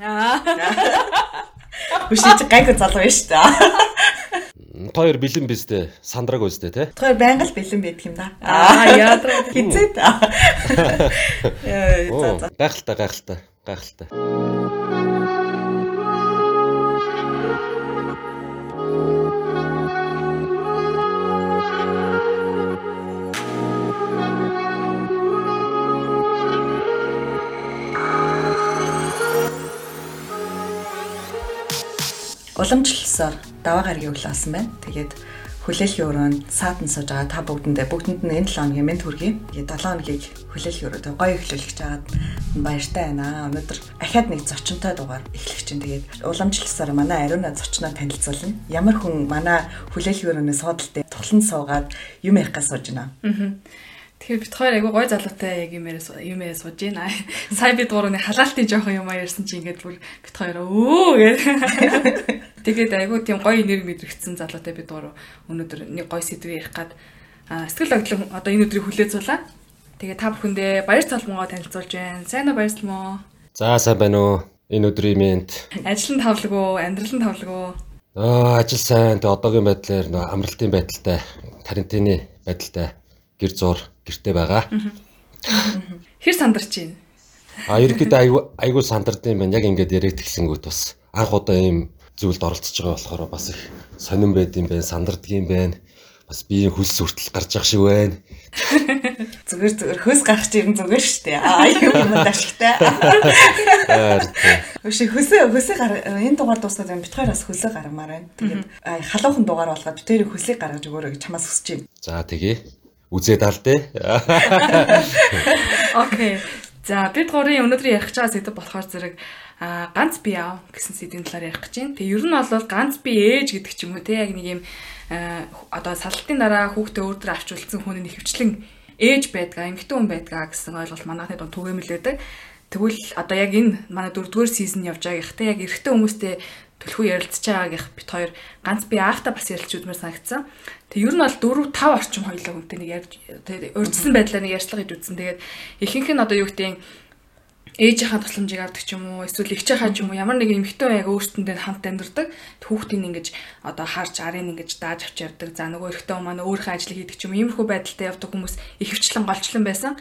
Аа. Хүшиж гайг залуу байна шүү дээ. Хоёр бэлэн бистэй сандраг өстэй те. Тэр байнга л бэлэн байдаг юм да. Аа яадраа. Хизээ та. Яа, за за. Гайхалтай гайхалтай гайхалтай. Уламжлалсаар даваа гаргийн өглөө асан байна. Тэгээд хүлээлгийн өрөөнд саатан сууж байгаа та бүгдэндээ бүгдэнд нь энэ 7 хоногийн мэд хүргэе. Тэгээд 7 хоногийг хүлээлгийн өрөөд гоё эхлүүлэх жагаад баяртай байна. Өнөөдөр ахаад нэг зочинтой дугаар эхлэх чинь тэгээд уламжлалсаар манай ариуна зочноо танилцуулна. Ямар хүн манай хүлээлгийн өрөөнөөс суудалтай тухлан суугаад юм ярих гэж сууж байна. Аа. Тэгэхээр бид хоёр айгу гой залуутай яг юм яриа юм яриа сууж байна. Сая бид гурваны халаалтын жоохон юм ярьсан чи ингээд бүр бид хоёр өө гэ. Тэгээд айгу тийм гоё энерги мэдрэгдсэн залуутай бид гурав өнөөдөр нэг гоё сэдв ярих гад сэтгэл хөдлөн одоо энэ өдрийг хүлээцүүлээ. Тэгээд та бүхэндээ баяр цалмогоо танилцуулж байна. Сайн уу баяр цалмоо? За сайн байна уу? Энэ өдрийн мэнд. Ажил нь тавлаг уу? Амьдрал нь тавлаг уу? Аа ажил сайн. Тэг одоогийн байдлаар амралтын байдалтай, карантины байдалтай гэр зур гэрте байгаа. Хэр сандарч байна? А ерөөдөө айгу айгу сандардаг юм байна. Яг ингээд яриад тгсэнгүүт бас анх удаа ийм зүйлд оролцож байгаа болохоор бас их сонирн байд юм байна, сандардаг юм байна. Бас биеийн хөлс хүртэл гарч явах шиг байна. Зүгээр зүгээр хөөс гарах чинь зүгээр шүү дээ. Аа юм юм ашигтай. Өшөө хөсөө хөсөө гар энэ дугаар дуусгаад байна. Хоёр бас хөсөө гаргамаар байна. Тэгээд халуухан дугаар болгоод бид хоёрын хөсийг гаргаж өгөөрэй гэж чамаас хүсэж байна. За тэгье. Үзээд алдээ. Окей. За бид гурийн өнөөдөр ярих чагаа сэдв болохоор зэрэг а ганц би аав гэсэн сэдвийн талаар ярих гэж байна. Тэгээ ер нь бол ганц би ээж гэдэг ч юм уу те яг нэг юм одоо салтын дараа хүүхдээ өөртөө авч үлдсэн хүний хөвчлэн ээж байдгаа, эмэгтэй хүн байдгаа гэсэн ойлголт манайхны дунд түгээмэл байдаг. Тэгвэл одоо яг энэ манай дөрөвдүгээр сизон явж байгаа гэх те яг эрэгтэй хүмүүстэй төлхөө ярилцж байгаагийнх бит хоёр ганц би аавта бас ярилч үзмээр санагдсан. Тэг ер нь бол 4 5 орчим хоёлаа хүнтэй нэг ярьж урьдчилан байдлаар нэг ярьцлага хийж үзсэн. Тэгээд ихэнх нь одоо юу гэдэг ээжийнхаа тусламжийг авдаг ч юм уу эсвэл эгчийнхаа ч юм уу ямар нэгэн эмэгтэй яг өөртөндөө хамт амьдардаг хүүхдийн ингэж одоо харж арын ингэж дааж авч явдаг за нөгөө эрэгтэй маань өөрийнхөө ажлыг хийдэг ч юм иймэрхүү байдалтай явдаг хүмүүс ихэвчлэн голчлон байсан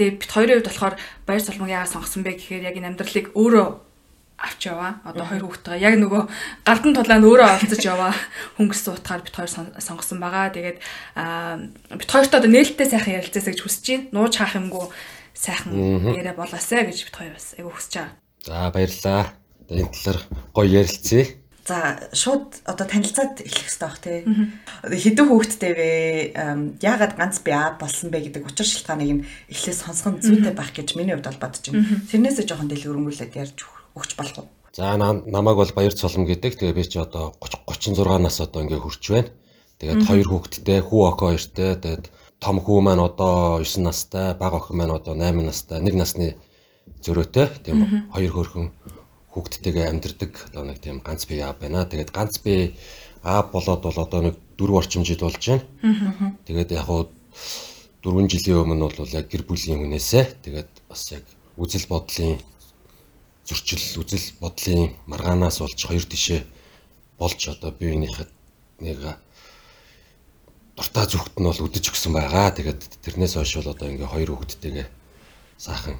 тэгээ бит хоёрын хувьд болохоор баяр салмаг яагаад сонгосон бэ гэхээр яг энэ амьдралыг өөрөө авч яваа. Одоо хоёр хүүхдтэйгээ яг нөгөө гардан тулаанд өөрөө олцож яваа хөнгөс утгаар бит хоёр сонгосон байгаа. Тэгээд бит хоёртой одоо нээлттэй сайхан ярилцаасаа гэж хүсэж байна. Нууж хаах юмгүй сайхан яриа болоосай гэж бит хоёр бас айгу хүсэж байгаа. За баярлалаа. Энэ талаар гоё ярилцъя. За шууд одоо танилцаад эхлэх хэрэгтэй бах тий. Хэдэн хүүхэдтэй вэ? Яагаад ганц би аа болсон бэ гэдэг учир шалтгааныг нь эхлээс сонсгон зүйтэй байх гэж миний хувьд бол бодож байна. Тэрнээсээ жоохон дэлгэрэнгүүлээд ярьж өгч болох уу? За намайг бол Баяр Цолом гэдэг. Тэгээ би чи одоо 30 36 нас одоо ингээ хурж байна. Тэгээд хоёр хүүхэдтэй, хүү охин хоёртой. Тэгээд том хүү маань одоо 9 настай, бага охин маань одоо 8 настай, нэг насны зөрөөтэй. Тийм хоёр хөрхөн хүүхдтэйгээ амьдардаг одоо нэг тийм ганц бие аав байна. Тэгээд ганц бие аав болоод бол одоо нэг 4 орчим жил болж байна. Тэгээд яг хуу 4 жилийн өмнө бол яг гэр бүлийн хүнээсээ тэгээд бас яг үзэл бодлын зөрчил үзэл бодлын маргаанаас болж хоёр тишээ болж одоо биеийнхээ нэг дуртай зүгт нь бол үдэж өгсөн байгаа. Тэгээд тэрнээс хойш бол одоо ингээ хоёр хүүхэдтэйгээ саахан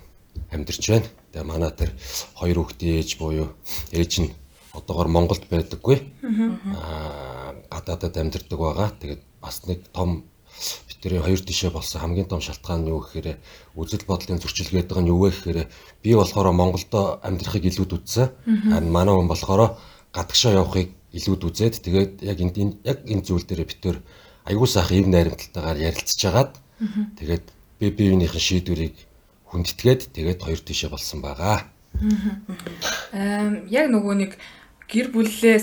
амьдарч байна. Тэгээ манай тэр хоёр хүүхдийн ээж буюу ээж нь одоогор Монголд байдаггүй. Аа гадаадад амьдардаг байгаа. Тэгээд бас нэг том тэрийн хоёр тишээ болсон хамгийн том шалтгаан нь юу гэхээр үзэл бодлын зөрчилгээд байгаа нь юу вэ гэхээр би болохоор Монголдо амьдрахыг илүүд үзсэн. Харин манай хүн болохоор гадагшаа явахыг илүүд үзээд тэгээд яг энэ яг энэ зүйл дээр битэр аягүй сайхан ив найрамдалтайгаар ярилцж хагаад тэгээд би биеийнхээ шийдвэрийг хүндэтгээд тэгээд хоёр тишээ болсон байгаа. Аа яг нөгөө нэг гэр бүлээ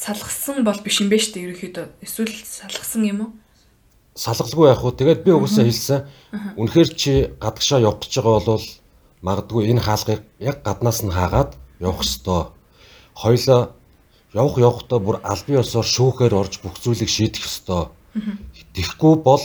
салгасан бол биш юм бэ штэ ерөөхдөө эсвэл салгасан юм уу? Салгалгүй явах уу. Тэгээд би угсаа хэлсэн. Үнэхээр чи гадагшаа явах гэж байгаа бол магадгүй энэ хаалгыг яг гаднаас нь хаагаад явах ёстой. Хоёлоо явах явахдаа бүр албан ёсоор шүүхээр орж бүх зүйлийг шийдэх ёстой. Тэгэхгүй бол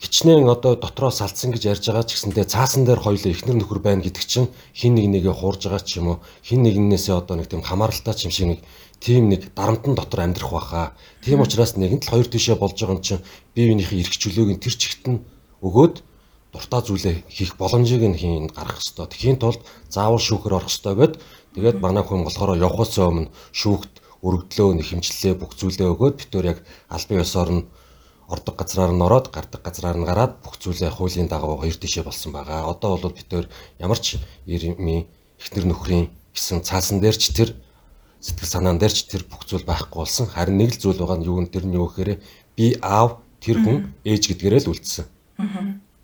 хичнээн одоо дотроо салцсан гэж ярьж байгаа ч гэсэндээ цаасан дээр хоёулаа ихнэр нөхөр байна гэдэг чинь хин нэг нэгэ хуурж байгаа ч юм уу хин нэгнээсээ одоо нэг тийм хамааралтай ч юм шиг нэг тийм нэг дарамтан дотор амьдрах байхаа. Тийм учраас нэгэн тал хоёр тишээ болж байгаа юм чинь бие биенийхээ эрх чөлөөг тэр чигт нь өгөөд дуртай зүйлээ хийх боломжийг нь хийн гаргах хэвээр. Тэхийн тулд заавал шүүхэр орох хэвээр гээд тэгээд манай хүн болохоор явхаас өмнө шүүхт өргөдлөө нэхэмжлээ бүх зүйлээ өгөөд битүүр яг албан ёсоор нь ордог газраар нь ороод гардаг газраар нь гараад бүх зүйлээ хуулийн дагуу хоёр тишээ болсон байгаа. Одоо бол бид төр ямар ч ирмийн ихнэр нөхрийн гэсэн цаасан дээр ч тэр сэтгэл санаан дээр ч тэр бүх зүйл байхгүй болсон. Харин нэг л зүйл байгаа нь юу нь тэр нь юу гэхээр би аав тэр хүн ээж гэдгээрээ л үлдсэн.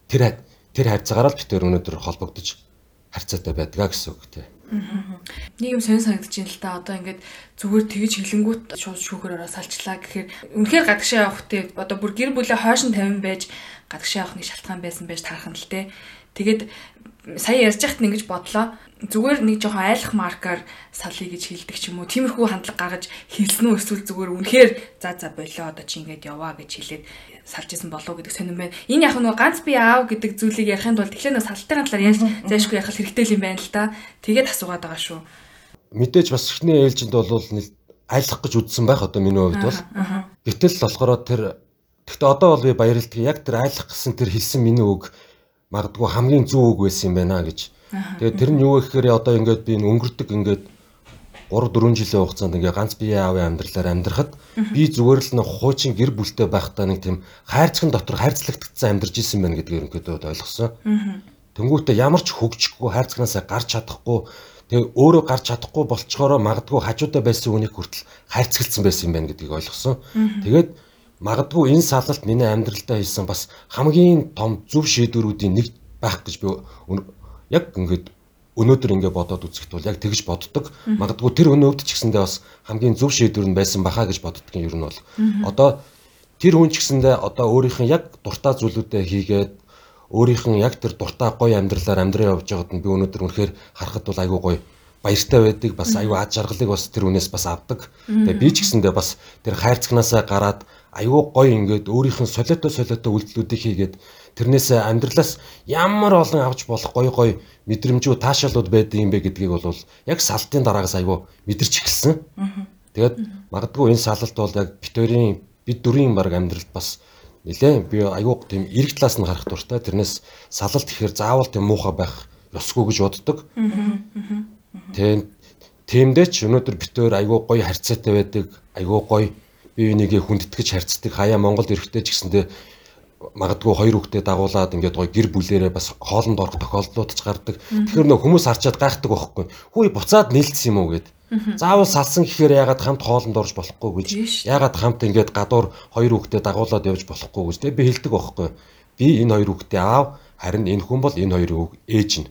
Тэр тэр хайрцаагаараа л бид төр өнөөдөр холбогдож харьцаатай байдгаа гэсэн үг тийм. Нэг юм сонир санагдаж байна л та. Одоо ингээд зүгээр тэгж хилэнгүүт шууд шүүхээр ороо салчлаа гэхээр үнэхээр гадагшаа явах те одоо бүр гэр бүлээ хойшин тавин байж гадагшаа явах нэг шалтгаан байсан байж таархан л те. Тэгээд сая ярьж байхад ингэж бодлоо. Зүгээр нэг жоохон айлах маркаар салъя гэж хэлдэг ч юм уу. Тиймэрхүү хандлага гаргаж хэлсэн үү эсвэл зүгээр үнэхээр за за болоо одоо чи ингэж яваа гэж хэлээд салж исэн болов гэдэг сонирн байна. Энэ яг нөгөө ганц би аав гэдэг зүйлийг ярихын тулд тэгэхээр нөгөө салтын талаар яаж зайшгүй яхах хэрэгтэй юм байна л та. Тэгээд асуугаад байгаа шүү. Мэдээж бас ихний ээлжинд бол айлах гэж үзсэн байх одоо миний хувьд бол. Гэтэл болохоор тэр Гэхдээ одоо бол би баярлалдаг. Яг тэр айлах гэсэн тэр хэлсэн миний үг магадгүй хамгийн зөв үг байсан юм байна гэж. Тэгээд тэр нь юу гэхээр одоо ингээд би өнгөрдөг ингээд 3 4 жилийн хугацаанд ингээ ганц бие аавын амьдралаар амьдрахад би зүгээр л нэг хуучин гэр бүлтэй байхдаа нэг тийм хайрцагын дотор хайрцлагдсан амьдарч исэн байна гэдгийг ерөнхийдөө ойлгосон. Тэнгүүтээ ямар ч хөгжихгүй хайрцагнаасаа гарч чадахгүй тэгээ өөрөө гарч чадахгүй болцохороо магадгүй хажуудаа байсан хүнийг хүртэл хайрцагласан байсан юм байна гэдгийг ойлгосон. Тэгээд магадгүй энэ салалт миний амьдралдаа хийсэн бас хамгийн том зөв шийдвэрүүдийн нэг байх гэж би яг ингээд өнөөдөр ингэ бодоод үзэхэд бол яг тэгж боддог. Магадгүй тэр өнөөд ч гэсэндээ бас хамгийн зөв шийдвэр нь байсан бахаа гэж боддгийн нь бол. Одоо тэр хүн ч гэсэндээ одоо өөрийнх нь яг дуртай зүйлүүдээ хийгээд өөрийнх нь яг тэр дуртай гоё амьдралаар амьдраа явж байгаад нь би өнөөдөр үнэхээр харахад бол айгүй гоё баяртай байдаг бас аюу ад жаргалыг бас тэр үнээс бас авдаг. Тэгээ би ч гэсэндээ бас тэр хайрцагнаасаа гараад аюу гоё ингээд өөрийнх нь солиотой солиотой үйлдэлүүдийг хийгээд тэрнээс амьдралаас ямар олон авч болох гоё гоё мэдрэмжүү таашаалууд байдаг юм бэ гэдгийг бол яг салтын дараагаас аюу мэдэрч эхэлсэн. Тэгээд магадгүй энэ салалт бол яг битүүрийн бид дөрвийн баг амьдралд бас нэлээ би аюу тийм эрэг талаас нь харах дуртай. Тэрнээс салалт ихээр заавал тийм муухай байх ёсгүй гэж боддог. Тийм Тиймдээ ч өнөөдөр битээр айгүй гоё харьцаатай байдаг, айгүй гоё бие бинийгээ хүндэтгэж харьцдаг хаяа Монголд эрэхтэй ч гэсэндээ магадгүй хоёр хүүхдээ дагуулад ингээд гоё гэр бүлэрээ бас хоолнд орох тохиолдлууд ч гардаг. Тэгэхээр нөх хүмүүс харчаад гайхдаг байхгүй. Хүй буцаад нийлцсэн юм уу гэд. Заавал салсан гэхээр ягаад хамт хоолнд орж болохгүй гэж. Ягаад хамт ингээд гадуур хоёр хүүхдээ дагуулад явж болохгүй гэж тэг би хэлдэг байхгүй. Би энэ хоёр хүүхдээ аав харин энэ хүн бол энэ хоёр хүүг ээж нь.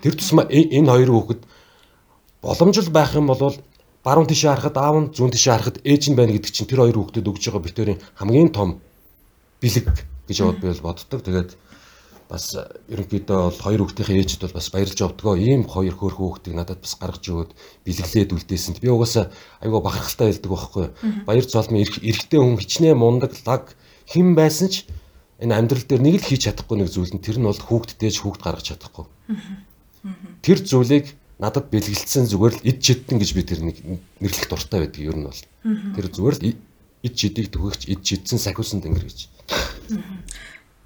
Тэр тусмаа энэ хоёр хүүхэд боломжтой байх юм бол баруун тишээ харахад аав нь зүүн тишээ харахад ээж нь байна гэдэг чинь тэр хоёр хүүхдэд өгж байгаа битэрийн хамгийн том бэлэг гэж бод би бол боддог. Тэгээд бас ерөнхийдөө бол хоёр хүүхдийн ээжд бол бас баярлж явдгаа. Ийм хоёр хөөх хүүхдийг надад бас гаргаж өгөөд бэлэглээд үлдээсэнд би угаасаа айгүй бахархалтай байлдаг байхгүй. Баяр цолмын эрэгтэй хүн хичнээн мундаг лаг хэн байсан ч энэ амьдрал дээр нэг л хийж чадахгүй нэг зүйл нь тэр нь бол хүүхдтэйж хүүхд гаргаж чадахгүй. Тэр зүйлийг надад бэлгэлцсэн зүгээр л ид чидтэн гэж би тэр нэг нэрлэх дуртай байдаг ер нь бол. Тэр зүгээр л ид чидийг төгөгч ид чидсэн сахиусан тэнгэр гэж.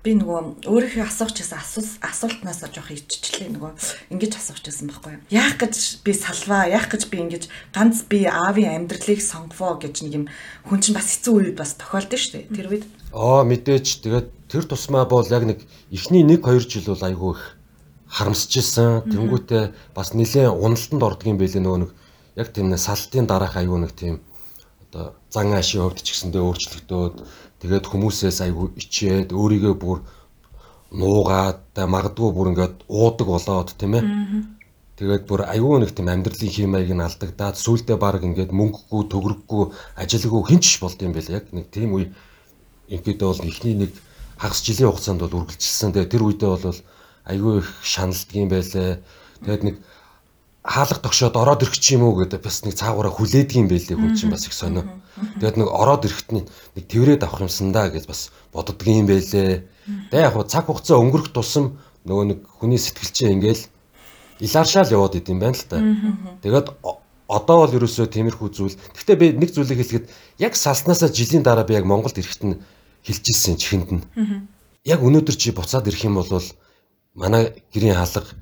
Би нөгөө өөрийнхөө асуух гэсэн асуултнаас жоох иччлээ нөгөө ингэж асуух гэсэн байхгүй юу. Яах гэж би салваа, яах гэж би ингэж ганц би аавын амьдралыг сонговоо гэж нэг юм хүн чинь бас хэцүү үед бас тохиолдсон шүү дээ. Тэр үед. Аа мэдээж тэгээд тэр тусмаа бол яг нэг эхний 1 2 жил бол айгүй их харамсч ирсэн. Тэнгүүтээ бас нэлээд уналтанд ордог юм байлээ нөгөө нэг яг тийм салтын дараах аюу нэг тийм одоо зан аашийн хувьд ч гэсэндээ өөрчлөгдөөд тэгээд хүмүүсээс аюу ичээд өөрийгөө бүр нуугаад магадгүй бүр ингээд уудаг болоод тийм ээ. Тэгээд бүр аюу нэг тийм амьдралын химаяг нь алдагдаад сүулдэ баг ингээд мөнгөгүй төгрөггүй ажилгүй хинч болд юм байл яг нэг тийм үе ингээд бол ихний нэг хагас жилийн хугацаанд бол үргэлжилсэн. Тэгээд тэр үедээ бол айгүй их шаналдаг юм байлээ. Тэгээд нэг хаалга тогшоод ороод ирэх ч юм уу гэдэг бас нэг цаагаараа хүлээдэг юм байлээ хүн чинь бас их сонио. Тэгээд нэг ороод ирэхэд нэг тэрвэрэд авах юмсан да гэж бас боддог юм байлээ. Тэгээ яг цаг хугацаа өнгөрөх тусам нөгөө нэг хүний сэтгэл чинь ингээл илааршаал яваад идэм байна л та. Тэгээд одоо бол ерөөсөө тиймэрхүү зүйл. Гэхдээ би нэг зүйлийг хэлэхэд яг салснаасаа жилийн дараа би яг Монголд ирэхэд нь хэлжсэн чихэнд нь. Яг өнөөдөр чи буцаад ирэх юм бол манай гэрийн хаалга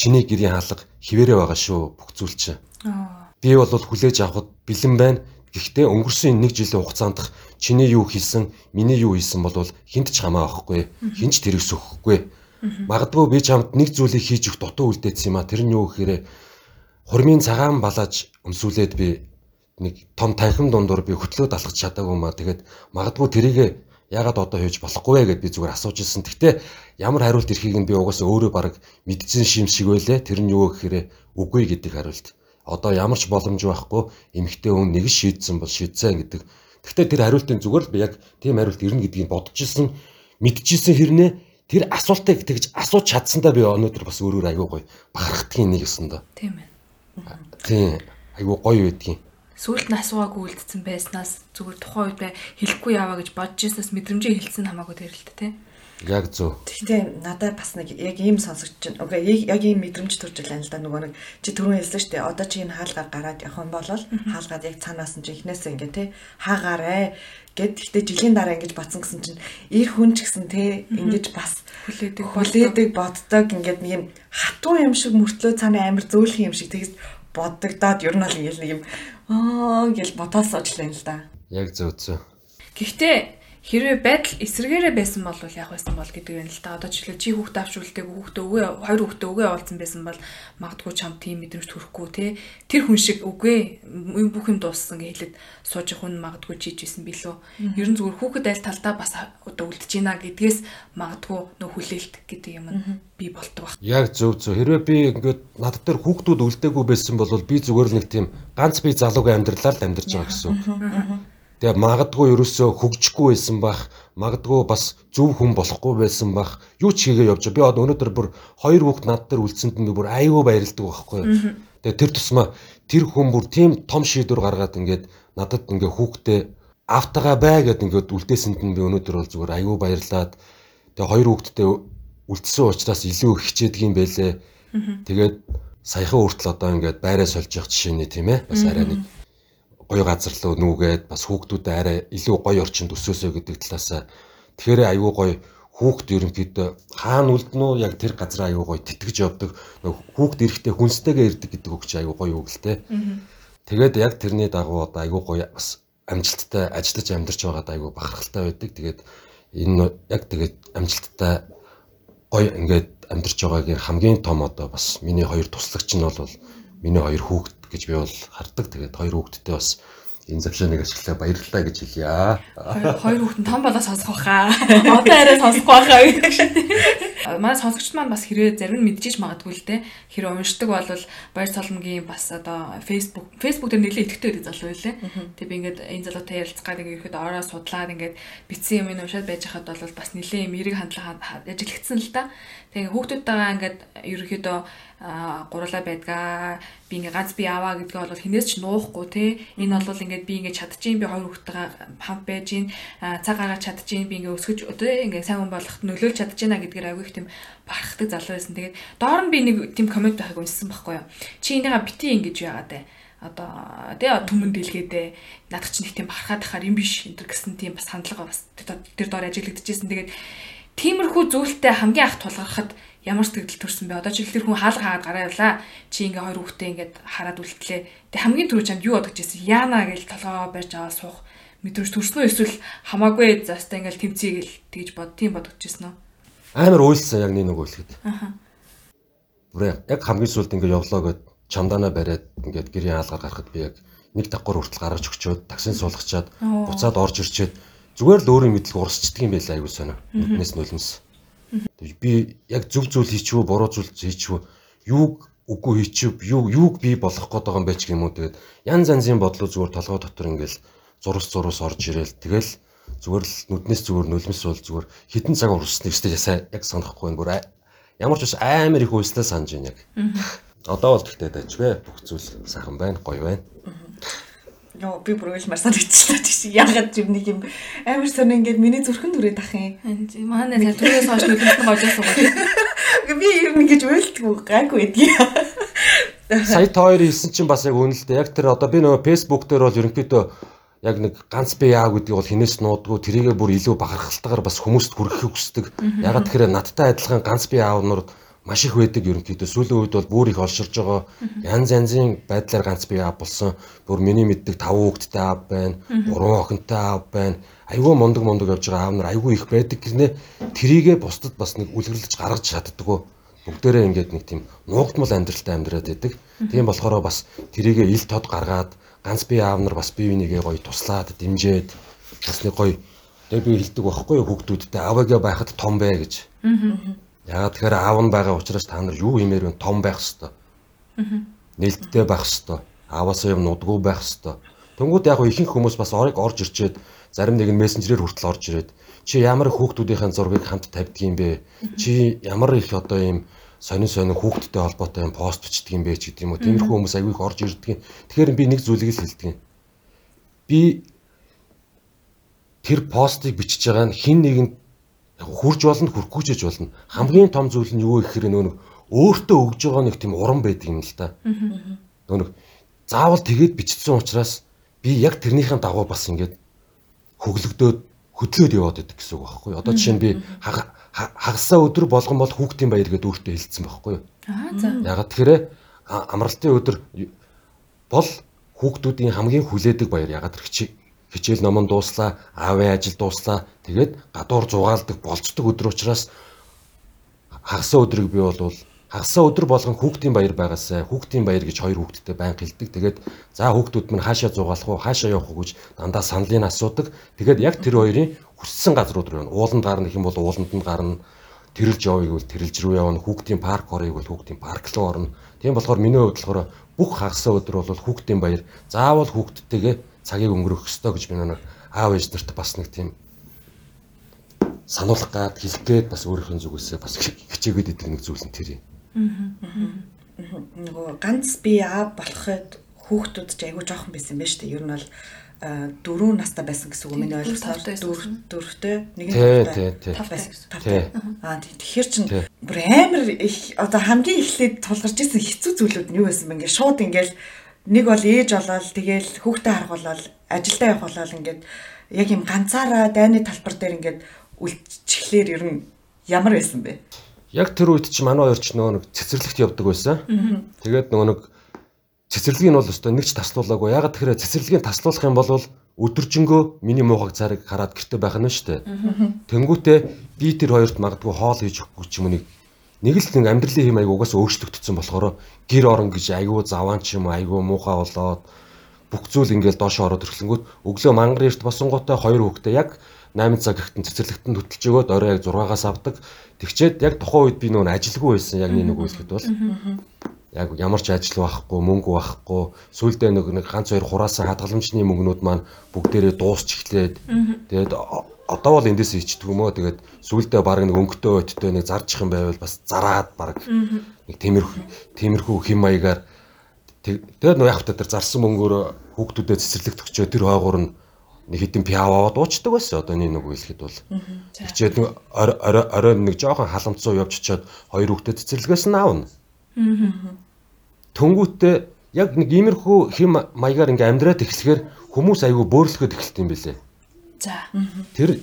чиний гэрийн хаалга хിവэрэ байгаа шүү бүх зүйл чинь. Би бол хүлээж авахд бэлэн байна. Гэхдээ өнгөрсөн нэг жилийн хугацаанд чиний юу хийсэн, миний юу хийсэн бол хинт ч хамаа авахгүй. Хинч тэрэг сөхөхгүй. Магадгүй би чамд нэг зүйлийг хийж өгөх дутуу үлдээсэн юм а. Тэр нь юу гэхээр хурмын цагаан балааж өмсүүлээд би нэг том танхим дундуур би хөтлөөд алхаж чадаагүй маа. Тэгээд магадгүй тэрийг ягаад одоо хийж болохгүй вэ гэд би зүгээр асууж ирсэн. Гэхдээ ямар хариулт ирэхийг нь би угаасаа өөрөө баг мэдсэн шим шиг байлээ. Тэр нь юу гэхээр үгүй гэдэг хариулт. Одоо ямар ч боломж байхгүй эмэгтэй хүн нэг шийдсэн бол шийдсэн гэдэг. Гэхдээ тэр хариултын зүгээр л би яг тийм хариулт ирнэ гэдгийг бодож ирсэн, мэдчихсэн хэрнээ тэр асуултыг тэгж асууж чадсандаа би өнөөдөр бас өөрөөр аягүй гоё бахархдгийн нэг өсөн доо. Тийм ээ. Тийм аягүй гоё байдгийн сүулт нь асуугаагүй үлдсэн байснаас зүгээр тухайн үед хэлэхгүй яваа гэж бодож ирсэнээс мэдрэмжээ хэлсэн хамаагүй тэрэлт те. Яг зөв. Гэхдээ надад бас нэг яг ийм сонсогч чинь окей яг ийм мэдрэмж төрж байна л да нөгөө нэг чи түрүүн хэлсэн шүү дээ. Одоо чи энэ хаалгаар гараад явах юм бол хаалгаад яг цаанаас нь чи ихнээсээ ингээ те хаагаарэ гэд гэхдээ жилийн дараа ингэж бацсан гэсэн чинь ир хүн ч гэсэн те ингэж бас хүлээдэг хүлээдэг боддог ингээд нэг юм хатуу юм шиг мөртлөө цаана амар зөөлхөн юм шиг тэгээс боддогдоод ер нь бол ингээл нэг юм аа гэж бодоос очлаа л да. Яг зөв зөв. Гэхдээ хэрвээ байдал эсрэгээрээ байсан бол яг байсан бол гэдэг юм л да. Одоо жишээ чи хүүхдээ авч үлдээг хүүхдээ өвөө хоёр хүүхдээ өвөө явуулсан байсан бол магадгүй чам тийм мэдрэмж төрөхгүй те. Тэр хүн шиг үгүй бүх юм дууссан гэж хэлээд сууж хүн магадгүй чийж исэн билүү. Ер нь зүгээр хүүхэд аль талдаа бас одоо үлдэж байна гэдгээс магадгүй нөх хүлээлт гэдэг юм би болдог баг. Яг зөв зөв. Хэрвээ би ингээд над дээр хүүхдүүд үлдээгүй байсан бол би зүгээр л нэг тийм ганц би залуугийн амьдралаар л амьдарч байгаа гэсэн. Тэгээ магадгүй ерөөсөө хөгжихгүй байсан бах, магадгүй бас зөв хүн болохгүй байсан бах. Юу ч хийгээ явж би одоо өнөөдөр бүр хоёр хүүхд над дээр үлдсэнд би бүр айгүй баярлдаг байхгүй. Тэгээ тэр тусмаа тэр хүн бүр тийм том шийдвэр гаргаад ингээд надад ингээ хүүхдээ автагаа бай гэд ингээд үлдээсэнд нь би өнөөдөр бол зүгээр айгүй баярлаад тэгээ хоёр хүүхдтэй үлдсэн учраас илүү хичээдэг юм байлээ. Тэгээд саяхан хүртэл одоо ингээд байраа сольж явах жишээ нэ тийм ээ. Бас арай нэг гоё газар руу нүүгээд бас хүүхдүүдэд арай илүү гоё орчинд өсөөсөө гэдэг талаас тэгэхээр аюу гоё хүүхд ерөнхийдөө хаана үлдэн үү яг тэр газар аюу гоё тэтгэж явдаг. Хүүхд эрэхтэй хүнстэйгээ ирдэг гэдэг үг чи аюу гоё үг л те. Тэгээд яг тэрний дагуу одоо аюу гоё бас амжилттай ажиллаж амьдарч байгаад аюу бахархалтай байдаг. Тэгээд энэ яг тэгээд амжилттай гоё ингээд амьдарч байгаагийн хамгийн том одоо бас миний хоёр туслагч нь бол миний хоёр хүүхд гэж би бол хардаг. Тэгээд хоёр хүүхэдтэй бас энэ завшааныг ашиглаа баярлалаа гэж хэлье. Хоёр хүүхэд нь том болоо сонсох байхаа. Одоо арай сонсохгүй байхаа гэдэг шиг. Манай сонсогчд маань бас хэрэг зарим нь мэдчихэж магадгүй л дээ. Хэрэг уншдаг бол баяр цолмгийн бас одоо Facebook Facebook дээр нэлээд идэвхтэй байдаг залуу байлээ. Тэгээ би ингээд энэ залуутай ярилцгаад ингээд ихэд ороо судлаад ингээд битсэн юм уншаад байж хахад бол бас нэлээд юм эрэг хандлага ажиглагдсан л да. Тэгээ хүүхдүүдтэйгээ ингээд ерөөхдөө гурлаа байдгаа би ингээ ганц би аваа гэдгээ бол хинээс ч нуухгүй те энэ бол ингээд би ингээ чадчихин би хоёр хүүхдтэйгээ хамт байж гин цаг гаргаж чадчихин би ингээ өсгөж одоо ингээ сайн хүн болохт нөлөөлж чадчихна гэдгээр агүй их тийм барахдаг залуу байсан тэгээд доор нь би нэг тийм коммент байхыг уншсан байхгүй юу чи энийгээ бити ингэж яагаад вэ одоо тэгээ түмэн дэлгээдээ надад ч нэг тийм барахад ахаар юм биш энэ гэсэн тийм бас хандлага бас тэр доор ажиглагдчихсэн тэгээд тиймэрхүү зүйлтэй хамгийн ах тулгархад ямар сэтгэл төрсөн бэ? Одоо жишээл тэр хүн хаалга хаагаад гараа явлаа. Чи ингээ хоёр хүүхдээ ингээд хараад үлдлээ. Тэг хамгийн түрүү чамд юу бодож ирсэн? Яана гэж толгоо барьж аваа суух мэдрэмж төрснөө эсвэл хамаагүй заастаа ингээл тэмцэе гэл тэгж бод тийм бодож ирсэн үү? Амар уйлсан яг нэг нэг үйлхэд. Аа. Бүр яг хамгийн сүүлд ингээ явлаа гэд чамдаанаа бариад ингээд гэрийн хаалгаар гарахад би яг нэг давхар хүртэл гаргаж өгчөөд таксин суулгачаад буцаад орж ирчээд зүгээр л өөрийн мэдлэг урсчдаг юм байлаа аягүй сонио. Нүднээс нулимс. Би яг зөв зүйл хийчихв, буруу зүйл хийчихв, юуг үгүй хийчихв, юу юуг би болох гээд байгаа юм бэ ч юм уу тэгээд янз янзын бодлоо зүгээр толгой дотор ингээл зурус зурус орж ирээл тэгэл зүгээр л нүднээс зүгээр нулимс бол зүгээр хідэн цаг урсныг өстэй ясаа яг санахгүй бүр ямар ч ус амар их үйлслээ санаж байна яг. Одоо бол тэгтээ дажгүй бүх зүйл сайхан байна, гоё байна. Нөө би бүр уйлмар санагдчихлаа тийш. Ягаад юм нэг юм амар сонь ингээд миний зүрхэн түрээд ах юм. Манай тэр түрээс хойш нөлөөлсөн гожоос уу. Би юм ингэж уйлдгүй гайгүй байдгийг. Сая та хоёр хэлсэн чинь бас яг үнэлдэ. Яг тэр одоо би нөгөө Facebook дээр бол ерөнхийдөө яг нэг ганц би яа гэдгийг бол хинээс нуудгүй тэрийгээ бүр илүү бахархалтайгаар бас хүмүүст хүргэхийг хүсдэг. Ягаад тэгэхээр надтай адилхан ганц би аавнууд маш их байдаг ерөнхийдөө сүүлийн үед бол бүр их олширж байгаа. Янз янзын байдлаар ганц бие аав болсон. Бүр миний мэддэг 5 хүүхэдтэй аав байна, 3 охинтой аав байна. Айгүй мундаг мундаг явж байгаа аав нар айгүй их байдаг гинэ. Тэрийгэ бусдад бас нэг үлгэрлэж гаргаж чаддаггүй. Бүгдээрээ ингээд нэг тийм нуугдмал амьдралтай амьдраад байдаг. Тийм болохоор бас тэрийгэ ил тод гаргаад ганц бие аав нар бас бие бинийгээ гоё туслаад дэмжиад бас нэг гоё тэг би хэлдэг байхгүй юу хүүхдүүдтэй аваагаа байхад том бай гэж. Аа Ягаад тэгэхээр аав нь байгаа учраас та нар юу хиймээр вэ? Том байх хэвээр. Нээлттэй байх хэвээр. Ааваасаа юм нудгүй байх хэвээр. Тэнгүүд яг ихэнх хүмүүс бас орыг орж ирчээд зарим нэг нь мессенжерээр хүртэл орж ирээд чи ямар хүүхдүүдийн зургийг хамт тавьдаг юм бэ? Чи ямар их одоо юм сонин сонин хүүхдтэй холбоотой юм пост бичдэг юм бэ ч гэдэг юм уу. Тиймэрхүү хүмүүс аягүй их орж ирдэг. Тэгэхээр би нэг зүйлийг л хэлдэг. Би тэр постыг бичиж байгаа нь хин нэгэнд хурж болно хүрхгүй ч болно. Хамгийн том зүйл нь юу гэхээр нөө өөртөө өгж байгаа нэг тийм уран байдаг юм л да. Нөө заавал тэгээд бичсэн учраас би яг тэрнийхэн дагуу бас ингээд хөглөгдөөд хөдлөөд яваад байдаг гэсэн үг байхгүй. Одоо жишээ нь би хагасаа өдөр болгон бол хүүхдийн баяр гэдэг өөртөө хэлсэн байхгүй юу. Аа за. Ягаад тэгэхээр амралтын өдөр бол хүүхдүүдийн хамгийн хүлээдэг баяр ягаад тэр хичээл номон дууслаа, аавын ажил дууслаа. Тэгээд гадуур зугаалдаг болцдог өдөр учраас хагасаа өдрийг би бол хагасаа өдөр болгон хүүхдийн баяр байгаасай. Хүүхдийн баяр гэж хоёр хүүхдтэй байн хэлдэг. Тэгээд за хүүхдүүд минь хаашаа зугаалах уу, хаашаа явах уу гэж дандаа саналыг асуудаг. Тэгээд яг тэр хоёрын хүссэн газрууд руу явна. Ууланд гарна гэх юм бол ууланд нь гарна. Тэрэлж явъя гэвэл тэрэлж рүү явна. Хүүхдийн парк оръё гэвэл хүүхдийн парк руу орно. Тийм болохоор миний хувьд болохоор бүх хагасаа өдөр бол хүүхдийн баяр. Заавал хүүхдтэйгээ цагийг өнгөрөх ёстой гэж би нэг аав ээж нарт бас нэг тийм сануулгах гад хэлгээд бас өөрийнхөө зүгээсээ бас хичээгээд идэг нэг зүйл нь тэр юм. Аа. Нөгөө ганц би аав болоход хүүхдүүд ч айгүй жоохон байсан байж тээ. Ер нь бол дөрөв настай байсан гэсэн үг миний ойлголтоор дөрөв дөрөвтэй нэг нь тав байсан. гэсэн. Аа тэгэхээр чин бүр амар их одоо хамгийн эхлээд тулгарч исэн хэцүү зүйлүүд нь юу байсан бэ? Ингээ шууд ингээл нэг бол ээж болоод тэгэл хүүхдээ харах болол ажилдаа явах болол ингээд яг юм ганцаараа дайны талбар дээр ингээд үлдчихлээр ер нь ямар байсан бэ? Яг тэр үед чи манай хоёр ч нөгөө нэг цэцэрлэгт явдаг байсан. Тэгээд нөгөө нэг цэцэрлэгийг нь бол өстой нэг ч таслуулаагүй. Ягаад тэгэхээр цэцэрлэгийг таслуулах юм бол өдөржингөө миний муухай царыг хараад гэрте байх нь шүү дээ. Тэнгүүтээ би тэр хоёрт магадгүй хоол хийж өгөхгүй ч юм уу нэг нэг л нэг амьдралын хэм аяг угаас өөрчлөгдсөн болохоор гэр орон гэж аягүй заваан ч юм аягүй муухай болоод бүх зүйл ингээл доошо ороод ирэхлэнгүүт өглөө мангар эрт босонготой хоёр хүүхдээ яг 8 цаг ихтэн цэцэрлэгтэн хөтөлж өгөөд орой яг 6-аас авдаг. Тэгчээд яг тухайн үед би нөгөө ажилгүй байсан яг нэг үйлсгэд бол. Яг ямар ч ажил байхгүй, мөнгө байхгүй. Сүүлдээ нэг нэг ганц хоёр хураасан хадгаламжны мөнгнүүд маань бүгдээрээ дуусч эхлээд тэгээд одоо бол эндээс ичдэг юм уу тэгээд сүүлдээ баг нэг өнгөтэй өттэй нэг зарчих юм байвал бас зараад баг нэг тиймэрхүү тиймэрхүү хэм маягаар тэгээд нөө яг хөтөр зарсан мөнгөөр хүүхдүүдэд цэцэрлэгт өгчөө тэр хойгоор нь нэг хитэн пиав аваад уучдаг байсан. Одоо нэг нэг хэлэхэд бол. Тэгчээд нэг орой орой нэг жоохон халамцуу явж очиод хоёр хүүхдэд цэцэрлэгээс нь. Аавна Төнгүүтээ яг нэг иймэрхүү хэм маягаар ингээм амьдраад эхлэхээр хүмүүс айгүй бөөрлөхөд эхэлт юм бэлээ За. Тэр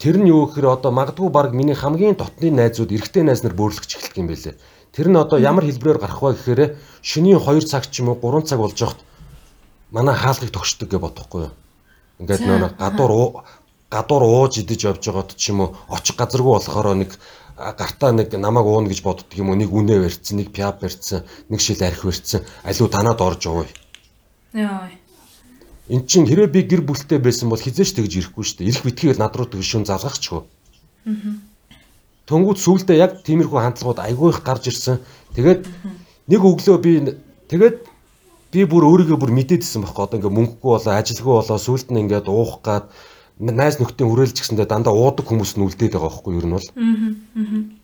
тэр нь юу гэхээр одоо магадгүй баг миний хамгийн дотны найзууд эрэгтэй найз нар бөөрлөгч эхэлдэг юм байлээ. Тэр нь одоо ямар хэлбэрээр гарах вэ гэхээр шөнийн 2 цаг ч юм уу 3 цаг болж явахт манай хаалгыг тогшдог гэж бодохгүй юу. Ингээд нөө гадуур гадуур ууж идэж явж байгаад ч юм уу очих газаргүй болохоор нэг гартаа нэг намайг уuna гэж боддөг юм уу нэг үнэ барьцсан нэг пиап барьцсан нэг шил арх барьцсан алуу танаад орж яваа. Яа. Эн чинь хэрвээ би гэр бүлтэй байсан бол хизээч тэгж ирэхгүй шүү дээ. Ирэх битгий л над руу тэг шүн залгахчгүй. Аа. Төнгүүд сүулдэ яг тиймэрхүү хандлагууд айгүй их гарч ирсэн. Тэгээд нэг өглөө би тэгээд би бүр өөрийгөө бүр мэдээдсэн байхгүй одоо ингээ мөнгөгүй болоо ажилгүй болоо сүулт нь ингээд уух гад найз нөхдийн хүрээлж гисэндээ дандаа уудаг хүмүүс нь үлдээд байгаа байхгүй юу ер нь бол. Аа.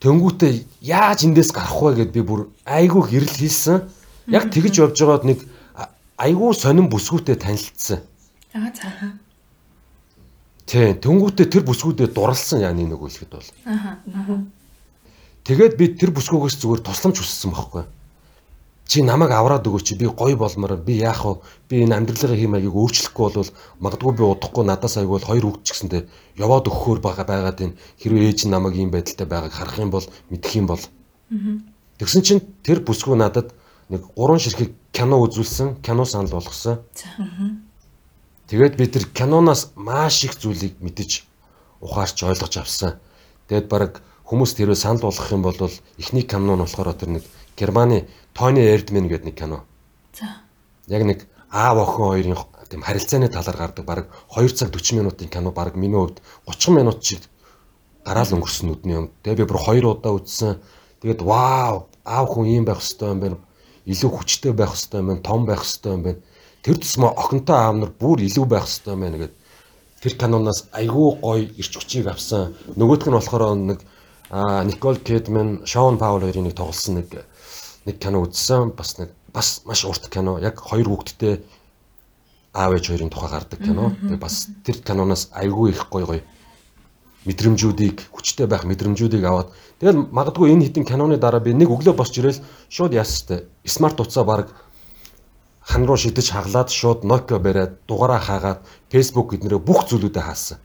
Тэнгүүтээ яаж эндээс гарах вэ гэд би бүр айгүй хэрэл хийсэн. Яг тэгж явж байгаад нэг айгүй сонин бүсгүүтэй танилцсан. Аа цаа. Тий, тэнгүүтээ тэр бүсгүүдээ дурлсан яа нэг үлгэд бол. Аха. Тэгээд би тэр бүсгүүгээс зүгээр тусламж хүссэн байхгүй. Чи намайг авраад өгөөч би гоё болмоор би яах вэ? Би энэ амьдралын хэм маягийг өөрчлөхгүй бол магадгүй би удахгүй надаас айгүй бол хоёр хүүхд ч гэсэндээ яваад өгөхөөр байгаа байгаад энэ хэрвээ ээж нь намайг ийм байдалтай байгааг харах юм бол мэдэх юм бол. Тэгсэн чинь тэр бүсгүй надад нэг гурван ширхэг кино үзүүлсэн, кино санал болгосон. Тэгээд би тэр киноноос маш их зүйлийг мэдэж ухаарч ойлгож авсан. Тэгээд баг хүмүүс тэрөө санал болгох юм бол эхний кино нь болохоор тэр нэг Германы Тони Эрдмен гэдэг нэг кино. За. Яг нэг аав охин хоёрын тийм харилцааны талаар гардаг баг 2 цаг 40 минутын кино баг миний хувьд 30 минут шиг гараал өнгөрсөн нүдний юм. Тэгээ би бүр хоёр удаа үзсэн. Тэгээд вау, аав хүн ийм байх хэвээр юм байна. Илүү хүчтэй байх хэвээр юм байна, том байх хэвээр юм байна. Тэр тусмаа охинтой аав нар бүр илүү байх хэвээр юм байна гэд тэр каноноос айгүй гоё ирч хүчийг авсан. Нөгөөх нь болохоор нэг Никол Кидман, Шон Паул хоёрын нэг тоглосон нэг нэг кино үзсэн. Бас нэг бас маш урт кино. Яг хоёр хүүхэдтэй аав ээж хоёрын тухай гардаг кино. Тэгээ бас тэр киноноос айгүй их гоё гоё мэдрэмжүүдийг хүчтэй байх мэдрэмжүүдийг аваад тэгэл магадгүй энэ хитэн киноны дараа би нэг өглөө босч ирэл шууд яастай смарт утсаа баг хан руу шидэж хаглаад шууд Nokia бариад дугаараа хаагаад Facebook гэднэрээ бүх зүйлүүдээ хаасан.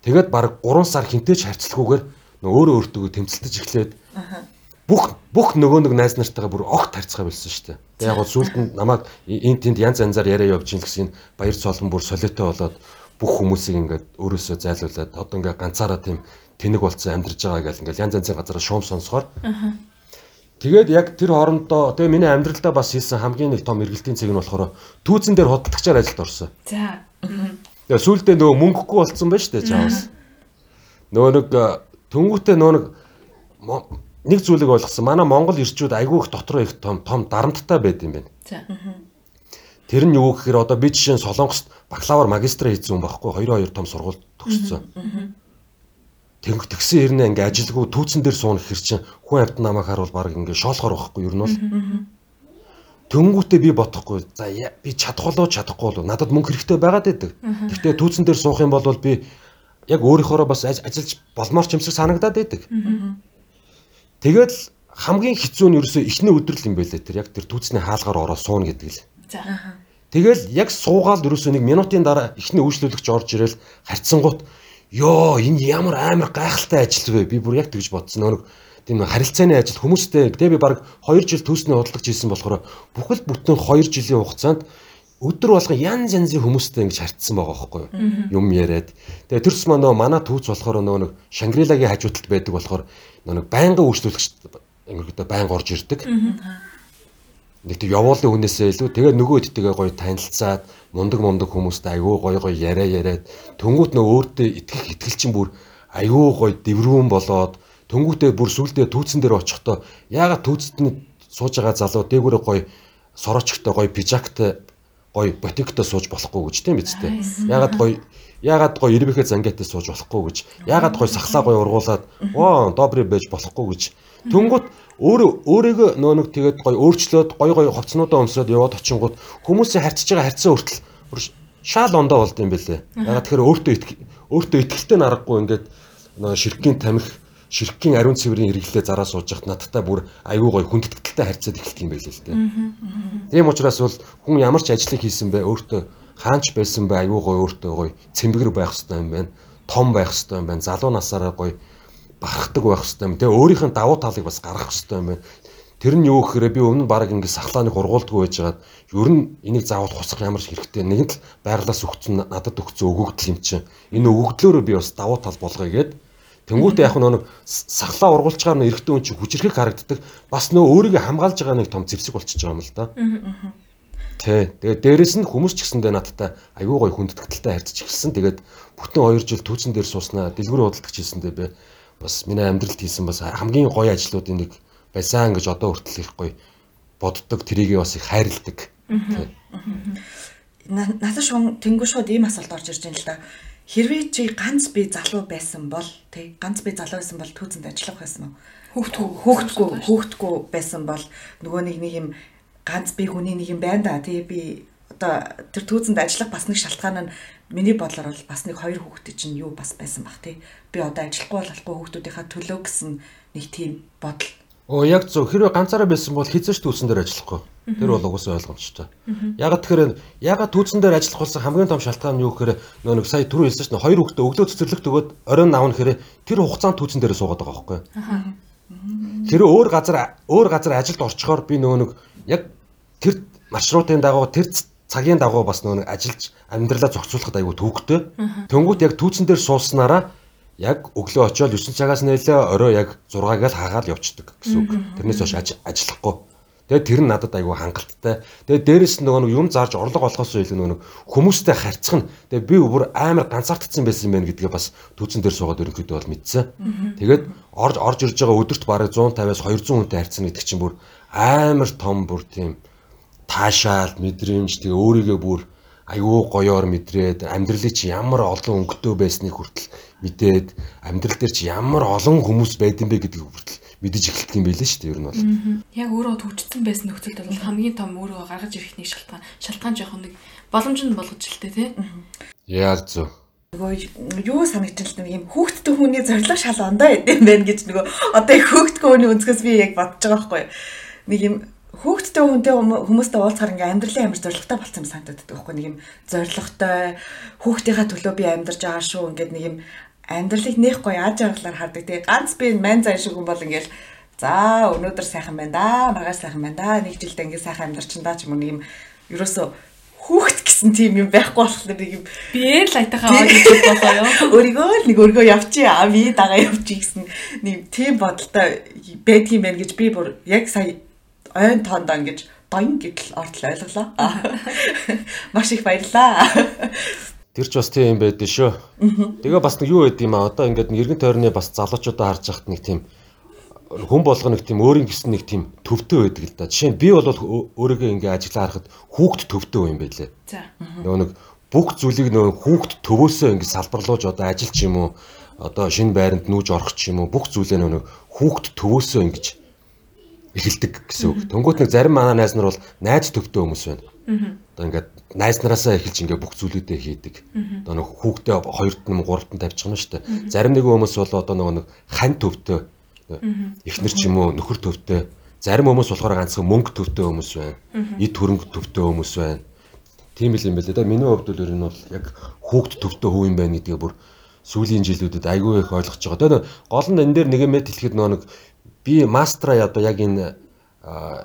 Тэгээд баг 3 сар хинтээч харьцлахгүйгээр өөрөө өөртөө тэмцэлтэж эхлээд бүх бүх нөгөө нэг найз нартайгаа бүр огт харьцгаа билсэн шүү дээ. Тэгээд яг гоо сүлд нь намайг энэ тэнд янз янзаар яриа явж ин гэсэн баяр цолон бүр солиотой болоод бүх хүмүүсийг ингээд өөрөөсөө зайлуулад одоо ингээд ганцаараа тийм тэнэг болцсон амьдарч байгаа гэл ингээд янз янзын газараа шуум сонсохоор Тэгээд яг тэр хоорондоо тэгээ миний амьдралдаа бас хийсэн хамгийн нэг том эргэлтийн цэг нь болохоор түүцэн дээр худалдагчаар ажилд орсон. За. Тэгээ сүүлдээ нөгөө мөнгөгүй болцсон байж тээ чаавс. Нөгөө нэг тэнгуүтээ нөгөө нэг нэг зүйлийг ойлгосон. Манай Монгол ирчүүд айгүй их дотроо их том том дарамттай байд юм байна. За. Тэр нь юу гэхээр одоо би жишээ нь Солонгост бакалавр магистра хийсэн хүн байхгүй 22 том сургууль төгссөн. Тэнгэр тэгсэн хэрнээ ингээ ажилгүй түүцэн дээр суuna гэхэр чинь хүн амт намайг харуул баг ингээ шоолохоор байхгүй юу нь бол. Тэнгүүтээ би бодохгүй. За би чадах болоо чадахгүй болоо надад мөнгө хэрэгтэй байгаад байдаг. Гэхдээ түүцэн дээр суух юм бол би яг өөрийнхоороо бас ажиллаж болмоор ч юмсаг санагдаад байдаг. Тэгээд л хамгийн хэцүү нь ерөөсөө эхний өдрөл юм байлээ тэр яг тэр түүцний хаалгаар ороо сууна гэдэг л. За. Тэгэл яг суугаал ерөөсөө нэг минутын дараа эхний үйлчлүүлэгч орж ирэл харьцангуут ёо энэ ямар амар гайхалтай ажил вэ? Би бүр яг тэгж бодсон. Нөгөө тийм харилцааны ажил хүмүүстэй тэгээ би баг 2 жил төсний худалдагч хийсэн болохоор бүхэл бүтэн 2 жилийн хугацаанд өдөр болгон янз янзын хүмүүстэй ингэж харьцсан байгаа байхгүй? Юм яриад. Тэгээ тэрс маа нөгөө манай түүц болохоор нөгөө нэг Шангрилагийн хажуудалд байдаг болохоор нөгөө байнгын үйлчлүүлэгч ингэхдээ байнга орж ирдэг. Нэг тийм явуулын хүнээсээ илүү тэгээ нөгөө хэдтэйгээ гоё танилцаад мундаг мундаг хүмүүстэй айгүй гоё гоё яриа яриад тэнгуут нөгөө өөртөө итгэх итгэл чинь бүр айгүй гоё дэврүүн болоод Тэнгүүтээ бүр сүулдэ түүцэн дээр очихдоо яагаад түүцэд сууж байгаа залуу дээгүүрээ гоё сорочтой гоё пижактай гоё ботиктой сууж болохгүй гэж тийм биз дээ. Яагаад гоё яагаад гоё ирбэхэ зангиатай сууж болохгүй гэж. Яагаад гоё сахлаа гоё ургуулад оо добри байж болохгүй гэж. Тэнгүүт өөрөө өөрийгөө нөө нэг тэгээд гоё өөрчлөөд гоё гоё хувцснуудаа өмсөд яваад очингууд хүмүүсийн харьцаж байгаа харьцаа хүртэл шаал ондоо болд юм бэлээ. Ягаад тэгэхээр өөртөө өөртөө ихтэй наргагүй ингээд нөө ширхгийн тамхи ширхгийн ариун цэврийн хэрэглээ зараа сууж яхад надтай бүр аюу гой хүндэтгэлтэй харьцаад эхэлт юм байл л дээ. Тийм учраас бол хүн ямар ч ажлыг хийсэн бэ өөртөө хаанч байсан бэ аюу гой өөртөө гой цэмбэгэр байх хэрэгтэй юм байна. Том байх хэрэгтэй юм байна. Залуу насаараа гой барахдаг байх хэрэгтэй юм. Тэгээ өөрийнх нь давуу талыг бас гаргах хэрэгтэй юм байна. Тэр нь юу гэхээр би өмнө баг ингэ сахлааны ургуулдгүй байжгаад ер нь энийг заавал хусах ямар ч хэрэгтэй. Нэгэнт л байглаас өгцөн надад өгцөн өгөгдөл юм чинь. Энэ өгөгдлөөрөө би бас давуу тал болгоё гэдэг Тэнгүүтээ яг нэг сахлаа ургуулж байгаа нэг эрэгтэй хүн чинь хүчрэхэг харагддаг. Бас нөө өөрийгөө хамгаалж байгаа нэг том зэвсэг болчихж байгаа юм л да. Тэ. Тэгээд дээрэс нь хүмүүс ч гэсэндээ надтай аюу гой хүндэтгэлтэй харьцаж эхэлсэн. Тэгээд бүтэн 2 жил түүцэн дээр сууснаа дэлгүүр худалдагч хийсэндээ би бас миний амьдралд хийсэн бас хамгийн гоё ажлуудын нэг байсан гэж одоо хүртэл их гоё боддог. Тэрийгээ бас их хайрладаг. Надад шун тэнгүү шууд ийм асуулт орж ирж байна л да хэрвээ чи ганц би залуу байсан бол тий ганц би залуу байсан бол түүцэнд ажиллах байсан уу? Хүүхдгүй хөөхтгүй хөөхтгүй байсан бол нөгөө нэг нэг юм ганц би хүний нэг юм байна да. Тий би одоо тэр түүцэнд ажиллах бас нэг шалтгаан нь миний бодлоор бол бас нэг хоёр хүүхдээ чинь юу бас байсан бах тий би одоо ажиллахгүй болохгүй хүүхдүүдийнхаа төлөө гэсэн нэг тийм бодол. Оо яг зөв. Хэрвээ ганцаараа байсан бол хизээш түүсэн дээр ажиллахгүй. Тэр бол угсаа ойлгомжтой. Ягаад тэгэхээр ягаад түүсэн дээр ажиллах болсон хамгийн том шалтгаан нь юу гэхээр нөө нэг сая түрүү хэлсэн чинь хоёр хүүхдээ өглөө цэцэрлэгт өгөөд оройн аавн гэхээр тэр хугацаанд түүсэн дээр суугаад байгаа байхгүй. Тэр өөр газар өөр газар ажилд орчхоор би нөгөө нэг яг тэр маршрутын дагуу тэр цагийн дагуу бас нэг ажиллаж амьдралаа зохицуулахад айгүй төвөгтэй. Тэнгүүт яг түүсэн дээр сууснараа яг өглөө очиод 9 цагаас нэлээ орой яг 6-аг л хаагаад явцдаг гэсэн үг. Тэрнээс хойш ажиллахгүй. Тэгээд тэр нь надад айгүй хангалттай. Тэгээд дээрэс нь нөгөө юм зарж орлого олохоос илүү нөгөө хүмүүстэй харьцах нь. Тэгээд би бүр амар ганцаардсан байсан юм байна гэдгээ бас түүцэн дээр суугаад ерөнхийдөө бол мэдсэн. Тэгээд орж орж ирж байгаа өдөрт бараг 150-аас 200 хүнтэй харьцсан гэдэг чинь бүр амар том бүр тийм таашаал мэдрэмж тэгээ өөрийгөө бүр аюу гоёор мэдрээд амьдралыг чи ямар олон өнгөтэй байсныг хүртэл мэдээд амьдрал дээр чи ямар олон хүмүүс байдсан бэ гэдгийг хүртэл мэдэж эхэлдэг юм байлээ шүү дээ ер нь бол. Яг өөрөө төвчсөн байсан нөхцөлд бол хамгийн том өөрөө гаргаж ирэх нэг шалтгаан шалтгаан жоохон нэг боломж нь болгож л тээ тий. Яг зөв. Нөгөө юу санагдчихл нэг юм хүүхдтэй хүний зориг шал ондоо идэм байх гэж нөгөө одоо их хүүхдтэй хүний өнцгөөс би яг бодож байгаа байхгүй. Нэг юм хүүхдтэй хүнтэй хүмүүстэй уулзахаар ингээм амьдралын амар зоригтой болсон юм санагддаг байхгүй нэг юм зоригтой хүүхдийнхаа төлөө би амьдарч байгаа шүү ингээд нэг юм амьдралыг нэх гоё аж аргалаар хардаг тий ганц би мань зан шиг хүн бол ингээл за өнөөдөр сайхан байна да маргааш сайхан байна да нэг жилдээ ингээд сайхан амьдарчин да ч юм уу нэг юм ерөөсөө хүүхд гэсэн тийм юм байхгүй болохоор нэг юм би л айтайхаа аваад идэх болохоо ёо. Өөрийгөө л нэг өргөө явчих аа би дагаа явчих гэсэн нэг тийм бодолтой байдгийм байх гэж би бүр яг сая ойн тоонд ингэж доин гэдэл ортол ойлголоо. Маш их баярлаа. Тэр ч бас тийм юм байдэн шүү. Тэгээ бас нэг юу байд юм а одоо ингээд эргэн тойрны бас залуучуудаа харж хахад нэг тийм хүн болго нэг тийм өөрийн гэсэн нэг тийм төвтэй байдаг л да. Жишээ нь би бол өөрийгөө ингээ ажиллаа харахад хүүхд төвтэй юм байлээ. За. Нөгөө нэг бүх зүйлийг нөгөө хүүхд төвөөсөө ингээ салбарлуулж одоо ажил ч юм уу одоо шинэ байранд нүүж орох ч юм уу бүх зүйлээ нөгөө хүүхд төвөөсөө ингэж эхэлдэг гэсэн үг. Тэнгүүт нэг зарим манай найз нар бол найз төгтөө хүмүүс байна. Одоо ингээд найз нараасаа эхэлж ингээд бүх зүйлүүдээ хийдэг. Одоо нэг хүүхдээ хоёрт нь гуравт нь тавьчих юм шүү дээ. Зарим нэг хүмүүс бол одоо нөгөө нэг хань төвтөө эхнэр ч юм уу нөхөр төвтөө зарим хүмүүс болохоор ганцхан мөнгө төвтөө хүмүүс байна. Эд хөрөнгө төвтөө хүмүүс байна. Тийм л юм байна лээ да. Миний хувьд бол ер нь бол яг хүүхд төвтөө хүү юм байна гэдгээ бүр сүүлийн жилүүдэд айгүй их ойлгож байгаа. Тэгээ гол нь энэ дээр нэг юм хэлэхэд нэг би мастера одоо яг энэ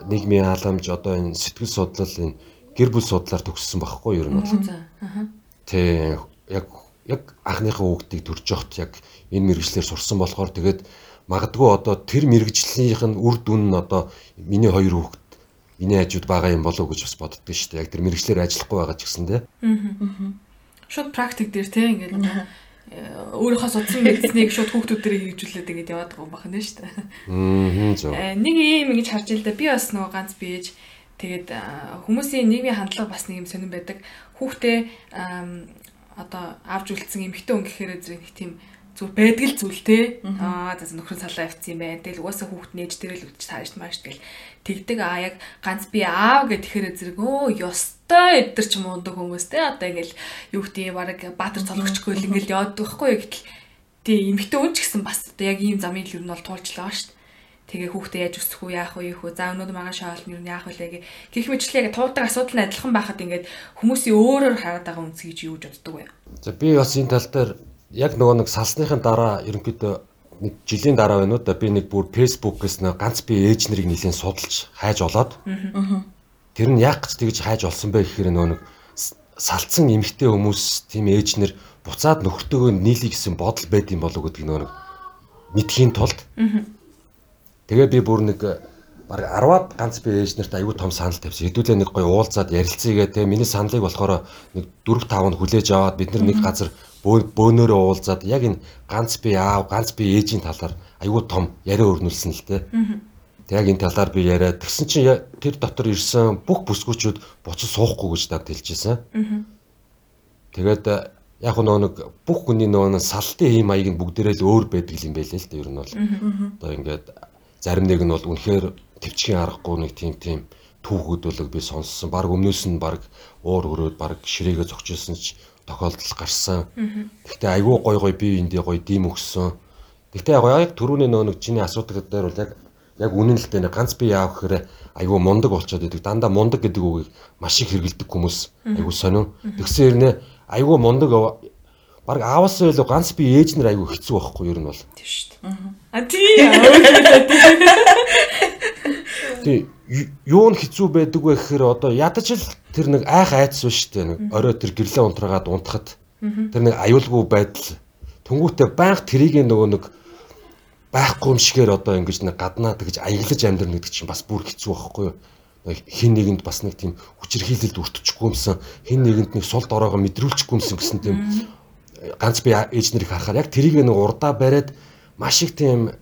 нийгмийн халамж одоо энэ сэтгэл судлал энэ гэр бүл судлаар төгссөн байхгүй юу ер нь бол. Тэ яг яг анхныхаа хүүхдийг төрж явахт яг энэ мэрэгчлэр сурсан болохоор тэгээд магадгүй одоо тэр мэрэгжлийнх нь үр дүн нь одоо миний хоёр хүүхд миний хажууд байгаа юм болов уу гэж бас боддгоо шүү дээ. Яг тэр мэрэгчлэр ажиллахгүй байгаа ч гэсэн тэ. Аа. Шууд практик дээр тэ ингээд өөрийнхөө судсан мэдснийг шууд хүүхдүүдэрээ хэрэгжүүлээд тэгээд яваад байгаа юм байна шүү дээ. Аа зөв. Нэг юм ингэж харж ил да би бас нөгөө ганц бийж тэгээд хүмүүсийн нийгмийн хандлага бас нэг юм сонирн байдаг. Хүүхдээ одоо авж үлдсэн эмэгтэй хүн гэхээр зэрэг нэг тийм зүгээр байдаг л зүйл те. Аа за нөхөр салаа явцсан юм байна. Тэгэл угаасаа хүүхд нээж тэрэл үтч тааш мааш тэгэл тэгдэг аа яг ганц би аав гэх тэгэхээр зэрэг өө ёстой өдр ч юм ундаг хүмүүс те. Одоо ингээл юу гэдэг баг баатар цолгочгүй л ингээл яваад байхгүй гэтэл тий эмхтэй үн ч гэсэн бас одоо яг ийм замын л нь бол туулжлаа шүү дээ. Тэгээ хүүхдээ яаж өсөх үү, яах юу вэ? За өнөөдөр магаа шаал нь юу яах вэ гэх гих мэтлээ яг туудаг асуудал нь адилхан байхад ингээд хүмүүсийн өөрөөр хараад байгаа үнс гэж юу гэж боддог вэ? За би бас энэ тал дээр яг нөгөө нэг салсныхын дараа ерөнхийдөө нэг жилийн дараа байна уу да би нэг бүр фэйсбүүкээс нэг ганц би ээж нарыг нэлийн судалж хайж олоод тэр нь яг гэж тэгж хайж олсон бай гэхээр нөгөө нэг салцсан эмэгтэй хүмүүс тийм ээж нар буцаад нөхөртөөгөө нийлий гэсэн бодол байд юм болов уу гэдгийг нөгөө мэдхийн тулд Тэгээ би бүр нэг баг 10-аад ганц би ээж нарт аягүй том санал тавьсан. Хэдүүлээ нэг гоё уулзаад ярилцъя тэгээ миний саналыг болохоор нэг 4 5 нь хүлээж аваад бид нар нэг газар бөөнөрөө уулзаад яг энэ ганц би аав, ганц би ээжийн талаар аягүй том яриа өрнүүлсэн л дээ. Тэг яг энэ талаар би яриад тэгсэн чинь тэр дотор ирсэн бүх бүсгүүчүүд буцаж суухгүй гэж дагд хэлжсэн. Тэгээд яг нөгөө нэг бүх хүний нэг салтын ийм маяг нь бүгдээрээ л өөр байдаг юм байлээ л дээ ер нь бол. Одоо ингээд зарим нэг нь бол үнэхээр төвчгийн аргагүй нэг тийм тийм түүхүүд бол би сонссон. Бараг өмнөөс нь бараг уур өрөөд бараг ширээгээ зогчилсон ч тохиолдол гарсан. Гэхдээ айгүй гой гой би эндээ гой дим өгсөн. Гэхдээ яг түрүүний нөгөө нэг чиний асуудаг дээр бол яг яг үнэн л дээ ганц би яав гэхээр айгүй мундаг болчиход идэг. Дандаа мундаг гэдэг үгийг маш их хэрэгэлдэг хүмүүс айгүй сонин. Тэгсэн хэрнээ айгүй мундаг баг ааваас илүү ганц би ээж нар айгүй хэцүү байхгүй юу ер нь бол. Тийм шүү дээ. А тий. Тий юу нь хэцүү байдаг вэ гэхээр одоо ядаж л тэр нэг айх айдас шүү дээ нэг орой тэр гэрлээ унтраагаад унтахад тэр нэг аюулгүй байдал Тэнгүүтээ байнга трийг нөгөө нэг байхгүй юм шигээр одоо ингэж нэг гаднаа тэгж аяглаж амьдрна гэдэг чинь бас бүр хэцүү байхгүй юу? хин нэгэнд бас нэг тийм хүчирхийлэлд өртчихгүй юмсан хин нэгэнд нэг сул дороогоо мэдрүүлчихгүй юмсан гэсэн тийм ганц би ээж нарыг харахаар яг тэрийг нэг урдаа бариад маш их тийм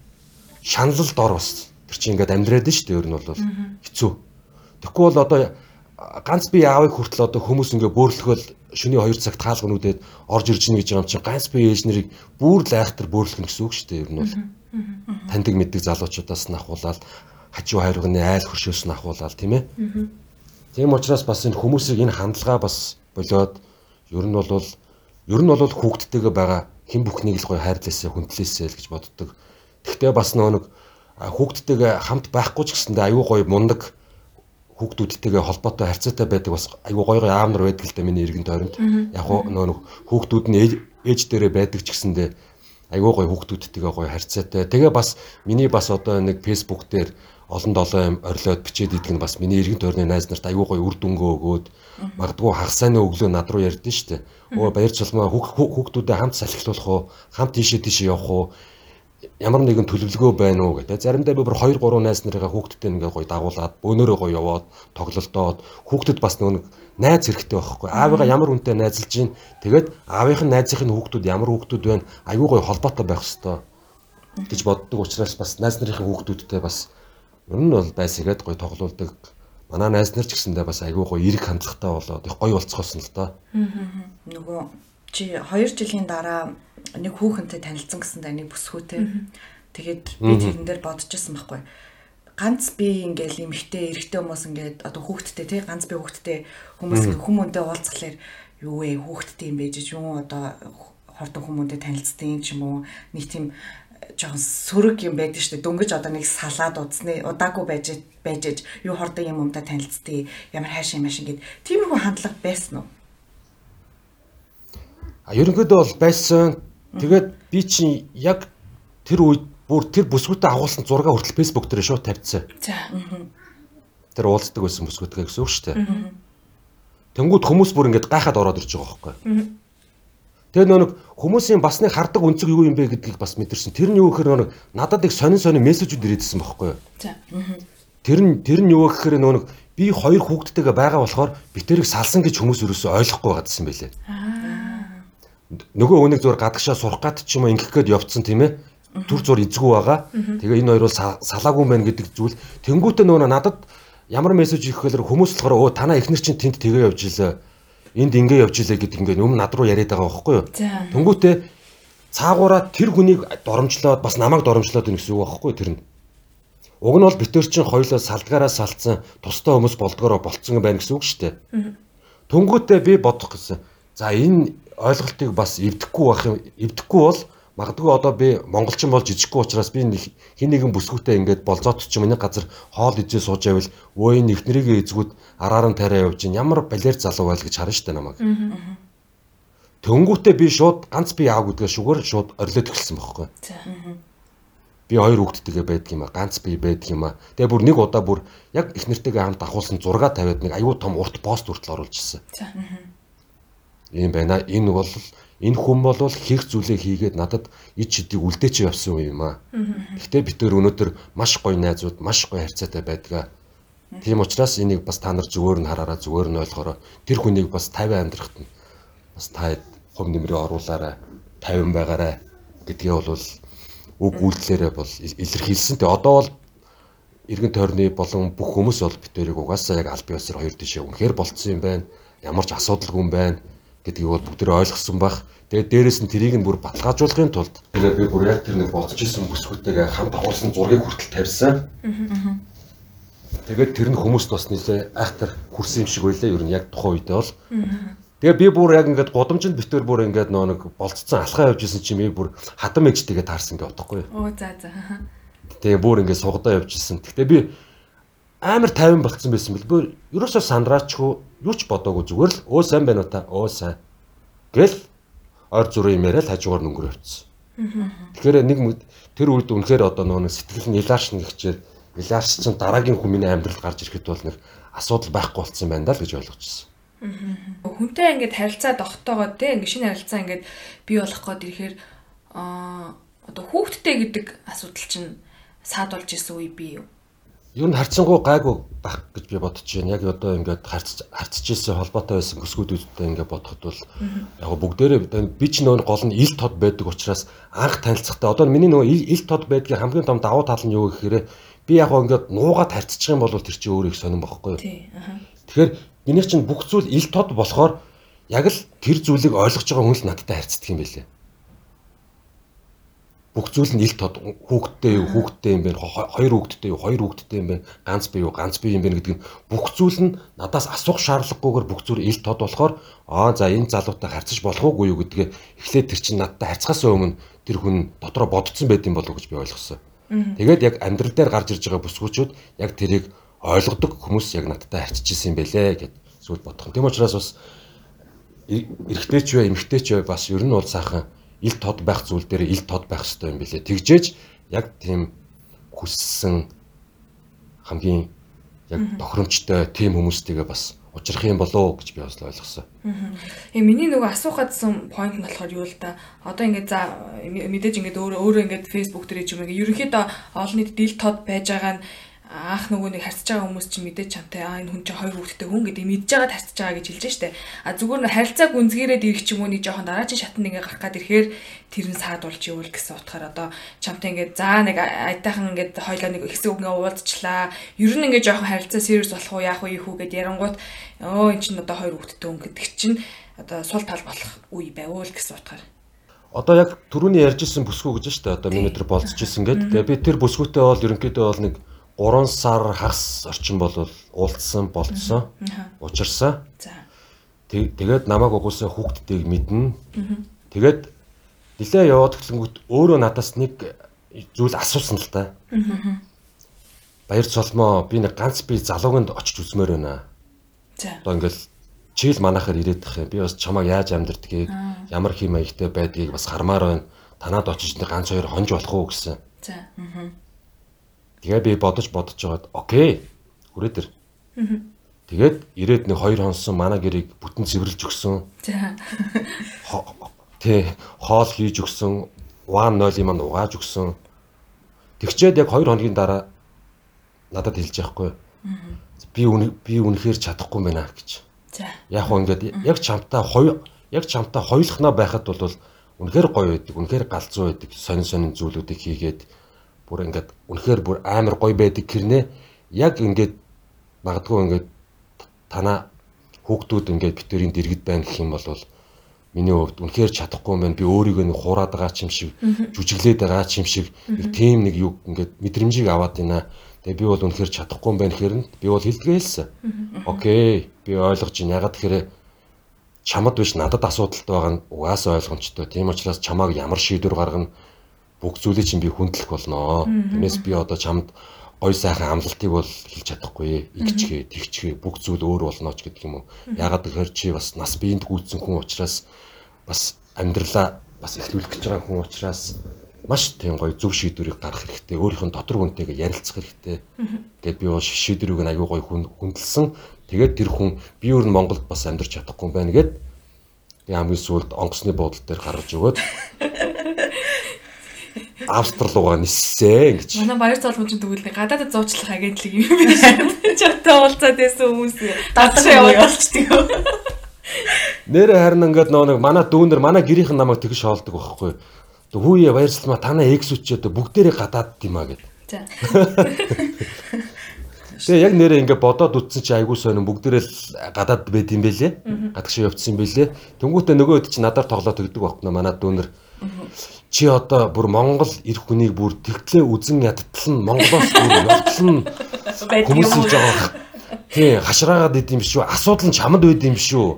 шаналл дор бас тэр чинь ингээд амьдраад нь шүү дээ ер нь бол хэцүү. Тэгэхгүй бол одоо ганц би аавыг хүртэл одоо хүмүүс ингээ бөөрлөхөөл шөнийн 2 цагт хаалгануудад орж ирж гин гэж байгаа юм чинь ганц би ээж нарыг бүр лайхтар бөөрлөх гэсэн үг шүү дээ ер нь бол. Таньдаг мэддэг залуучуудаас нь ахуулаад хажуу хайрганы айл хөршөөс нь ахуулаад тийм ээ. Тийм учраас бас энэ хүмүүсийг энэ хандлага бас болоод ер нь бол ер нь бол хүүхдтэйгээ байгаа хэн бүхнийг л гоё хайрлаасаа хүндлээсэй л гэж боддог. Гэхдээ бас нөгөө нэг хүүхдтэйгээ хамт байхгүй ч гэсэндээ аюу гоё мундаг хүүхдүүдтэйгээ холбоотой харьцаатай байдаг бас аюу гоё гоё аав нар байдаг л да миний иргэн тойронд. Яг нөгөө хүүхдүүд нь ээж дээрээ байдаг ч гэсэндээ айгүй гоё хүүхдүүдтэйгээ гоё харьцаатай. Тэгээ бас миний бас одоо нэг Facebook дээр олон долоо юм орилоод бичээд идэг нь бас миний иргэн тойрны найз нарт айгүй гоё үр дүнгөө өгөөд магадгүй хагасааны өглөө над руу ярьдэн штэ. Өө баяр цалмаа хүүхдүүдэд хамт салхилуулах уу, хамт тийшээ тийшээ явах уу ямар нэгэн төлөвлөгөө байна уу гэдэг. Заримдаа би бүр 2 3 найз нарыгаа хүүхдтэй ингээ гоё дагуулад, бөөнөрөө гоё яваад, тоглолтоод хүүхдэд бас нэг найз хэрэгтэй байхгүй. Аавыгаа ямар үнтэй найзалж гин. Тэгээд аавынх нь найзынхын хүүхдүүд ямар хүүхдүүд байна? Аюу гоё холбоотой байх хэвээр гэж боддог учраас бас найз нарын хүүхдүүдтэй бас ер нь бол байсгээд гоё тоглоулдаг. Манай найз нар ч гэсэндээ бас аюу гоё эрг хандлагатай болоод их гоё болцгоосон л доо. Нөгөө чи 2 жилийн дараа нэг хүүхэнтэй танилцсан гэсэндээ нэг бүсгүүтэй. Тэгээд би тэрэн дээр байсан байхгүй. Ганц би ингээл эмхтэй, эрэгтэй хүмүүс ингээд одоо хүүхэдтэй тий ганц би хүүхэдтэй хүмүүс хүмүүнтэй уулзхалаар юу вэ хүүхэдтэй юм байж юу одоо хортон хүмүүнтэй танилцсан ч юм уу нэг тийм жоохон сөрөг юм байдаг шүү дээ. Дөнгөж одоо нэг салаад удсны удаагүй байж байж юу хордон юм юмтай танилцдгийг ямар хайшаа машин гэд тиймэрхүү хандлага байсан уу? А ерөнхийдөө бол байсан. Тэгээд би чинь яг тэр үед бүр тэр бүсгүүтээ агуулсан зураг хүртэл Facebook дээр шууд тавьчихсан. За. Тэр уулздаг байсан бүсгүүтгээ гэсэн үг шүү дээ. Тэнгүүд хүмүүс бүр ингэж гайхаад ороод ирж байгаа байхгүй. Тэгээ нөө нэг хүмүүсийн бас нэг хардаг өнцөг юу юм бэ гэдгийг бас мэдэрсэн. Тэр нь юу гэхээр нөө надад их сонин сонин мессежүүд ирээдсэн байхгүй. За. Тэр нь тэр нь юу гэхээр нөө нэг би хоёр хүүхдтэйгээ байгаа болохоор би тэрийг салсан гэж хүмүүс ерөөсөй ойлгохгүй байгаадсэн байлээ. Нөгөө өнийг зур гадагшаа сурах гад ч юм уу ингэх гээд явцсан тийм ээ. Түр зур эзгүй байгаа. Тэгээ энэ хоёр бол салаагүй мэн гэдэг зүйл. Тэнгүүтээ нөгөө надад ямар мессеж ирэх гэхээр хүмүүс болохоор өө танаа ихнэр чинь тэнд тэгээ явж илээ. Энд ингэ явж илээ гэдэг ингээ өмнө над руу яриад байгаа байхгүй юу? Тэнгүүтээ цаагаараа тэр хүнийг доромжлоод бас намайг доромжлоод байна гэсэн үг байхгүй тэр нь. Уг нь бол битэр чинь хоёлоо салтгаараа салцсан тустай хүмүүс болдгороо болцсон байна гэсэн үг шүү дээ. Түнгүүтээ би бодох гэсэн. За энэ ойлголтыг бас эвдэхгүй байх юм эвдэхгүй бол магадгүй одоо би монголчин болж ижихгүй учраас би хин нэгэн бүсгүүтэй ингээд болзоот ч юм нэг газар хоол ижээ сууж байвал өө энэ ихнэрийгээ эзгүүд араар нь тариа явж ин ямар балер залуу байл гэж харна штэ намайг. Тэнгүүтээ би шууд ганц би яав гэдгээ шүгөр шууд орилоод эхэлсэн байхгүй. Би хоёр хүүхдтэйгээ байдаг юм а ганц би байдаг юм а. Тэгээ бүр нэг удаа бүр яг ихнэртэйгээ хамт ахуулсан зураг тавиад нэг аюу том урт пост хүртэл оруулж ирсэн. Ийм байна. Энэ бол энэ хүн бол хийх зүйлээ хийгээд надад ид шидийг үлдээч явсан юм аа. Гэхдээ бид төр өнөөдөр маш гоё найзууд, маш гоё харьцаатай байдгаа. Тийм учраас энийг бас та нар зүгээр нь хараараа зүгээр нь ойлгоорой. Тэр хүнийг бас 50 амьдрахт нь бас та хов нэмрээ оруулаарай. 50 байгаарай гэдгээ бол үг үйлдэлээрээ бол илэрхийлсэн. Тэгээ одоо бол иргэн тойрны болон бүх хүмүүс бол битэрийг угаасаа яг аль биесээр хоёр тишээ үнэхээр болцсон юм байна. Ямар ч асуудалгүй юм байна гэдгийг бол бүгдээ ойлгосон байх. Тэгээд дээрэс нь тэрийг нь бүр баталгаажуулахын тулд тэгээд би бүр яг тэр нэг бодож исэн бүсгүүтэйгээ хамт агуулсан зургийг хүртэл тавьсан. Тэгээд тэр нь хүмүүст бас нэлээ айхтар хүрсэн юм шиг байлаа. Ер нь яг тухайн үедээ бол. Тэгээ би бүр яг ингээд гудамжинд битэр бүр ингээд нөө нэг болцсон алхаа явж исэн чинь би бүр хадам эгч тэгээд таарсан гэ бодохгүй. Оо за за. Тэгээ бүр ингээд сугадаа явж исэн. Гэтэ би амар тайван болцсон байсан. Бүр ерөөсөө сандраачгүй юу ч бодоогүй зүгээр л өө сайн байна уу та? Өө сайн. Гэл ойр зүрийн юм яриад хажуугаар нүнгөр явцсан. Тэгэхээр нэг тэр үед үнэхээр одоо нөгөө сэтгэл нь илаарш нэгчээр илаарш чинь дараагийн хүмүүний амьдралд гарч ирэхэд бол нэг асуудал байхгүй болцсон юм байна л гэж ойлгочихсон. Хүнтэй ингээд харилцаа тогтоогоо те ингээд шинэ харилцаа ингээд бий болох гээд ирэхээр аа одоо хүүхдтэй гэдэг асуудал чинь саад болж исэн үе бий юу? Юу н харцсангуу гайгүй байх гэж би бодож байна. Яг одоо ингээд харц харцж ирсэн холбоотой байсан бүсгүүдүүдтэй ингээд бодоход бол яг бүгдээрээ би ч нөө гол нь ил тод байдаг учраас анх танилцахдаа одоо миний нөгөө ил тод байдгийн хамгийн том давуу тал нь юу гэхээр би яг ингээд нуугаад харцчих юм бол тэр чинь өөрөө их сонирн бохгүй юу. Тэгэхээр миний чинь бүх зүйл ил тод болохоор яг л тэр зүйлийг ойлгож байгаа хүн л надтай харьцдаг юм байлээ бүх зүйл нь ил тод хүүхдтэй юу хүүхдтэй юм бэ хоёр хүүхдтэй юу хоёр хүүхдтэй юм бэ ганц би юу ганц би юм бэ гэдэг нь бүх зүйл нь надаас асуух шаардлагагүйгээр бүх зүйл ил тод болохоор аа за энэ залуутай харьцаж болох уугүй юу гэдгээ эхлээд тэр чинь надтай харьцахаас өмнө тэр хүн дотроо бодцсон байд юм болов уу гэж би ойлгосон. Тэгээд яг амьдрал дээр гарч ирж байгаа бүсгүүчүүд яг тэрийг ойлгодог хүмүүс яг надтай харьцаж исэн юм бэлээ гэд зүйл бодох. Тийм учраас бас эрэгтэй ч бай эмэгтэй ч бай бас ер нь бол сайхан ил тод байх зүйл дээр ил тод байх хэрэгтэй юм билээ. Тэгжээж яг тийм хүссэн хамгийн яг тохиромжтой тийм хүмүүстэйгээ бас учрах юм болоо гэж би бас ойлгосон. Э миний нөгөө асуух гадсан point нь болохоор юу л да. Одоо ингээд за мэдээж ингээд өөрөө өөрөө ингээд Facebook дээр ч юм ингээд ерөнхийдөө олон нийтэд ил тод байж байгаа нь анх нөгөө нэг харьцаж байгаа хүмүүс чинь мэдээж чамтай аа энэ хүн чинь хоёр хүүхэдтэй хүн гэдэг мэдж байгаа харьцаж байгаа гэж хэлж штэ. А зүгээр нь харилцааг үнзгээрээд ирэх ч юм уу нэг жоохон дараагийн шатнд ингээ гарах гад ирэхээр тэр нь саадуулж ивэл гэсэн утгаар одоо чамтай ингээ заа нэг айтайхан ингээ хоёлоо нэг хэсэг ингээ уулзчлаа. Ер нь ингээ жоохон харилцаа serious болох уу яах вэ ийхүү гэд ярангууд өө эн чинь одоо хоёр хүүхэдтэй хүн гэдэг чинь одоо сул тал болох үе байвал гэсэн утгаар одоо яг түрүүний ярьжсэн бүсгүй гэж штэ одоо миний тэр болцож исэн гэд. Тэгээ би тэр бүсгүйтэй бол ерөнхийдөө бол нэг 3 сар хагас орчин бол уулзсан болцсон. Учирсан. За. Тэгээд намайг угсаа хүүхдтэйг мэднэ. Тэгээд нилээ яваад хөтлөнгөт өөрөө надаас нэг зүйл асуусан л та. Баяр цолмоо би нэг ганц би залууганд очиж үзмээр байна. За. Одоо ингээл чийл манахаар ирээд их юм. Би бас чамайг яаж амьдрдгийг, ямар хэм маягтай байдгийг бас хармаар байна. Танаад очиж нэг ганц хоёр хонж болох уу гэсэн. За. Аа Тэгээ би бодож бодож жагаад окей. Хүрээ тэр. Тэгээд ирээд нэг хоёр хонсон манай гэрийг бүтэн цэвэрлж өгсөн. Тэ хоол хийж өгсөн. Ван 0 юм угааж өгсөн. Тэгчээд яг 2 хоногийн дараа надад хэлж яахгүй. Би би үнэхээр чадахгүй байна гэж. За. Яг хөө ингээд яг чамтай хоёр яг чамтай хоёулахнаа байхад бол үнэхээр гоё байдаг, үнэхээр галзуу байдаг, сонин сонин зүйлүүдийг хийгээд бүр ингээд үнэхээр бүр амар гоё байдаг гэрнээ яг ингээд магадгүй ингээд танаа хүүхдүүд ингээд битэрийн дэргэд байна гэх юм бол миний хувьд үнэхээр чадахгүй юм байна. Би өөрийгөө нэг хураад байгаа ч юм шиг, жүжиглээд байгаа ч юм шиг нэг тийм нэг юу ингээд мэдрэмжийг аваад байна. Тэгээ би бол үнэхээр чадахгүй юм байна гэхээр нь би бол хэлдгээ хэлсэн. Окей, би ойлгож байна. Ягаад тэгэхээр чамд биш надад асуудалтай байгаа нь угаасаа ойлгомжтой. Тийм учраас чамааг ямар шийдвэр гаргана бүх зүйлийг чинь би хүндлэх болноо. Тэрнээс би одоо чамд гой сайхан амлалтыг бол хэлж чадахгүй. Игчгээ, тэгчгээ бүх зүйл өөр болно ч гэдэг юм уу. Ягаад гэхээр чи бас нас биеинд гүйцсэн хүн учраас бас амьдралаа бас эхлүүлэх гэж байгаа хүн учраас маш тийм гоё зөв шийдвэрийг гаргах хэрэгтэй. Өөрийнх нь дотор хүнтэйгээ ярилцах хэрэгтэй. Гэт би бол шийдвэрийг нь аюу гоё хүндэлсэн. Тэгээд тэр хүн би өөр нь Монголд бас амьдарч чадахгүй юм байна гэд би хамгийн сүүлд онгоцны буудлын дээр гаргаж өгөөд Австрал руугаа ниссэн гэж. Манай баяр цолмож тгүүлний гадаадд зуучлах агентлаг юм байна. Чамтай уулзаад байсан хүмүүс дадсан явуулчихдаг. Нэрэ харин ингээд нөө нэг манай дүүнер манай гэрийнхэн намайг тэгж шоолдог байхгүй. Хүүе баярсалма танаа экс үчээд бүгдээрээ гадаад юм а гэд. За. Тэгээ яг нэрээ ингээ бодоод үтсэн чи айгуу сонин бүгдээрээ л гадаад байд юм бэлээ. Гадагш явцсан юм бэлээ. Тэнгүүтээ нөгөө хэд чи надаар тоглоод тэгдэг байхгүй манай дүүнер. Чи одоо бүр Монгол ирэх хүнийг бүр тэгтлээ үзэн ядтал нь Монголоос бүр ядтал нь хүмүүсийг жоо. Тий, хашраагаад идэм шүү. Асуудал нь чамд байд юм шүү.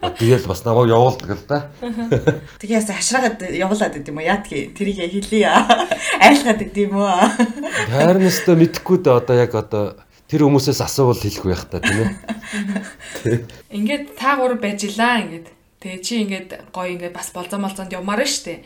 Тэгэл бас намайг явуулдаг л да. Тэгээ ясаа хашраагаад явуулаад идэм үү? Яадгийг тэрийг хэлье. Айлгаад идэм үү? Харин өстө мэдхгүй дээ одоо яг одоо тэр хүмүүсээс асуувал хэлэх байх та тийм ээ. Ингээд та гур байж илаа ингээд. Тэгээ чи ингээд гоё ингээд бас болзон болзонд явмаар штэ.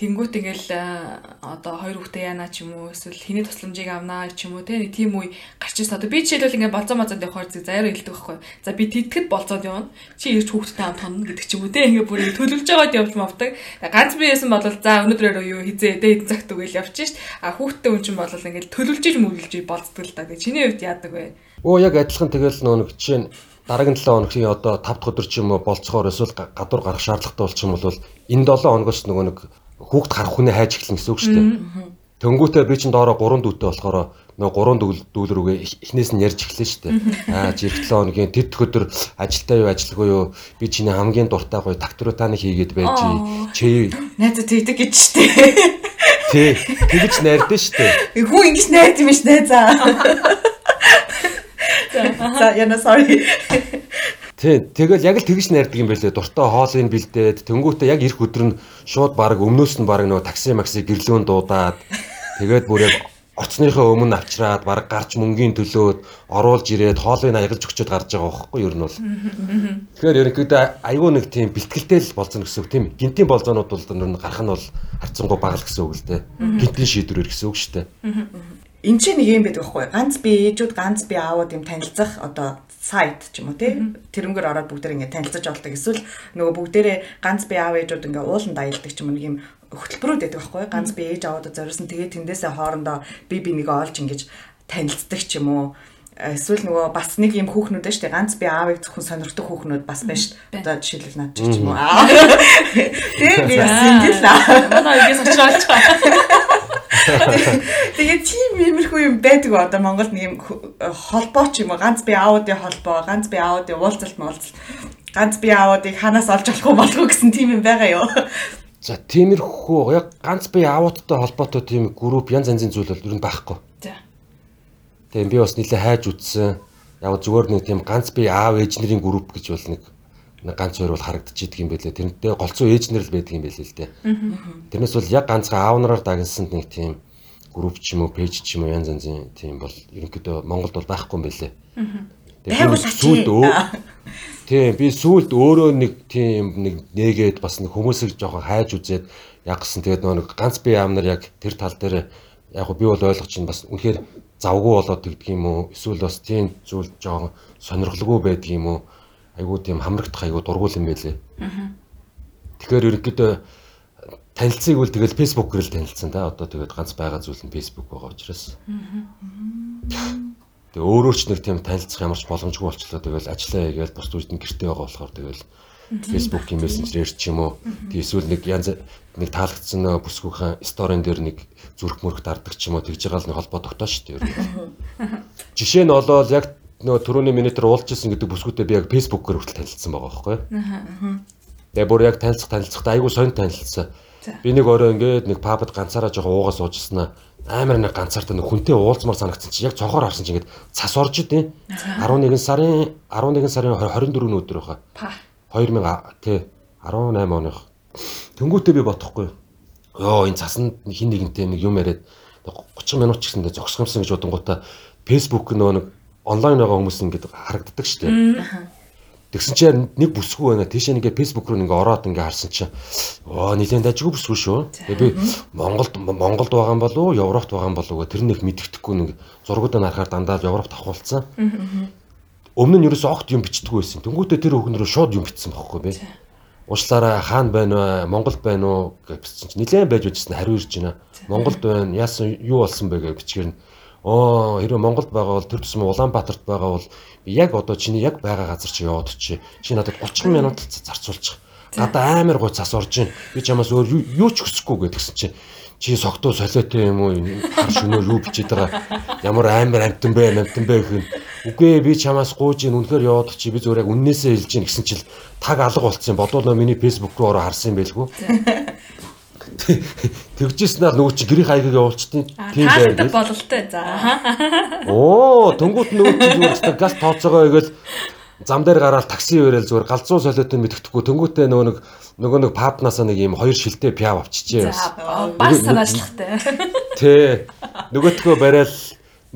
Тэнгүүт ингээл э, одоо хоёр хүүхдээ яана ч юм уу эсвэл хиний тусламжийг авнаа ч юм уу нэг тийм үе гарч ирсэн. Одоо би жишээлбэл ингээд болцоо моцонд явахаар зэг заяар хэлдэг байхгүй. За би тэтгэд болцоод явна. Чи ирж хүүхдтэй хамт тонно гэдэг ч юм уу те ингээд бүр төлөвлөж байгаад явж мавдаг. Ганц би яасан бол за өнөөдрөөр юу хизээ дэ хэдэн цагт үгээл явчих шít. А хүүхдтэй хүн чинь бол ингээд төлөвлөж мөвлөж болцдог л та. Тэгээ чиний хувьд яадаг вэ? Оо яг адилхан тэгэл нөө нэг чинь дараагийн 7 хоногийн одоо 5 дахь өдөр ч юм уу болцохоор эсвэл гадуур гарах шаардлагатай болчих юм бол энэ 7 хоногоос нөгөө нэг хүүхд харах хүнээ хайж эхэлнэ гэсэн үг шүү дээ. Тэнгүүтээ би чинь доороо 3 дүүтэй болохоор нөгөө 3 дүүл рүүгээ эхнээс нь ярьж эхлэв шүү дээ. Аа 7 хоногийн тэд өдөр ажилдаа юу ажилгүй юу би чиний хамгийн дуртай гоё докторатаны хийгээд байж чи найзаа тэгдэг гэж шүү дээ. Тий, тэгж найрдаа шүү дээ. Хүү ингэж найрд юм ш найзаа. За яна sorry. Тий, тэгэл яг л тэгж найрдаг юм байлээ. Дуртай хоолыг бэлдээд тэнгуүтээ яг ирэх өдөр нь шууд баг өмнөөс нь баг нөгөө такси макси гэрлөөн дуудаад тэгээд бүр яг оцсныхоо өмнө авчраад баг гарч мөнгөний төлөөд оруулж ирээд хоолыг аялж өгчөөд гарч байгаа байхгүй юу ер нь бол. Тэгэхээр ерөнхийдөө айгүй нэг тийм бэлтгэлтэй л болцсон гэсэн үг тийм. Гинтийн болзоонууд бол ер нь гарах нь бол харцсангуй баг л гэсэн үг л дээ. Гинтийн шийдвэрээр гэсэн үг шүү дээ. Энд чинь нэг юм байдаг байхгүй ганц би ээжүүд ганц би аауд юм танилцах одоо сайт ч юм уу тий? Тэрнгээр ороод бүгдээр ингэ танилцаж болдог эсвэл нөгөө бүгдээрээ ганц би аав ээжүүд ингээ ууланд аялдаг ч юм уу нэг юм хөтөлбөрүүд байдаг байхгүй ганц би ээж аавд зориулсан. Тэгээ тэндээсээ хоорондоо би би нэгэ олж ингэж танилцдаг ч юм уу. Эсвэл нөгөө бас нэг юм хүүхнүүд шүү дээ. Ганц би аавыг зөвхөн сонирхдаг хүүхнүүд бас байна шүү дээ. Одоо жишээлбэл над ч юм уу? Тэгээ би бас ингэл манай үгээс очролч Тэгээ тийм иймэрхүү юм байдаг одоо Монголд нэг юм холбоо ч юм уу ганц би аудио холбоо, ганц би аудио уулзалт муулзалт ганц би аудиыг ханаас олж болох уу болох уу гэсэн тийм юм байгаа юу? За тиймэрхүү яг ганц би аудиотой холбоотой тийм групп янз янзын зүйл бол ер нь байхгүй. За. Тэгээ би бас нэлээ хайж үтсэн. Яг зүгээр нэг тийм ганц би аав ээж нарын групп гэж бол нэг ганц хоёр бол харагдчихийдэг юм байлээ. Тэрнтэй голцоо ээжнэр л байдаг юм байлээ л дээ. Тэрнээс бол яг ганцхан аав нараар дагнсан нэг тийм групп ч юм уу, пэйж ч юм уу янз янзын тийм бол ерөнхийдөө Монголд бол байхгүй юм байлээ. Тэгээд сүүлд өө Тийм би сүүлд өөрөө нэг тийм нэг нээгээд бас нэг хүмүүсийг жоохон хайж үзээд яг гисэн тэгээд нөгөө ганц би аав нар яг тэр тал дээр яг би бол ойлгож чинь бас үнэхээр завгүй болоод тэгдэг юм уу эсвэл бас тийм зүйл жоохон сонирхолгүй байдаг юм уу айгуу тийм хамрагдах айгуу дургуул юм байлээ. Тэгэхээр ерөнхийдөө танилцыг үл тэгэл фэйсбүүкээр л танилцсан да. Одоо тэгээд ганц байгаа зүйл нь фэйсбүүк байгаа учраас. Тэгээ өөрөө ч нэг тийм танилцах ямарч боломжгүй болчлоо. Тэгэл ажиллаа хийгээл бус үед нь гэртээ байгаа болохоор тэгэл фэйсбүүкийн мессенжерээр ч юм уу. Эсвэл нэг янз нэг таалагдсан бүсгүйхэн сторийн дээр нэг зүрх мөрөх дарддаг ч юм уу тэгж байгаа л нэг холбоо тогтоо шүү дээ. Жишээ нь олоод яг нөгөө түрүүний минутер уулж исэн гэдэг бүсгүүтэй би яг фэйсбүүкээр хүртэл танилцсан байгаа байхгүй юу. Тэгээ бүр яг танилцах танилцахтай айгүй сонь танилцсан. Би нэг орой ингээд нэг пабд ганцаараа жоохон уугаа суужснаа амар нэг ганцаартай нэг хүнтэй уулзмаар санагдсан чи яг цонхоор харсан чи ингээд цас орж идэв. 11 сарын 11 сарын 24-ний өдөр байха. 2000 тий 18 оных. Тэнгүүтээ би бодохгүй. Йоо энэ цаснд хин нэгэнтэй нэг юм яриад 30 минут ч гэсэндээ зогсгомсон гэж бодонгуудаа фэйсбүүк нөгөө нэг онлайн байгаа хүмүүс ингээд харагддаг шүү дээ. Тэгсэн чинь нэг бүсгүй байна. Тийшээ нэгэ фэйсбુક руу ингээ ороод ингээ харсан чинь оо нилээн дажгүй бүсгүй шүү. Тэгээ би Монголд Монголд байгаа юм болов уу, Европт байгаа юм болов уу тэр нэг мэддэхгүй нэг зургуудаа харахаар дандаа Европт авахулсан. Өмнө нь ерөөсөө огт юм бичдэг байсан. Тэнгүүтээ тэр рүү шууд юм бичсэн байхгүй би. Уучлаарай хаана байна вэ? Монголд байна уу гэсэн чинь нилээн байж үзсэн хариу ирж байна. Монголд байна. Яасан юу болсон бэ гэж бичгэрнэ Оо хэрэв Монголд байгаа бол тэр тусмаа Улаанбаатарт байгаа бол би яг одоо чиний яг байгаа газар чи яваад чи. Чи надад 30 минут зарцуулчих. Гадаа амар гой цас орж ийн. Би чамаас өөр юу ч хүсэхгүй гэдгсэн чи. чи согтуу солиотой юм уу? Хар шөнөөр юу бичээд байгаа? Ямар амар амтан бэ амтан бэ гэх юм үгүй би чамаас гууж ийн. Үнэхээр яваад чи би зүгээр яг үннээсээ хэлж ийн гэсэн чил. Таг алга болцсон. Бодвол миний Facebook руу ороо харсан юм байлгүй тэгжсэн нар нөгөө чи гэрийн хаягийг явуулчихдээ тийм байх бололтой за оо тэнгуут нөгөө чи зүгээр газ тооцоогоо игээл зам дээр гараад такси өрөөл зүгээр галзуу солиотой мэддэхгүй тэнгуүтээ нөгөө нэг нөгөө нэг пабнасаа нэг юм хоёр шилтэй пиав авчижээ. Бас санаачлахтай. Тэ. Нөгөөтгөө барайл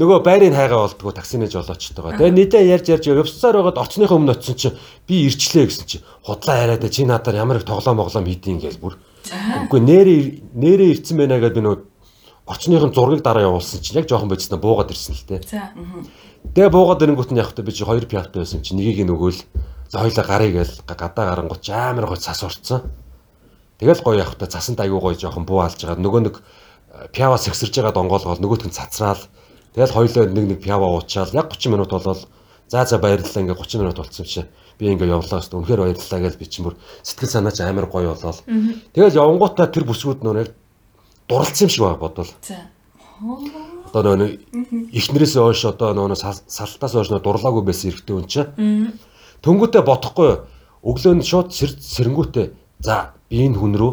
нөгөө байрыг хайгаа болдгоо таксинэж олоочтойгоо. Тэгээ нийтээ ярьж ярьж явцсаар байгаад орчныхаа өмнө очисон чинь би ирчлээ гэсэн чинь худлаа яриад чи надаар ямар их тоглоом моглоом хийдин гэж бүр. Үгүй нэрээ нэрээ ирцэн байна гэдэг би нөгөө орчныхын зургийг дараа явуулсан чинь яг жоохон бодсноо буугаад ирсэн л тээ. За. Тэгээ буугаад ирэнгүүт нь явахдаа би чи хоёр пиавтай байсан чинь нэгийг нөгөөл За хоёлаа гарыг гээл гадаа гарангуут амар гой цас орцсон. Тэгэл гоё явахдаа цасанд аягүй гоё жоохон буу алж байгаа. Нөгөө нэг э, пиава сэгсэрж байгаа донгоолгол нөгөөт нь цацраал. Тэгэл хоёлоо нэг нэг пиава уучаал яг 30 минут болол за за баярлалаа ингээ 30 минут болцсон чи. Би ингээ явлаа гэсэн. Үнэхээр баярлалаа гэж би чинь бүр сэтгэл санаа чи амар гоё болол. Тэгэл явангуудаа тэр бүсгүүд нөр яг дурлцсан юм шиг байгаа бодвол. За. Одоо нөө эхнэрээс ойш одоо нөө салтаас ойш дурлаагүй байсан эрэгтэй хүн чинь Төнгөтэй бодохгүй өглөө нь шууд сэрэнгүүтээ за би энэ хүн рүү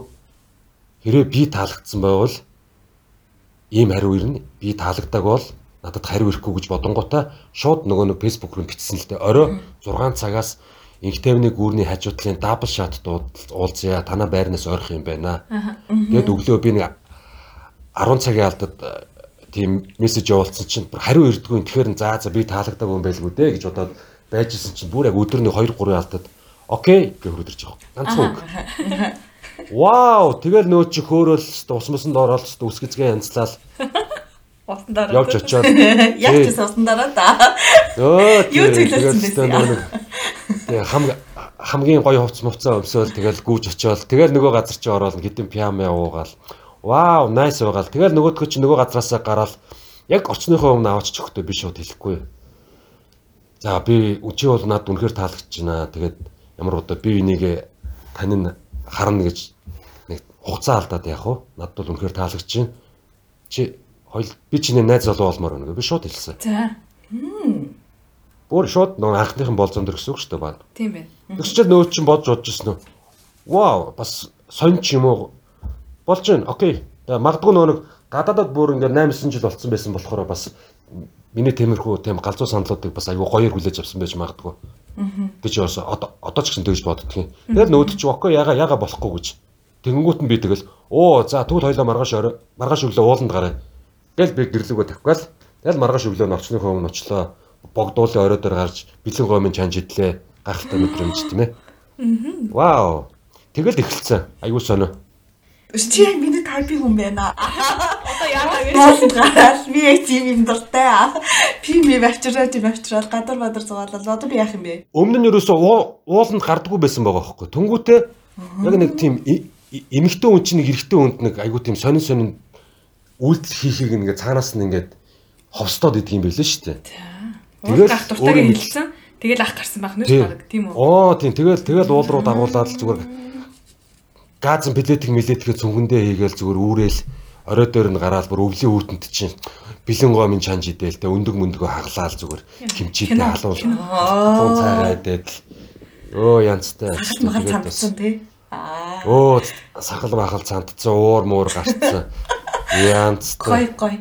хэрэг би таалагдсан байвал ийм хариу ирнэ. Би таалагдаг бол надад хариу ирэхгүй гэж бодонгуудаа шууд нөгөө нэг фэйсбુક руу бичсэн л дээ. Орой 6 цагаас инхтевний гүүрний хажуудлын дабл шат уулзъя. Танаа байрнаас ойрох юм байна. Тэгэд өглөө би нэг 10 цагийн алдад э, тийм мессеж явуулсан чинь хариу ирдэггүй. Тэгэхээр за за би таалагддаг юм байлгүй дээ гэж бодоод байжсэн чинь бүр яг өдөрний 2 3 алдаад окей гэж хөрөдөрч байгаа. Ганцхан үг. Вау, тэгэл нөө чи хөөрөөл усмасан доорол үсгэцгээ янзлал. Усан дараа. Явж очиод. Яг ч усан дараа да. Өө юу зөвлөсөн бэ? Тэгээ хам хамгийн гоё хувц мувцаа өмсөөл тэгэл гүүж очиод тэгэл нөгөө газар чи ороод хэдэн пиамэ уугаал. Вау, найс байгаал. Тэгэл нөгөөдгөө чи нөгөө газараасаа гараад яг орчныхоо өмнө аваач чөхтөө би шууд хэлэхгүй. За би чи бол над үнэхээр таалагдж байна. Тэгээд ямар удаа би энийг тань харна гэж нэг хугацаа алдаад яах вэ? Над бол үнэхээр таалагдж байна. Чи хоёул би чиний найз залуу болмоор байна. Би шууд хэлсэн. За. Бүр шууд нөгөө анхныхан болзон дэр гэсэн үг шүү дээ. Тийм байна. Тэгсчээд нөө чин бодж бодож ирсэн үү? Вау, бас сонч юм уу? Болж байна. Окей. Магадгүй нөгөө нэг гадаадад бүр ингээд 8 9 жил болцсон байсан болохоор бас миний темирхүү тийм галзуу саналуудыг бас аюу гоёор хүлээж авсан байж магадгүй. гэж бас одоо одоо ч гэсэн тэгж боддгийн. Тэгэл нөөд чи окей яга яга болохгүй гэж. Тэнгүүт нь би тэгэл оо за тэгвэл хоёлаа маргааш орой маргааш өглөө ууланд гараа. Тэгэл би гэрлүүгөө тавьгаал. Тэгэл маргааш өглөө норчны хөвөн очлоо. Богдуулын орой дээр гарч бэлэн гомын чанж идлээ. Гахалтай мэдрэмж тийм ээ. Вау. Тэгэл эхэлсэн. Аюу сонио. Чи яг миний тайпын хүн байна. Одоо яагаад гэж гараад би яг тийм юм дуртай. Би ми авчираа тийм авчираад гадар бадар зугаалал одоо би яах юм бэ? Өмнө нь ерөөсөө ууланд гардггүй байсан байгаа хөөхгүй. Тэнгүүтээ яг нэг тийм эмэгтэй хүн чинь нэг эрэгтэй хүнд нэг айгуу тийм сонин сонин үйлдэл хийхийг ингээд цаанаас нь ингээд ховстоод идэг юм байлээ шүү дээ. Тэгэл ах дуртайг хэлсэн. Тэгэл ах гарсан байх нүш баг тийм үү? Оо тийм тэгэл тэгэл уул руу дагуулаад л зүгээр газан билетик милетикээ цүнхэндээ хийгээл зүгээр үүрээл орой дээр нь гараад бүр өвлийн үүтэнд чинь бэлэн гомын чанж идээл тэ өндөг мөндгөө хаглаал зүгээр химчээтэй халуун халуун цайгаа идээд өө янзтай Махал цантсан тий. Аа. өө сахал махал цантцсан уур муур гарцсан янзтай Гой гой.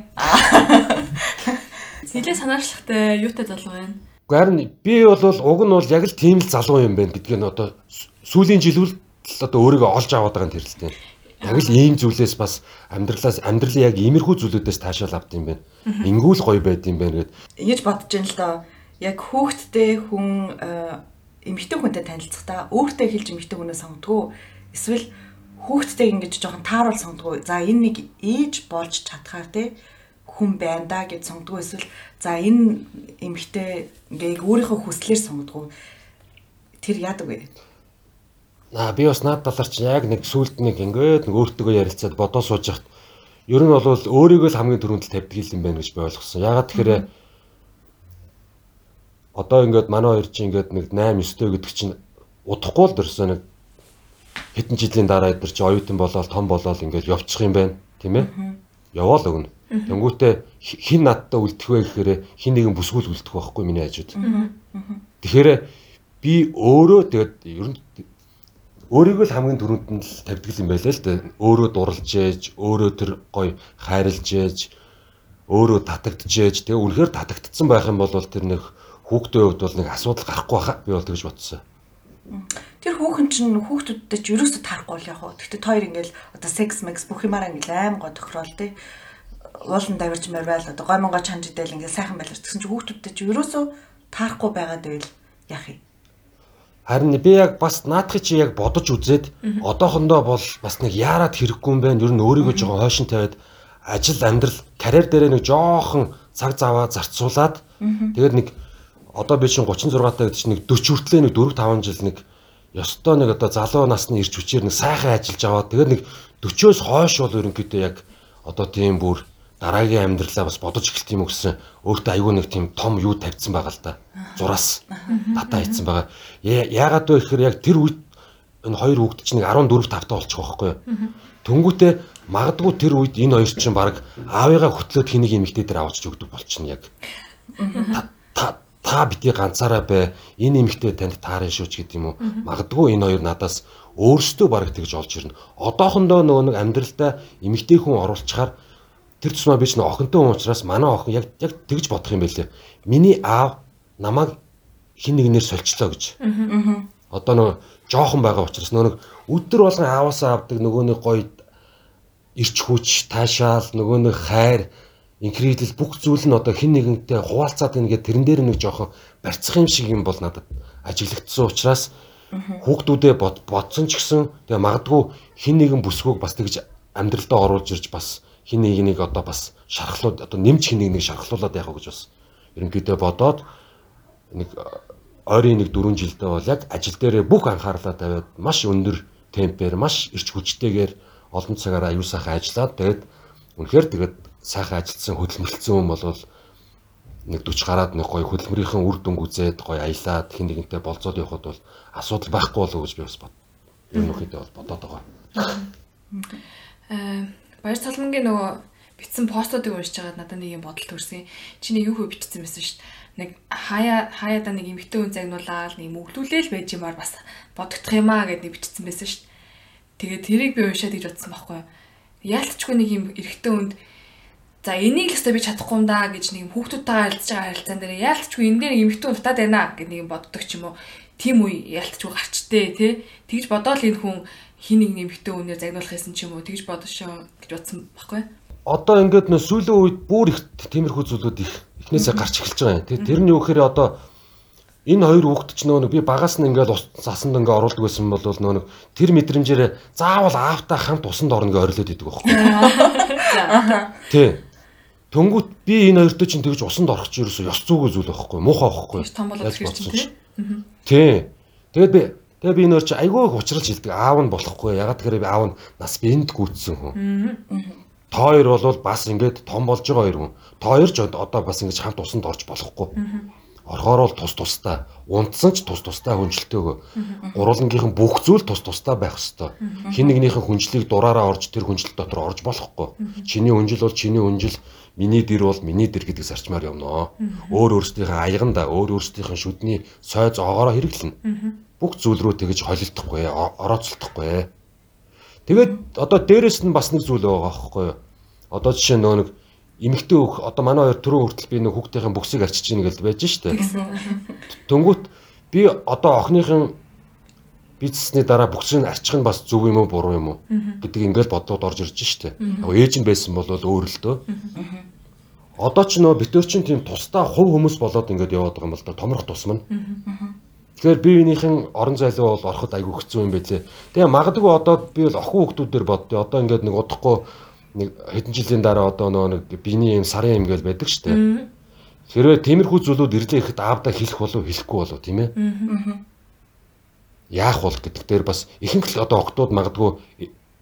Нилээ санаачлахтай юутай залуу байна. Харин би бол уг нь бол яг л тийм л залуу юм байна гэдгийг нь одоо сүүлийн жилүүл одоо өөрийгөө олж аваад байгаа юм тэрэлтэй. Яг л ийм зүйлээс бас амьдралаас амьдралын яг иймэрхүү зүйлүүдээс таашаал авд юм байна. Ингүүл гоё байд юм байна гэд. Ингэж бодож байна л доо. Яг хүүхдтэй хүн э, эмэгтэй хүнтэй танилцахдаа өөртөө хэлж эмэгтэй хүнээ сонгодгоо эсвэл хүүхдтэй ингэж жоохон тааруул сонгодгоо. За энэ нэг ээж болж чадхаар те хүн байна да гэж сонгодгоо эсвэл за энэ эмэгтэй ингээ өөрийнхөө хүслээр сонгодгоо. Тэр яадаг вэ? Аа би бас наад талаар чи яг нэг сүулт нэг ингээд нэг өөртөө ярилцаад бодоо сууж яхад ер нь бол өөрийгөө л хамгийн түрүүнд тавьдаг юм байна гэж би ойлгосон. Ягаад тэгэхээр одоо ингээд манай хоёр чи ингээд нэг 8 9 гэдэг чинь удахгүй л дөрсөн нэг хэдэн жилийн дараа эдэр чи оюутан болоод том болоод ингээд явчих юм байна. Тийм ээ? Яваал өгнө. Тэнгүүтээ хин надтай үлдэх вэ гэхээр хин нэгэн бүсгүүл үлдэх байхгүй миний хажууд. Тэгэхээр би өөрөө тэгээд ер нь өөрийгөө л хамгийн түрүүнд нь л тавьдаг юм байлаа л да. Өөрөө дурлж ээж, өөрөө тэр гоё хайрлж ээж, өөрөө татагдж ээж, тэгээ үнэхээр татагдсан байх юм бол тэр нэг хүүхдийн хувьд бол нэг асуудал гарахгүй байхаа би бол тэгж бодсон. Тэр хүүхэн чинь хүүхдүүдтэй ч ерөөсө тарахгүй л яг хөө. Тэгтээ хоёр ингээл одоо секс макс бүх юмараа ингээл аим гоо тохирол тий. Уулан давирч марвал одоо гой монго чанж идэл ингээл сайхан байлаа. Тэгсэн чинь хүүхдүүдтэй ч ерөөсө таарахгүй байгаад байл яах юм. Харин би яг бас наадхыг чи яг бодож үзээд одоохондоо бол бас нэг яарад хэрэггүй юм байна. Ер нь өөрийгөө жоохон хойшин тавиад ажил амьдрал карьер дээрээ нэг жоохон цаг заваа зарцуулаад тэгээд нэг одоо би чинь 36 таа гэдэг чинь нэг 40 хүртлээ нэг 4 5 жил нэг ёстой нэг одоо залуу насны ирч хүчээр нэг сайхан ажиллаж аваад тэгээд нэг 40-оос хойш бол ерөнхийдөө яг одоо тийм бүр дараагийн амьдралаа бас бодож эхэлт юм өгсөн өөртөө аюу нэг тийм том юу тавьсан байгаа л да. Зураас татаа хийсэн байгаа. Яагаад вэ гэхээр яг тэр үед энэ хоёр хүүхэд чинь 14 тавтаа болчих واخхгүй юу. Тэнгүүтээ магадгүй тэр үед энэ хоёр чинь баг аавыгаа хөтлөөд хэнийг эмэгтэй дээр аваачж өгдөг болчихно яг. Та битгий ганцаараа бай. Энэ эмэгтэй танд таарна шүү ч гэдэг юм уу. Магадгүй энэ хоёр надаас өөрсдөө баг тэгж олж ирнэ. Одоохондоо нөгөө нэг амьдралдаа эмэгтэй хүн оруулчихаар тэр тусмаа би ч нэг охинтой хүн учраас манай охин яг яг тэгж бодох юм байлээ. Миний аав намайг хин нэгнээр сольчлоо гэж. Одоо нөгөө жоохон байгаа учраас нөгөө өдөр болгон ааваасаа авдаг нөгөө нэг гоё ирч хүч, таашаал, нөгөө нэг хайр, инкредибл бүх зүйл нь одоо хин нэгэнтэй хуваалцаад ингээд тэрэн дээр нэг жоохон барьцах юм шиг юм бол надад ажиглагдсан учраас хүүхдүүдээ бодсон ч гэсэн тэгээ магадгүй хин нэгэн бүсгүйг бас тэгж амьдралдаа оруулж ирж бас хин нэг нэг одоо бас шархлууд одоо нэмж хин нэг нэг шархлуулаад яах вэ гэж бас ерөнхийдөө бодоод нэг ойрын нэг 4 жилдээ бол яг ажил дээрээ бүх анхаарлаа тавиад маш өндөр темпээр маш эрч хүчтэйгээр олон цагаараа аюу сайхан ажиллаад тэгээд үнэхээр тэгээд сайхан ажилласан хөдөлмөрлцсөн хүн бол нэг 40 гараад нэг гоё хөдөлмөрийнхэн үр дүнг үзээд гоё аялаад хин нэгэнтэй болцоод явхад бол асуудал байхгүй болов уу гэж би бас бод. Ер нь үхийдээ бол бодоод байгаа. Аа Баяр цалмангийн нөгөө битсэн постуудыг уншиж байгаад надад нэг юм бодол төрсөн. Чи нэг юу хөө бичсэн байсан шүү дээ. Нэг хаяа хаяада нэг эмхтэй хүн загнуулаад нэг мөглүүлээл байж юмар бас бодогдох юм аа гэд нэг бичсэн байсан шүү дээ. Тэгээд тэрийг би уншаад гэж бодсон байхгүй юу. Яалтчгүй нэг юм эрэгтэй хүнд За энийг л өстой би чадахгүй юм да гэж нэг хүүхдүүдтэйгээ харилцаж байгаа харилцаан дээр яалтчгүй энэ дээр эмэгтэй хүн дутаад байна гэх нэг боддог ч юм уу. Тим үе яалтчгүй гарчтэй тий. Тэгж бодоол энэ хүн хин нэг нэмэгтэй үнээр загнуулах гэсэн ч юм уу тэгж бодошоо гэж бодсон байхгүй одоо ингээд нөө сүүлийн үед бүр их тиймэрхүү зүйлүүд их эхнээсээ гарч эхэлж байгаа юм. Тэгээ тэр нь юу гэхээр одоо энэ хоёр хүүхэд ч нөгөө би багаас нь ингээд засанд ингээд оруулдаг байсан бол нөгөө тэр мэдрэмжээр заавал аавтаа хамт усанд орно гэж орилоод идэг байхгүй. Тий. Төнгүүт би энэ хоёртой чинь тэгж усанд орох чинь ерөөсөө ёс зүйгүй зүйл байхгүй. Муухай байхгүй. Том болоод ирж чинь тий. Тэгээд би Тэгээ би нөр чи айгүй ухралж хэлдэг аав нь болохгүй. Ягаад гэхээр би аав нь нас биэнд гүйтсэн хүн. Та хоёр бол бас ингээд том болж байгаа хоёр хүн. Та хоёр ч одоо бас ингэж хамт усанд орж болохгүй. Орхоор бол тус тустай. Унтсан ч тус тустай хүнжилтэйгөө. Гурвангийнхан бүх зүйл тус тустай байх хэвээр. Хин нэгнийхэн хүнжлийг дураараа орж тэр хүнжил дотор орж болохгүй. Чиний хүнжил бол чиний хүнжил, миний дэр бол миний дэр гэдэг зарчмаар явнаа. Өөр өөрсдийнхээ аяганда, өөр өөрсдийнхээ шүдний сойз огоороо хэрэглэнэ бүх зүйл рүү тэгэж холилдохгүй орооцолдохгүй. Тэгээд одоо дээрэс нь бас нэг зүйл байгаа байхгүй юу? Одоо жишээ нөгөө нэг эмэгтэй хөх одоо манай хоёр түрүү хүртэл би нэг хүүхдийн бүксийг арчиж ийн гэж байж штэ. Тэнгүүт би одоо охиныхын бизнесний дараа бүксийг арчих нь бас зөв юм уу буруу юм уу гэдэг ингээл бодлоод орж ирж штэ. Яг ээж нь байсан бол өөр л дөө. Одоо ч нөө битэр чин тийм тусдаа хувь хүмүүс болоод ингээд яваад байгаа юм бол да томрох тусмна. Тэгэхээр би биенийхэн орон зайлуу бол ороход айгүй хэцүү юм байлээ. Тэгээ магадгүй одоо би бол охин хүүхдүүдээр боддоо. Одоо ингээд нэг удахгүй нэг хэдэн жилийн дараа одоо нөгөө нэг биений юм сарын юм гээл байдаг дээ. Хэрвээ тиймэрхүү зүйлүүд ирлээ ихэд аавдаа хэлэх болов хэлэхгүй болов тийм ээ яах бол гэдэг дээр бас ихэнх л одоо октод магадгүй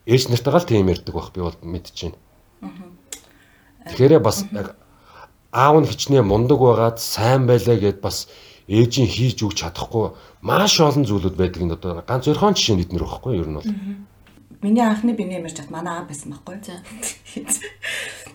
ээж нартайгаа л тийм ярьдаг байх би бол мэдчихэв. Тэгэхээр бас яг аав нь хичнээн мундаг байгаад сайн байлаа гэд бас ээж нь хийж өгч чадахгүй маш олон зүйлүүд байдаг энэ одоо ганц өрхөн жишээ бид нэр واخхой ер нь бол миний анхны биений ямарч чад манай аав байсан байхгүй.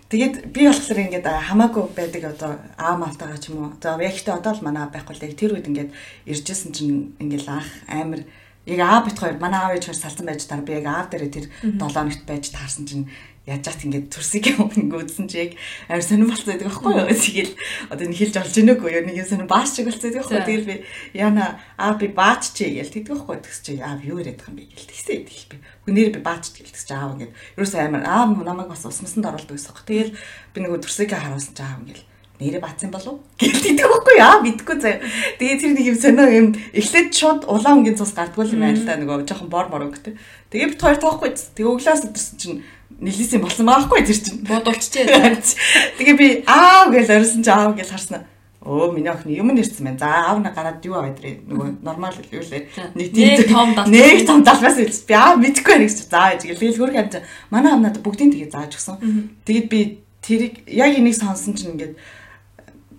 Тэгээд би болохоор ингээд хамаагүй байдаг одоо аав малтайгаа ч юм уу. За ягтай одоо л манай аав байхгүй л яг тэр үед ингээд иржсэн чинь ингээд анх амар яг аав бит хоёр манай аав ээж хоёр салсан байж дараа би яг аав дээрээ тэр 7 хоногт байж таарсан чинь яаж чад ингээд төрсийг ингэсэн чи яг амар сонирн болцоо байдаг байхгүй юу. Тэгэл одоо энэ хэлж олж ийнэгүй юу нэг юм сонирн бааш чиг болцоо байдаг байхгүй. Тэгэл би яна аа би баач чи гээл тэгдэг байхгүй. Тэгс чи аа юу яриад байгаа юм бэ гээл тэгсээ идэх би. Хүнээр би баач гэлтэж чи аав ингээд ерөөсөө амар аа намайг бас усмасанд оруулдаг байсан байхгүй. Тэгэл би нөгөө төрсийг харуулсан чи аав ингээд нэрэ баацсан болов гээл тэгдэг байхгүй яа мэдгүй заяа. Тэгээ тэр нэг юм сонио юм эхлээд шууд улаангийн цус гардггүй юм байна л да нөгөө жоохон бор мор өгтэй. Тэгээ бит хоёр тоохгүй. Тэгээ өглөөс өдөрсөн чинь нэлээсийн болсон байхгүй тэр чинь. Бодулчжээ. Тэгээ би аав гэж орсон чи аав гэж харснаа. Өө миний охин юм нэрсэн байна. За аав на гараад юу аваад ирээ. Нөгөө нормал юу лээ. Нэг тийм том дал. Нэг том далбаас хэлсэн. Би аав мэдгүй байх гэж гээл. Тэгэл хөрх хамт манай аав надад бүгдийг тэгээ зааж өгсөн. Тэгэд би тэрийг яг энийг сонсон чинь ингээд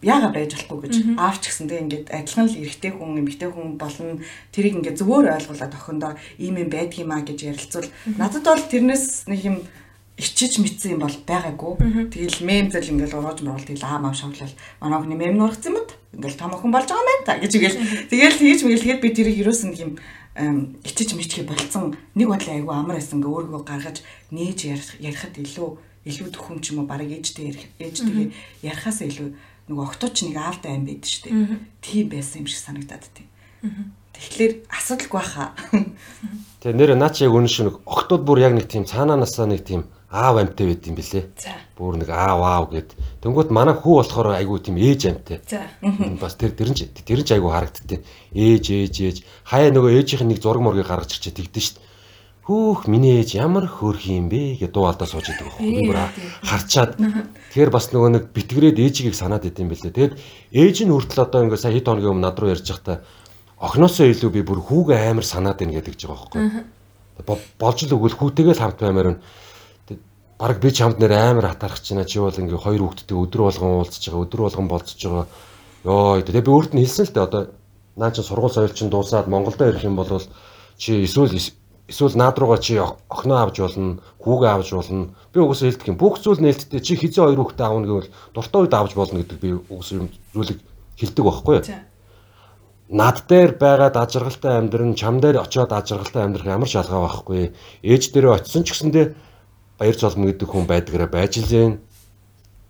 яага байж болохгүй гэж аавч гэсэн тэг ингээд адилхан л эрэгтэй хүн эмэгтэй хүн болно тэрийг ингээд зөвөр ойлгуулад охиндоо ийм юм а гэж ярилцвал надад бол тэрнээс нэг юм ичиж мэдсэн юм бол байгаагүй. Тэгэл мемзэл ингээл урууж мөрөл тэгэл аа мав шавлал. Манай охины мем нургацсан юм ингээл том охин болж байгаа юм байна та гэж игээл тэгэл тэгж мэгэл тэгээд би тэрийг юусэн юм ичиж мэдхий болцсон. Нэг бодлоо айгүй амар байсан ингээ өөрийгөө гаргаж нээж ярихад илүү илүү төхөм ч юм уу барыг ээжтэй ээжтэйгээ ярихаас илүү нөгөө октооч нэг аавтай байдаг шүү дээ. Тийм байсан юм шиг санагдаад тийм. Тэгэхээр асуудалгүй баха. Тэгээ нэр наа чи яг үнэн шиг октод бүр яг нэг тийм цаанаанасаа нэг тийм аав амьтай байд юм бэлээ. Бүр нэг аав аав гэд. Тэнгүүт манай хүү болохоор айгүй тийм ээж амьтай. Бас тэр тэрэн ч тэрэн ч айгүй харагдтыг. Ээж ээж ээж хаяа нөгөө ээжийнх нэг зураг мургийг гаргаж ирчээ тэгдэж штт. Хүүх миний ээж ямар хөөрх юм бэ гэж дуу алдаа сууж идэг байхгүй бүр харчаад тэгэхээр бас нөгөө нэг битгэрээд ээжигийг санаад идэм бэлээ. Тэгэд ээж нь хүртэл одоо ингээ сая хэд хоногийн өмнө над руу ярьж байхдаа охиноосоо илүү би бүр хүүгээ амар санаад байна гэдэг ч байгаа байхгүй. Болж л өгвөл хүүтэйгээ л хамт баймаар нь баг би чамд нэр амар хатаарах чинь чи бол ингээ хоёр хүүхэдтэй өдөр болгон уулзж байгаа өдөр болгон болцож байгаа. Йоо тэгээ би өөрт нь хэлсэн л дээ одоо наа чи сургууль соёл чинь дуусаад Монголдо ирэх юм бол чи эсвэл эсвэл наад руугаа чи охиноо авч болно, хүүгээ авч болно. Би угсаа хэлдэг юм. Бүх зүйл нээлттэй чи хизээ хоёр хүүхдээ аавна гэвэл дуртай үед авч болно гэдэг би угсаа юм зүйлийг хэлдэг байхгүй юу? Над дээр байгаад ажиргалтай амьдрын, чам дээр очиод ажиргалтай амьдрах ямар ч алгаа байхгүй. Ээж дээрээ очисон ч гэсэндээ баяр цолмон гэдэг хүн байдгаараа байж л зэн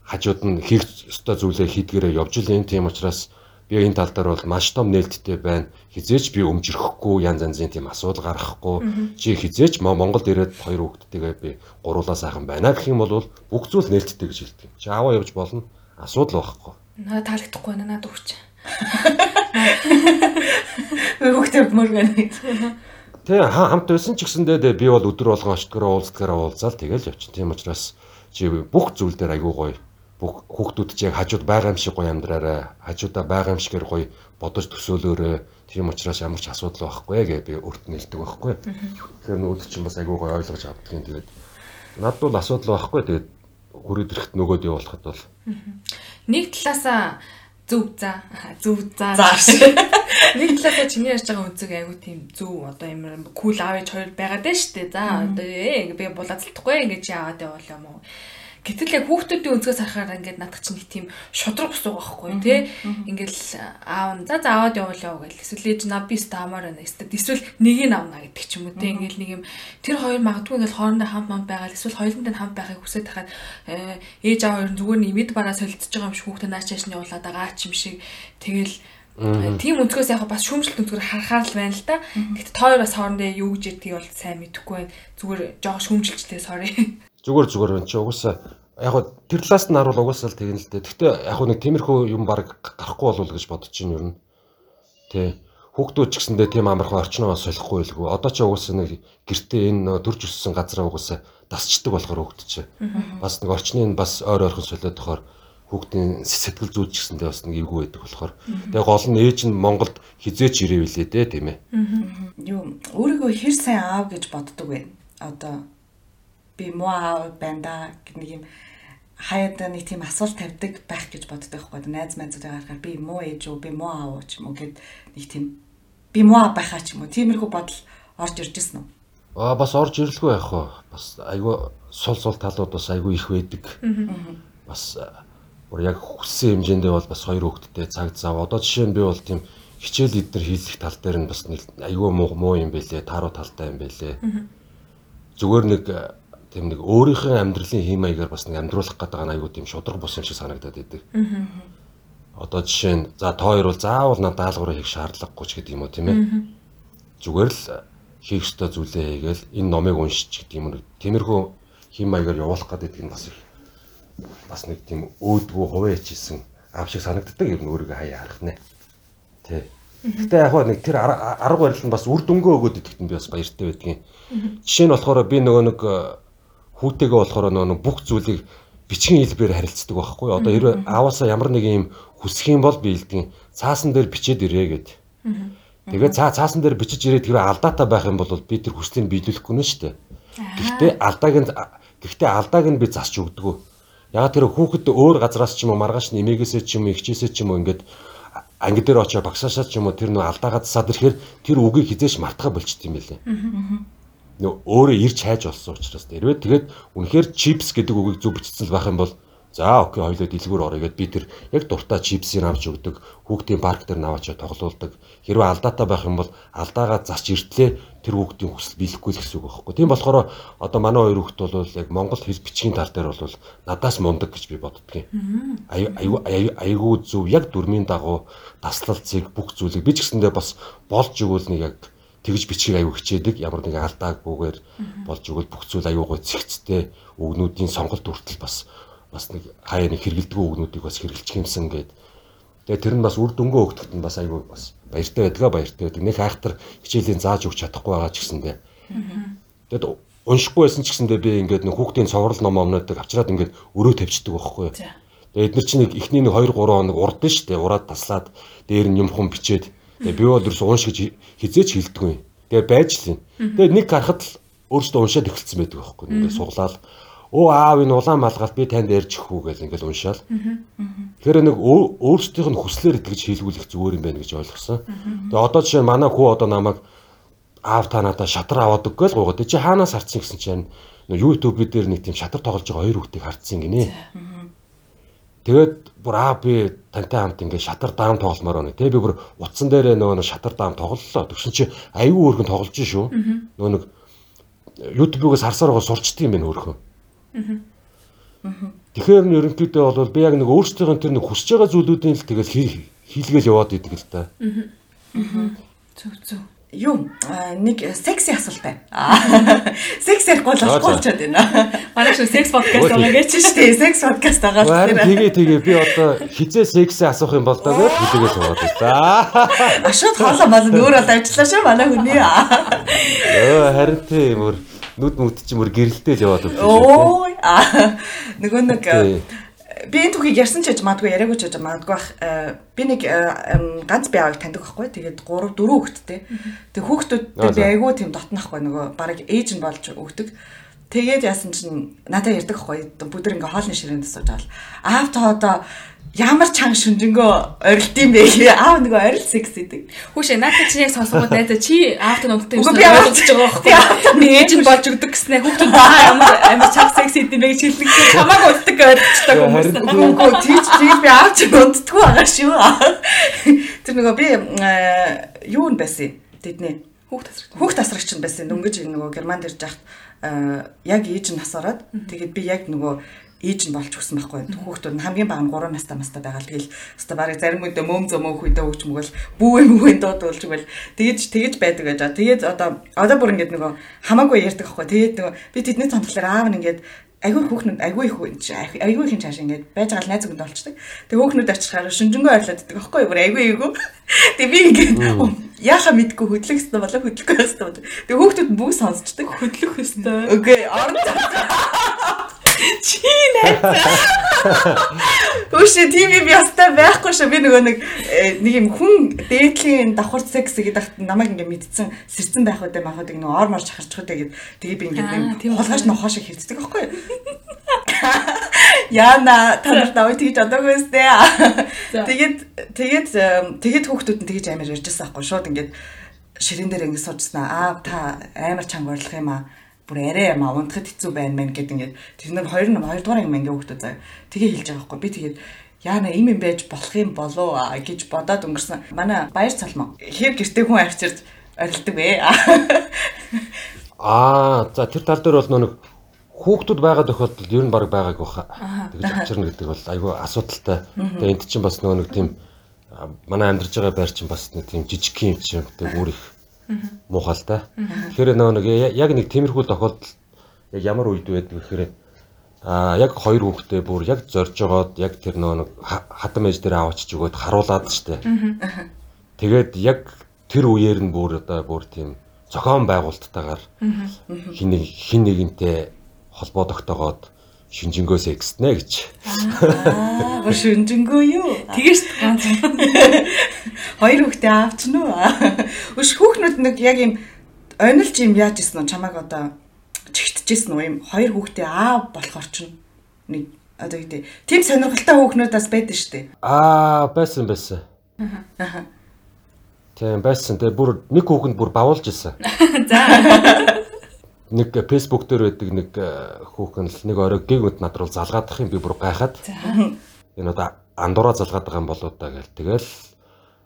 хажууд нь хийх ёстой зүйлээ хийдгээрээ явж л энэ тийм учраас би энэ тал дээр бол маш том нээлттэй байна. Хизээч би өмжрөхгүй янз янзын тийм асуудал гаргахгүй. Чи хизээч Монголд ирээд хоёр хүүхдтэйгээ би гуруулаа сайхан байна гэх юм бол бүх зүйл нээлттэй гэж хэлдэг. Чи аваа явж болно. Асуудал байхгүй. Надад таалагдахгүй байна надад өгч. Хүүхдээ мөргөн. Тэ хамт байсан ч гэсэндээ би бол өдөр болгон очдгороо уулздгаараа уулзаал тэгэл явчих. Тийм учраас чи бүх зүйл дээр айгүй гоё. Бүх хүүхдүүд чи яг хажууд байгаа юм шиг гоё амьдраарай. Хажуудаа байгаа юм шигээр гоё бодож төсөөлөөрэй. Тийм учраас ямар ч асуудал байхгүй гэ би өөрт нь хэлдэг байхгүй. Тэгэхээр нүүд чинь бас айгүй гоё ойлгож авдгийн тэгээд над бол асуудал байхгүй. Тэгээд хүрээд ирэхэд нөгөөд явуулахад бол нэг талаасаа зөв за. Зөв за. Зааш Нэг талаасаа чиний ярьж байгаа үнцэг айгу тийм зүв. Одоо юм кул аав ээж хоёр байгаад байна шүү дээ. За одоо ээ би булаацалтахгүй ингээд чи аваад явуул юм уу. Гэтэл яг хүүхдүүдийн өнцгөөс харахаар ингээд надад чинь нэг тийм шудраг босоо байхгүй тий. Ингээл аав за за аваад явуул яв гэл. Эсвэл ээж нав би стамаар байна. Эсвэл нэгийг авна гэдэг ч юм уу тий. Ингээл нэг юм тэр хоёр магадгүй ингээл хоорондоо хамт мам байгаа. Эсвэл хоёуланд нь хамт байхыг хүсэж тахад э, ээж аав хоёр зүгээр нэг мэд бараа солилцож байгаа юм шиг хүүхдээ наач чааш нь явуулаад байгаа ч юм шиг. Тэгэл Тийм өнцгөөс яг бас шүүмжлэлт өнцгөр харахаар л байна л да. Гэхдээ тоор бас хоорондоо юу гэж ядгийг бол сайн мэдэхгүй байна. Зүгээр жоох шүүмжилчтэй sorry. Зүгээр зүгээр байна чи угаасаа яг тэр талаас нь харуул угаасаа л тэгнэ л дээ. Гэхдээ яг нэг тиймэрхүү юм баг гарахгүй болов гэж бодож чинь юу нэ. Тэ. Хүүхдүүд ч гэсэндээ тийм амархан орчноо солихгүй байлгүй. Одоо ч угаасаа нэг гэртээ энэ төрж өссөн газараа угаасаа дасчдаг болохоор хүүхд чи. Бас нэг орчныг бас ойр ойрхон солиод тохоор хүүхдийн сэтгэл зүйч гэсэндээ бас нэг эвгүй байдаг болохоор тэгээ гол нь ээж нь Монголд хизээч ирэвэлээ дээ тийм ээ. Юу өөрийгөө хэр сайн аав гэж боддог вэ? Одоо би муу аав байна да гэх нэг юм хаяад нэг тийм асуулт тавьдаг байх гэж боддог байхгүй найз найзуудаа гарахаар би муу ээж үү би муу аав уу ч юм уу гэд нэг тийм би муу аав байхаа ч юм уу тиймэрхүү бодол орж ирж ирсэн үү? Аа бас орж ирлгүй байх уу. Бас айгүй сул сул талууд бас айгүй их байдаг. Бас бүр яг хүссэн хэмжээндээ бол бас хоёр хүүхэдтэй цаг зав. Одоо жишээ нь би бол тийм хичээл эднэр хийх тал дээр нь бас айгүй муу муу юм бэлээ. Тааруу талтай юм бэлээ. Зүгээр нэг тийм нэг өөрийнхөө амьдралын хэм маягаар бас нэг амьдруулах гэдэг нь айгүй тийм шудраг бус юм шиг санагдаад байдаг. Одоо жишээ нь за та хоёр бол заавал надад даалгавар хийх шаардлагагүй ч гэдэг юм уу тийм ээ. Зүгээр л хийх ёстой зүйлээ хийгээл энэ номыг уншиж гэдэг юм уу. Тиймэрхүү хэм маягаар явуулах гэдэг нь бас их бас нэг тийм өөдгөө хуваа хийсэн аав шиг санагддаг юм өөрийгөө хаяа харах нэ. Тэ. Гэтэ яг нэг тэр арга барил нь бас үр дүнгөө өгөөд идэхт нь би бас баяртай байдгийн. Жишээ нь болохоор би нөгөө нэг хүүтэйгээ болохоор нөгөө бүх зүйлийг бичгийн хэлбэрээр харилцдаг байхгүй. Одоо хэрвээ ааваасаа ямар нэг юм хүсэх юм бол биелдэг. Цаасан дээр бичээд ирээ гэд. Тэгээ цаа цаасан дээр бичиж ирээд хэрвээ алдаатай байх юм бол би тэр хүслийг биелүүлэхгүй нэ шүү дээ. Гэхдээ алдааг нь гэхдээ алдааг нь би засч өгдөг. Яг тэр хүүхэд өөр газраас ч юм уу маргааш нэмээгээсээ ч юм уу ихчээсээ ч юм уу ингээд анги дээр очоо багсаашаа ч юм уу тэр нөө алдаагаа засаад ирэхээр тэр үгийг хизээш мартахаа болчт юм байлээ. Өөрөө ирж хайж олсон учраас тэрвээ тэгээд үнэхээр чипс гэдэг үгийг зөв бичсэн л байх юм бол За окей хоёлоо дэлгүүр орё гэд би тэр яг дуртай чипсийг авч өгдөг. Хүүхдийн парк дээр наваач тоглуулдаг. Хэрвээ алдаатай байх юм бол алдаагаа засч иртлээ тэр хүүхдийн хүсэл биелэхгүй л гэсэн үг байхгүй. Тийм болохоор одоо манай хоёр хүүхд бол яг монгол хэл бичгийн тал дээр бол надаас мундаг гэж би боддгийн. Аюу зөв яг дүрмийн дагуу таслалцыг бүх зүйлийг би ч гэсэндээ бас болж өгвөл нэг яг тэгж бичгийг аюу хичээдэг ямар нэг алдаагүйгээр болж өгвөл бүх зүйл аюугай цэгцтэй өгнүүдийн сонголт хүртэл бас бас нэг хаяа нэг хэргэлдэггүй үгнүүдийг бас хэрглэж хэмсэн гээд тэгээ тэр нь бас үр дүнгөө өгдөгт нь бас айгүй бас баяртай байдгаа баяртай байдаг. Нэг хайхтар хичээлийн зааж өгч чадахгүй байгаа ч гэсэндээ. Тэгэд уншихгүй байсан ч гэсэндээ би ингээд нэг хүүхдийн цоврал ном омнуудыг авчираад ингээд өрөө тавьчихдаг байхгүй юу. Тэгээ эдгээр чинь нэг эхний нэг 2 3 хоног урдсан шүү дээ. Ураад таслаад дээр нь юмхан бичээд тэгээ би бол ерөөс уншиж хизээч хилдэггүй. Тэгээ байж л юм. Тэгээ нэг гарахад л өөртөө уншаад эхэлсэн байдаг байхгүй. Ингээд суглаад өө аав энэ улаан малгал би танд ярьж өгөх гэж ингээл уншаал. Тэгэхээр нэг өөрсдийнх нь хүслээр итгэж хийлгүүлэх зүгээр юм байна гэж ойлгосон. Тэгээ одоо жишээ манай хүү одоо намайг аав та надаа шатар аваад өгөхгүй л гоогаад чи хаанаас харсан гэсэн чинь YouTube дээр нэг тийм шатар тоглож байгаа хоёр хүүхдийг харцсан гинэ. Тэгээд бүр аа би тантай хамт ингээд шатар даам тогломоор байна. Тэгээ би бүр утсан дээрээ нөгөө шатар даам тоглолоо. Тэгсэн чи аюу өөрхөн тоглож шүү. Нөгөө нэг YouTube-ээс харсаар гоо сурчдсан юм байна өөрхөн. Тэгэхээр нь ерөнхийдөө бол би яг нэг өөрсдийн тэр нэг хүсэж байгаа зүйлүүдийн л тэгэл хийлгээл яваад идэг л да. Зөв зөв. Юу нэг секси асуулт байна. Секс ярихгүй болохгүй болчиход байна. Манай шүү секс подкаст байгаа гэж шүү дээ. Секс подкаст байгаа. Харин тэгээ тэгээ би одоо хизээ секси асуух юм бол даа гэж хэлээгээ суугаад байна. Ашууд хоолоо болно өөр бол ажиллаа шүү манай хүний. Өө харин тийм өөр нүд мүд чи мөр гэрэлтэй л яваад өгч. Оо нөгөө нэг би энэ түүхийг ярьсан ч гэж магадгүй яриаггүй ч гэж магадгүй бах би нэг ганц би аавыг таньдаг байхгүй. Тэгээд 3 4 хүүхэдтэй. Тэг хүүхдүүдтэй би айгүй тийм дотнахгүй нөгөө бараг ээж нь болж өгдөг. Тэгээд яасан чинь надад ярьдаг байхгүй бүдэр ингээ хоолны ширээнд сууж байгаа аав та одоо ямар чанга шүнжэнгөө орилт юм бэ гээ аав нөгөө орил секс гэдэг. Хүүшээ наадад чи яг сонсонгууд найзаа чи аавтай номтой юм шиг ойлгож байгаа байхгүй. Нэг ээж нь болж өгдөг гэснээр хүүхдүүд ямар амар чанга секс хийдэг юм бэ гэж хэлдэг. Хамаагүй уддаг ойлгочдаг хүмүүс. Үгүй тийч тийч би аав чи уддаггүй байгаа шүү. Тэр нөгөө би юу нь байсан тэдний хүүхд тасрагч. Хүүхд тасрагч нь байсан. Дөнгөж нөгөө германд ирж яхад яг ээж нь нас ороод тэгээд би яг нөгөө ээж нь болж өгсөн байхгүй. Хүүхдүүд нь хамгийн бага нь 3 настай мастай байгаа л тэгэл өстой барыг зарим үедээ мөм зөмөө хүйдээ өгч мөгөл бүүвэ мөвэн дуудуулж өгвөл тэгэж тэгэж байдаг гэж. Тэгээд одоо одоо бүр ингэдэг нөгөө хамаагүй ярьдаг байхгүй. Тэгээд нөгөө би тэдний цонхлоор аав нь ингээд айгүй хүүхнүүд айгүй их айгүй их чааш ингээд байж байгаа л найз өгөнд олчдаг. Тэгээ хүүхнүүд очихаар шүнжэнгөө ойрлоод идэх байхгүй юу? Айгүй айгүй. Тэгээ би ингээд яхаа мэдгүй хөдлөх хэвээр болоо хөдлөхгүй хэвээр. Тэгээ хүүхдүүд бүгд сонсчдаг. Хөдлөх хэвээр. Окей, орон Чи найзаа. Үшээ тийм юм ястай байхгүй шүү. Би нөгөө нэг э, нэг юм хүн дээдлийн давхар секс гэдэг намайг ингээ мэдсэн сэрцэн байх үедээ махад нэг нөгөө ормор чахарчих үедээ тэгээ би ингээ хулгайч нохоо шиг хэвцдэг байхгүй юу? Яна танарт аваа тэгж одоогүй өстэй. Тэгээд тэгээд тэгээд хүүхдүүд нь тэгж амар ярьжсэн байхгүй шууд ингээд ширэн дээр ингэ суужснаа аа та амар чанга орлох юм аа бүр арай юм унтахад хэцүү байна мэн гэд ингээд тэр нар хоёр нь хоёрдугаар юм ингээ хөхтөө заа тгээ хэлж байгаа байхгүй би тэгээд яана им юм байж болох юм болоо гэж бодоод өнгөрсөн. Манай баяр цалмаа хэв гэртээ хүн авчирч орилдог вэ? Аа. За тэр тал дээр бол нэг хүүхдүүд байгаа тохиолдолд ер нь баг байгааг баха. Тэгж авчирна гэдэг бол айгүй асуудалтай. Тэгээ энд чинь бас нөгөө нэг тийм манай амьдарч байгаа байр чинь бас нэг тийм жижиг юм чинь тэг өөр их муухалтай. Тэгэхээр нөгөө нэг яг нэг тиймэрхүү тохиолдол яг ямар үед байдаг гэхээр а яг хоёр хүүхдээ бүр яг зорж жогоод яг тэр нөгөө нэг хатам ээж дээр аваачиж өгөөд харуулад штэ. Тэгээд яг тэр үеэр нь бүр одоо бүр тийм зохион байгуулалттайгаар хин нэг хин нэгэнтэй холбоо тогтоогоод шинжэнгөөс экснэ гэж. Аа, гоо шинжэнгөө юу? Тэгэж ганц. Хоёр хүүхдээ аавч нь уу? Өш хүүхнүүд нэг яг юм онилж юм яаж исэн нь чамайг одоо чигтжсэн үү юм хоёр хүүхдээ аав болохоор ч нэг одоо гэдэг тийм сонирхолтой хүүхнүүдээс байдаг шүү дээ. Аа, байсан байсан. Аа. Тийм байсан. Тэгээ бүр нэг хүүхэнд бүр бавуулж исэн. За. Нэг Facebook дээр байдаг нэг э, хүүхэн л нэг орой гэг үнд над руу залгаадах юм би бүр гайхаад. Энэ одоо андуураа залгаад байгаа юм болоо да гэл. Тэгэл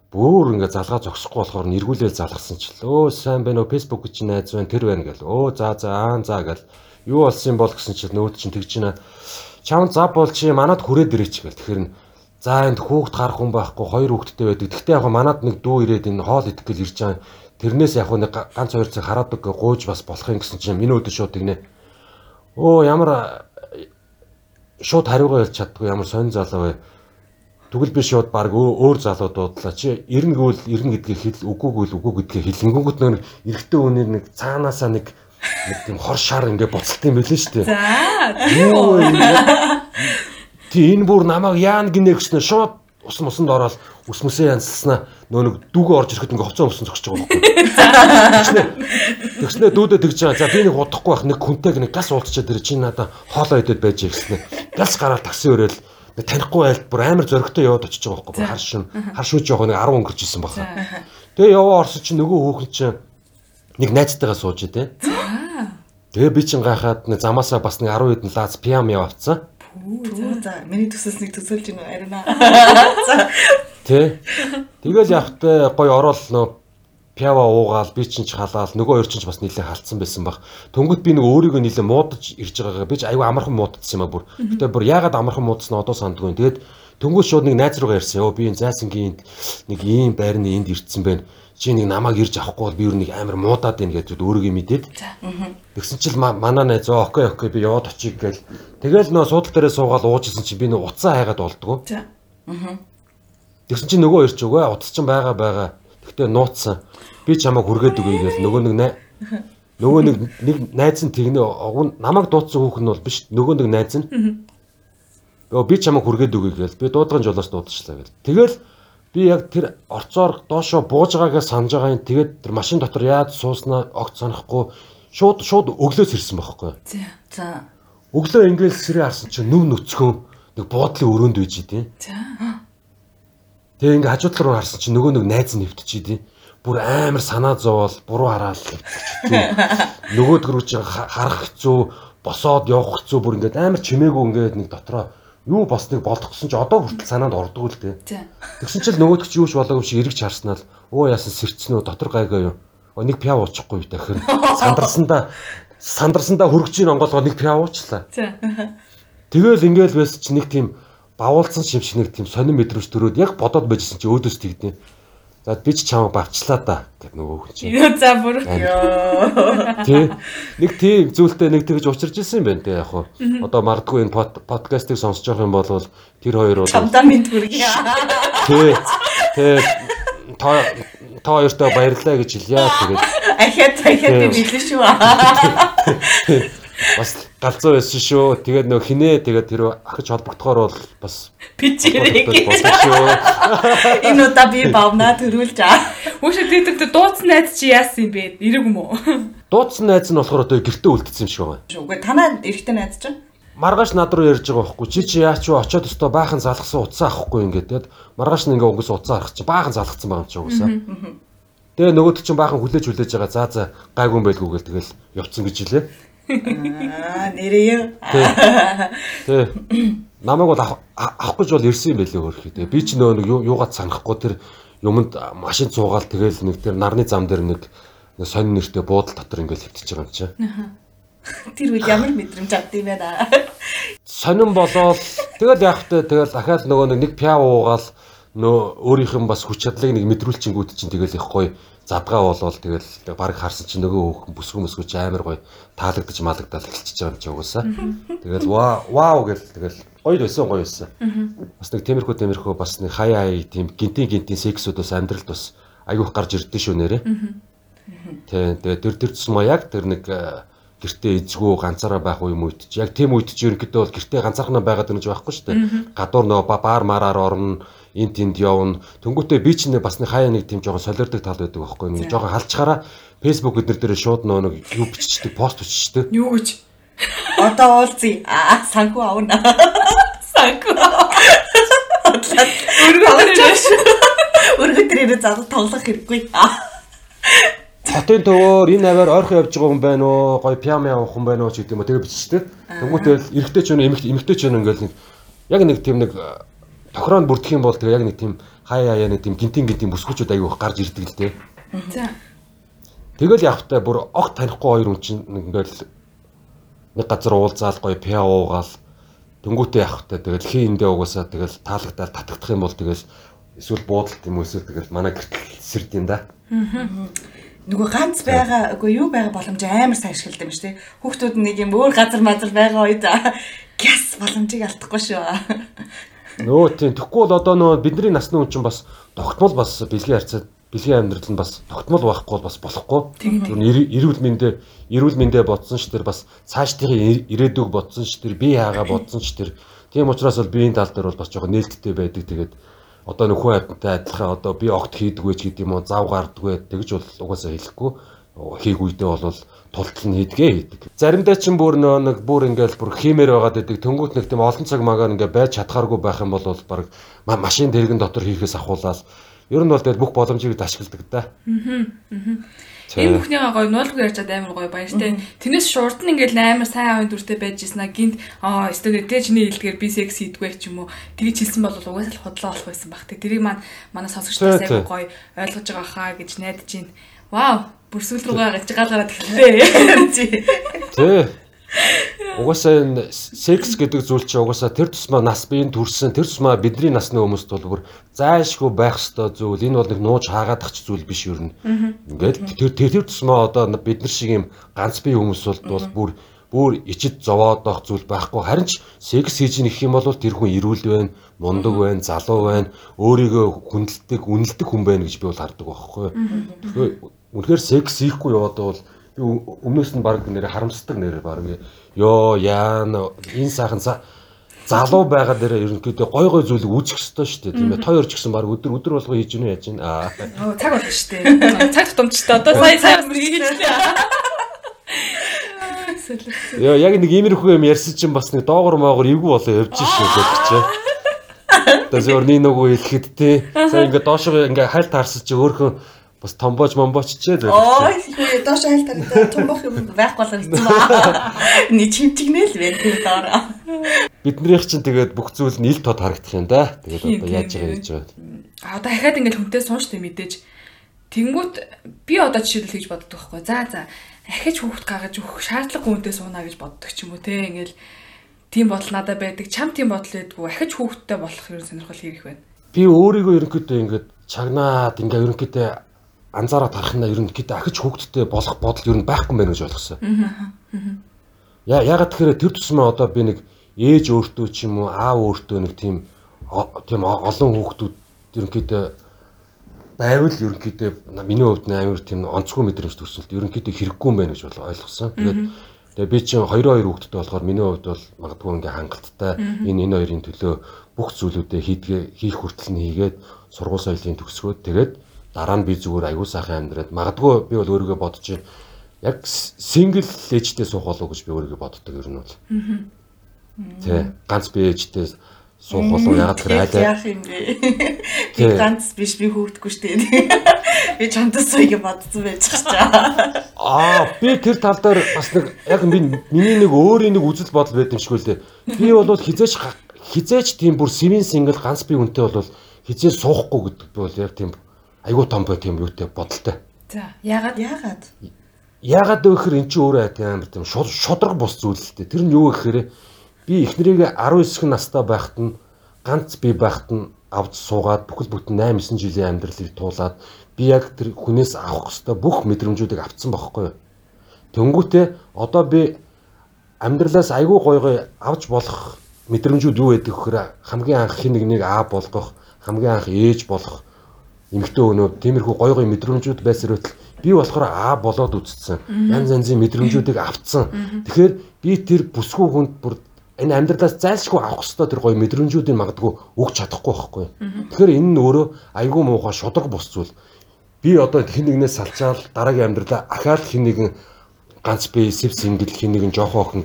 бүр ингээ залгаа зогсохгүй болохоор нэргүүлэл залгасан ч л өө сайн байна уу Facebook чи найз байна тэр байна гэл. Өө за за аа за гэл. Юу болсон юм бол гэсэн чинь нөөд чинь тэгж байна. Чам зав бол чи манад хүрээд ирээч гэл. Тэгэхээр За энд хүүхд гарах хүн байхгүй хоёр хүүхэдтэй байдаг. Гэхдээ яг манад нэг дүү ирээд энэ хоол гэж ирж байгаа. Тэрнээс яг нэг ганц хоёр цаг хараадаг гууж бас болох юм гэсэн чинь минь өдөө шууд тэгнэ. Оо ямар шууд хариугаа хэлж чаддгүй ямар сонь залуу вэ? Тэгвэл би шууд баг өөр залуу дуудлаа. Чи эрнгүүл эрн гэдгийг хэл үгүйгүүл үгүй гэдгийг хэлэнгүүт нэг эрэгтэй хүнээр нэг цаанаасаа нэг нэг тийм хор шар ингээ буцалт юм билээ шүү дээ. За. Тий энэ бүр намайг яан гинэ гэснээр шууд ус мусанд ороод ус мөсөө янзлснаа нөө нэг дүүгээ орж ирэхэд ингээ хоцоо усан зогсож байгаа байхгүй. Тэгснэ дүүдээ тэгж байгаа. За би нэг удахгүй байх нэг хүнтэйг нэг газ уулзчаад ирэ чи надаа хоолоо идээд байж гиснэ. Газ гараад такси өрөөл танихгүй байлт бүр амар зөрөгтэй яваад очиж байгаа байхгүй. Хар шин хар шүүж явах нэг 10 өнгөрч исэн баха. Тэгээ яваа орсон чи нөгөө хөөхөн чи нэг найзтайгаа сууж дээ. Тэгээ би чин гайхаад нэг замаасаа бас нэг 10 хэдэн лац пиам яваацсан. Үу за миний төсөөс нэг төсөөлж гинэ арина. Тэ. Тэгэл явахтай гой ороод нөө пява уугаал би чинь ч халаал нөгөө хоёр чинь ч бас нэлээд халтсан байсан баг. Тэнгүүт би нэг өөрийгөө нэлээд муудаж ирж байгаагаа би ч аюу амархан муудагдсан юм а бүр. Гэтэ бүр яагаад амархан муудсан одоо сандгүй. Тэгээд тэнгүүт шууд нэг найз руугаа ярьсан. Өө би энэ зайсангийн нэг ийм байрны энд ирдсэн байна чи нэг намайг ирж авахгүй бол би юу нэг амар муудаад байна гэж өөрийгөө мэдээд. Тэгсэн чил манай найз окей окей би яваад очиг гээл. Тэгэл нөө суудал дээрээ суугаад уужсэн чи би нөө уцаа хайгаад болдгоо. Тэгсэн чи нөгөө хоёр ч үгүй утас ч байгаа байгаа. Тэгтээ нууцсан. Би чамайг хүргээд өгье гээл нөгөө нэг нөгөө нэг нэг найз нь тэгнэ намайг дуудсан хүүхэн нь бол биш нөгөө нэг найз нь. Би чамайг хүргээд өгье гээл. Би дуудган жолоос дуудчихлаа гээл. Тэгэл би яг тэр орцоор доошо бууж байгаагаа санаж байгаа юм. Тэгээд тэр машин дотор яаж сууснаа огт санахгүй шууд шууд өглөөс ирсэн байхгүй. За. Өглөө ингээл сэрээ харсан чинь нүв нүцгөн нэг буудлын өрөөнд үйж идэв. За. Тэгээ ингээ хажуу талаар харсан чинь нөгөө нэг найз нэвтэж идэв. Бүр амар санаа зовоол буруу хараал. Нөгөөд рүү чинь харах хэцүү, босоод явах хэцүү бүр ингээд амар чимээгүй ингээд нэг дотроо юу босныг болдох гэсэн чи одоо хүртэл санаанд ордог л дээ. Тэгсэн чил нөгөөдөг чи юуш болоогүй чи эргэж харснаа л өө яасан сэрцэн үү дотор гайгаа юу. Нэг пяв уучихгүй юу дахир сандарсандаа сандарсандаа хөргөж ийн онгоолгоо нэг пяв уучлаа. Тэгэл ингээл байсан чи нэг тийм бавуулсан шив шиг нэг тийм сонир мэдрэмж төрөөд яг бодоод байжсэн чи өөдөөс тэгдэ. За би ч чамаа бавчлаа да гэд нөгөө хүн чинь. Юу за бүр. Тий. Нэг тийм зүйлтэй нэг тэгж учирч ирсэн юм байна те яг хуу. Одоо мардгүй энэ подкастыг сонсож байгаа юм бол тэр хоёр бол Чамдаа мэд хүргье. Тий. Тий. Та та хоёртоо баярлалаа гэж хэлье. Тэгээд Ахиад ахиад би билээ шүү. бас галзуу байсан шүү. Тэгээд нөө хинээ тэгээд тэр ахиж холбогдохоор бол бас Пичэрэг. болсон шүү. Энэ удаа би бавна төрүүлж аа. Хүүшээ тэгдэг дууцсан найз чи яасан юм бэ? Ирэг юм уу? Дуудсан найз нь болохоор одоо гэртээ үлдсэн юм шиг байна. Үгүй танаа эрэгтэй найз чинь. Маргааш над руу ярьж байгаа байхгүй чи чи яач вэ очиод өстө баахан залгсан утсаа авахгүй ингээд тэгэд маргааш нь ингээ угс утсаа харах чи баахан залгсан байгаа юм чи угсаа. Тэгээ нөгөөд чинь баахан хүлээж хүлээж байгаа. За за гайгүй юм байлгүй гэл тэгэл явцсан гэж хэлээ. Аа нэрээ. Тэ. Намайг бол авах гэж бол ирсэн юм байлээ хөрхий. Тэгээ би ч нөө нэг юугаад санахгүй тэр юмд машин цуугаал тэгэл нэг тэр нарны зам дээр нэг сонин нэртэй буудал дотор ингээл хөвтөж байгаа юм чи. Тэр үл ямар мэдрэмж авд юм бэ? Сонин болоод тэгэл яах вэ? Тэгэл дахиад нөгөө нэг пиа уугаал нөө өөрийнх нь бас хүч чадлыг нэг мэдрүүлчингүүд чинь тэгэл гоё задгаа болвол тэгэл баг харсан чинь нөгөө хөөх бүсгү мөсгөч амар гоё таалагдчих малагдал эхэлчихэж байгаа юм чи угаасаа. Тэгэл вау гэл тэгэл гоё байсан гоё байсан. Бас нэг темирхүү темирхүү бас нэг хаяа хаяа тийм гинтийн гинтийн сексүүд бас амьдралд бас айгүйх гарч ирдэ шүү нэрэ. Тэ тэгээ тэр тэр тусмаа яг тэр нэг гэртээ эзгүү ганцаараа байх үе мүйт чи яг тийм үед чи ерөнхийдөө бол гэртээ ганцаархнаа байгаад байна гэж байхгүй шүү дээ. Гадуур нөө баар мараар орно эн тэнд явна. Тэнгүүтээ би ч нэ бас нэг хаяа нэг тийм жоохон солиордог тал байдаг байхгүй нэг жоохон халчхаараа фэйсбુક эднэр дээр шууд нөө нэг юу биччихдэг пост биччихдэг. Юу гэж? Одоо уулзъя. Аа санхүү авна. Санхүү. Өргөдрөө өргөдрөө зал тоглох хэрэггүй. Хотын төвөөр энэ аваар ойрхон явж байгаа хүн байна уу? Гой пиам явах хүн байна уу ч гэдэг юм уу тэгээ биччихдэг. Тэнгүүтээ эрэгтэй ч өнө эмэгтэй ч өнө ингээл нэг яг нэг тийм нэг тохироонд бүрдэх юм бол тэгээ яг нэг тийм хаяа хаяа нэг тийм гинтин гинтин бүсгүүчүүд аягүй гарч ирдэг л дээ. За. Тэгэл явахтай бүр огт танихгүй хоёр хүн чинь ингээл нэг газар уулзаал гоё пиа уугаал дөнгүүтээ явахтай тэгэл хин эндээ угаасаа тэгэл таалагдаад татагдах юм бол тэгэл эсвэл буудалт юм эсвэл тэгэл манай гэртэл сэрд юм да. Аа нөгөө ганц байгаа үгүй юу байгаа боломж амар сайн ашигладаг юм шүү дээ. Хүүхдүүд нэг юм өөр газар мазар байгаа үед гяс боломжийг алдахгүй шүү. Нөө тийм тэгэхгүй бол одоо нөө бидний насны хүн чинь бас тогтмол бас бэлгийн харьцаад бэлгийн амьдрал нь бас тогтмол байхгүй бол бас болохгүй. Эрүүл мэндэ эрүүл мэндэ бодсон ш тэр бас цаашдын ирээдүг бодсон ш тэр би хаагаа бодсон ш тэр тийм учраас бол биеийн тал дээр бол бас жоохон нээлттэй байдаг. Тэгээд одоо нөхөн амьтантай адилхан одоо би огт хийдэггүй ч гэдэг юм уу зав гардггүй тэгж бол угаасаа хэлэхгүй хийх үедээ бол тултал нь хийдгээ хийдэг. Заримдаа ч бүр нэг бүр ингээл бүр хиймээр байгаад байдаг. Тэнгүүт нэг тийм олон цаг магаар ингээ байж чадхааргүй байх юм бол баг машин дэргэн дотор хийхээс ахуулаад ер нь бол тэгэл бүх боломжийг ашигладаг да. Аа. Энэ бүхнийгаа гоё нуулгүй ярьчаад амар гоё баяртай. Тэрнээс шурд нь ингээл амар сайн авын дүртэй байж ирсэн а гинт аа өстөг тэ чиний хэлдгээр би секс хийдгүй ч юм уу тэгж хэлсэн бол угаасаа л худлаа болох байсан баг. Тэрийг маань манай сонсогчдоос айгүй гоё ойлгож байгаа хаа гэж найдаж байна. Вау бүр сүүл рүүгээ гаж гаалгараад эхэллээ. Тий. Угаасаа энэ секс гэдэг зүйл чинь угаасаа тэр тусмаа нас биеийн төрсэн тэр тусмаа бидний насны хүмүүст бол бүр зайлшгүй байх ёстой зүйл. Энэ бол нэг нууж хаагаадах зүйл биш юу нэ. Ингээд тэр тэр тусмаа одоо бид нар шиг юм ганц бие хүмүүс бол бүр бүр ичид зовоодох зүйл байхгүй. Харин ч секс хийж нэх юм бол тэр хүн эрүүл байна, мундаг байна, залуу байна, өөрийгөө хүндэлдэг, үнэлдэг хүн байна гэж би бол хардаг байхгүй. Тэгэхээр үнэхээр секс хийхгүй яваад бол өмнөөс нь баг нэр харамсдаг нэр баг. Ёо яана энэ сайхан залуу байгаа дээр ерөнхийдөө гой гой зүйлийг үүсгэх ёстой шүү дээ. Тийм ээ тоёр ч гэсэн баг. Өдөр өдөр болго хийж гэнэ яаж гэнэ аа. Цаг болно шүү дээ. Цаг тутамжтай. Одоо сая сая хийжлээ Яа яг нэг иймэрхүү юм ярьсан чинь бас нэг доогор моогор эвгүй болоо явж шүү гэдэг чи. Тэгээ зөвөр нэг нөгөө хэлэхэд те. За ингээ доошоо ингээ хайлт харсан чи өөрхөн бас томбооч момбооч ч ээ. Оо доош айл тарих томбох юм байхгүй болоо гэсэн ба. Ни чимчгнээ л байна тэр доор. Биднийх чинь тэгээд бүх зүйл нь ил тод харагдах юм да. Тэгээд одоо яаж байгаа гэж байна. А одоо дахиад ингээл хүнтэй суунштай мэдээж Тэнгүүт би одоо жишээлбэл хийж боддог байхгүй. За за ахиж хүүхд гаргаж өгөх шаардлагагүй хүнтэй сууна гэж боддог ч юм уу те. Ингээл тийм бодол надад байдаг. Чам тийм бодол байдгүй. Ахиж хүүхдтэй болох юм сонирхол хийх байна. Би өөрийгөө ерөнхийдөө ингээд чагнаад ингээ ерөнхийдөө анзаараад харах нь ерөнхийдөө ахиж хүүхдтэй болох бодол ер нь байхгүй байх гэж ойлгосон. Яа ягаад тэгэхээр тэр тусмаа одоо би нэг ээж өөртөө ч юм уу аав өөртөө нэг тийм тийм олон хүүхдүүд ерөнхийдөө байвал ерөнхийдөө миний хувьд амар тийм онцгой мэдрэмж төсөлт ерөнхийдөө хэрэггүй юм байна гэж ойлгосон. Тэгээд тэгээ би чинь 2 2 хүүхэдтэй болохоор миний хувьд бол магадгүй ингээ хангалттай энэ энэ хоёрын төлөө бүх зүйлүүдээ хийдгээ хийх хүртэл нь хийгээд сургууль соёлын төгсгөөд тэгээд дараа нь би зүгээр аягүй сайхан амьдраад магадгүй би бол өөрийгөө бодож яг сингл ээжтэй суух болов гэж би өөрийгөө боддог ер нь бол. Тэ ганц би ээжтэй суух болов ягаад гэхээр айлаа яах юм бэ? Би ганц биш би хүүхдгүй штэ. Би чамтас үеийг бодсон байж чаа. Аа би тэр тал дээр бас нэг яг миний нэг өөрийн нэг үзэл бодол байд юм шиг үлээ. Би бол хизээч хизээч тийм бүр сэвэн сингл ганц би үнтэй бол хизээ суухгүй гэдэг бол яг тийм айгуу том бай тийм юутэй бодолтой. За ягаад Яагаад? Яагаад гэвэл эн чинь өөрөө тийм амар тийм шудраг бус зүйл л дээ. Тэр нь юу гэхээр би эхнэрээ 19 настай байхад нь ганц би байхад нь авд суугаад бүхэл бүтэн 8 9 жилийн амьдралыг туулаад би яг тэр хүнээс авах хэвээр бүх мэдрэмжүүдийг авцсан байхгүй юу. Тэнгүүтээ одоо би амьдралаас айгүй гой гой авч болох мэдрэмжүүд юу байдаг гэхээр хамгийн анх хин нэгнийг аа болгох, хамгийн анх ээж болох эмэгтэй өнөө тиймэрхүү гой гой мэдрэмжүүд байсаар байтал би болохоор аа болоод үзсэн. Янз янзын мэдрэмжүүдийг авцсан. Тэгэхээр би тэр бүсгүй хүнд бүр энэ амьдралаас зайлшгүй авах хэвээр тэр гоё мэдрэмжүүдийг магадгүй өгч чадахгүй байхгүй. Тэгэхээр энэ нь өөрөө айгүй муухай шудраг бус зүйл. Би одоо хэн нэгнээс салчаал дараагийн амьдралаа ахаад хэн нэгэн ганц би сэв сингэл хэн нэгэн жоохон охин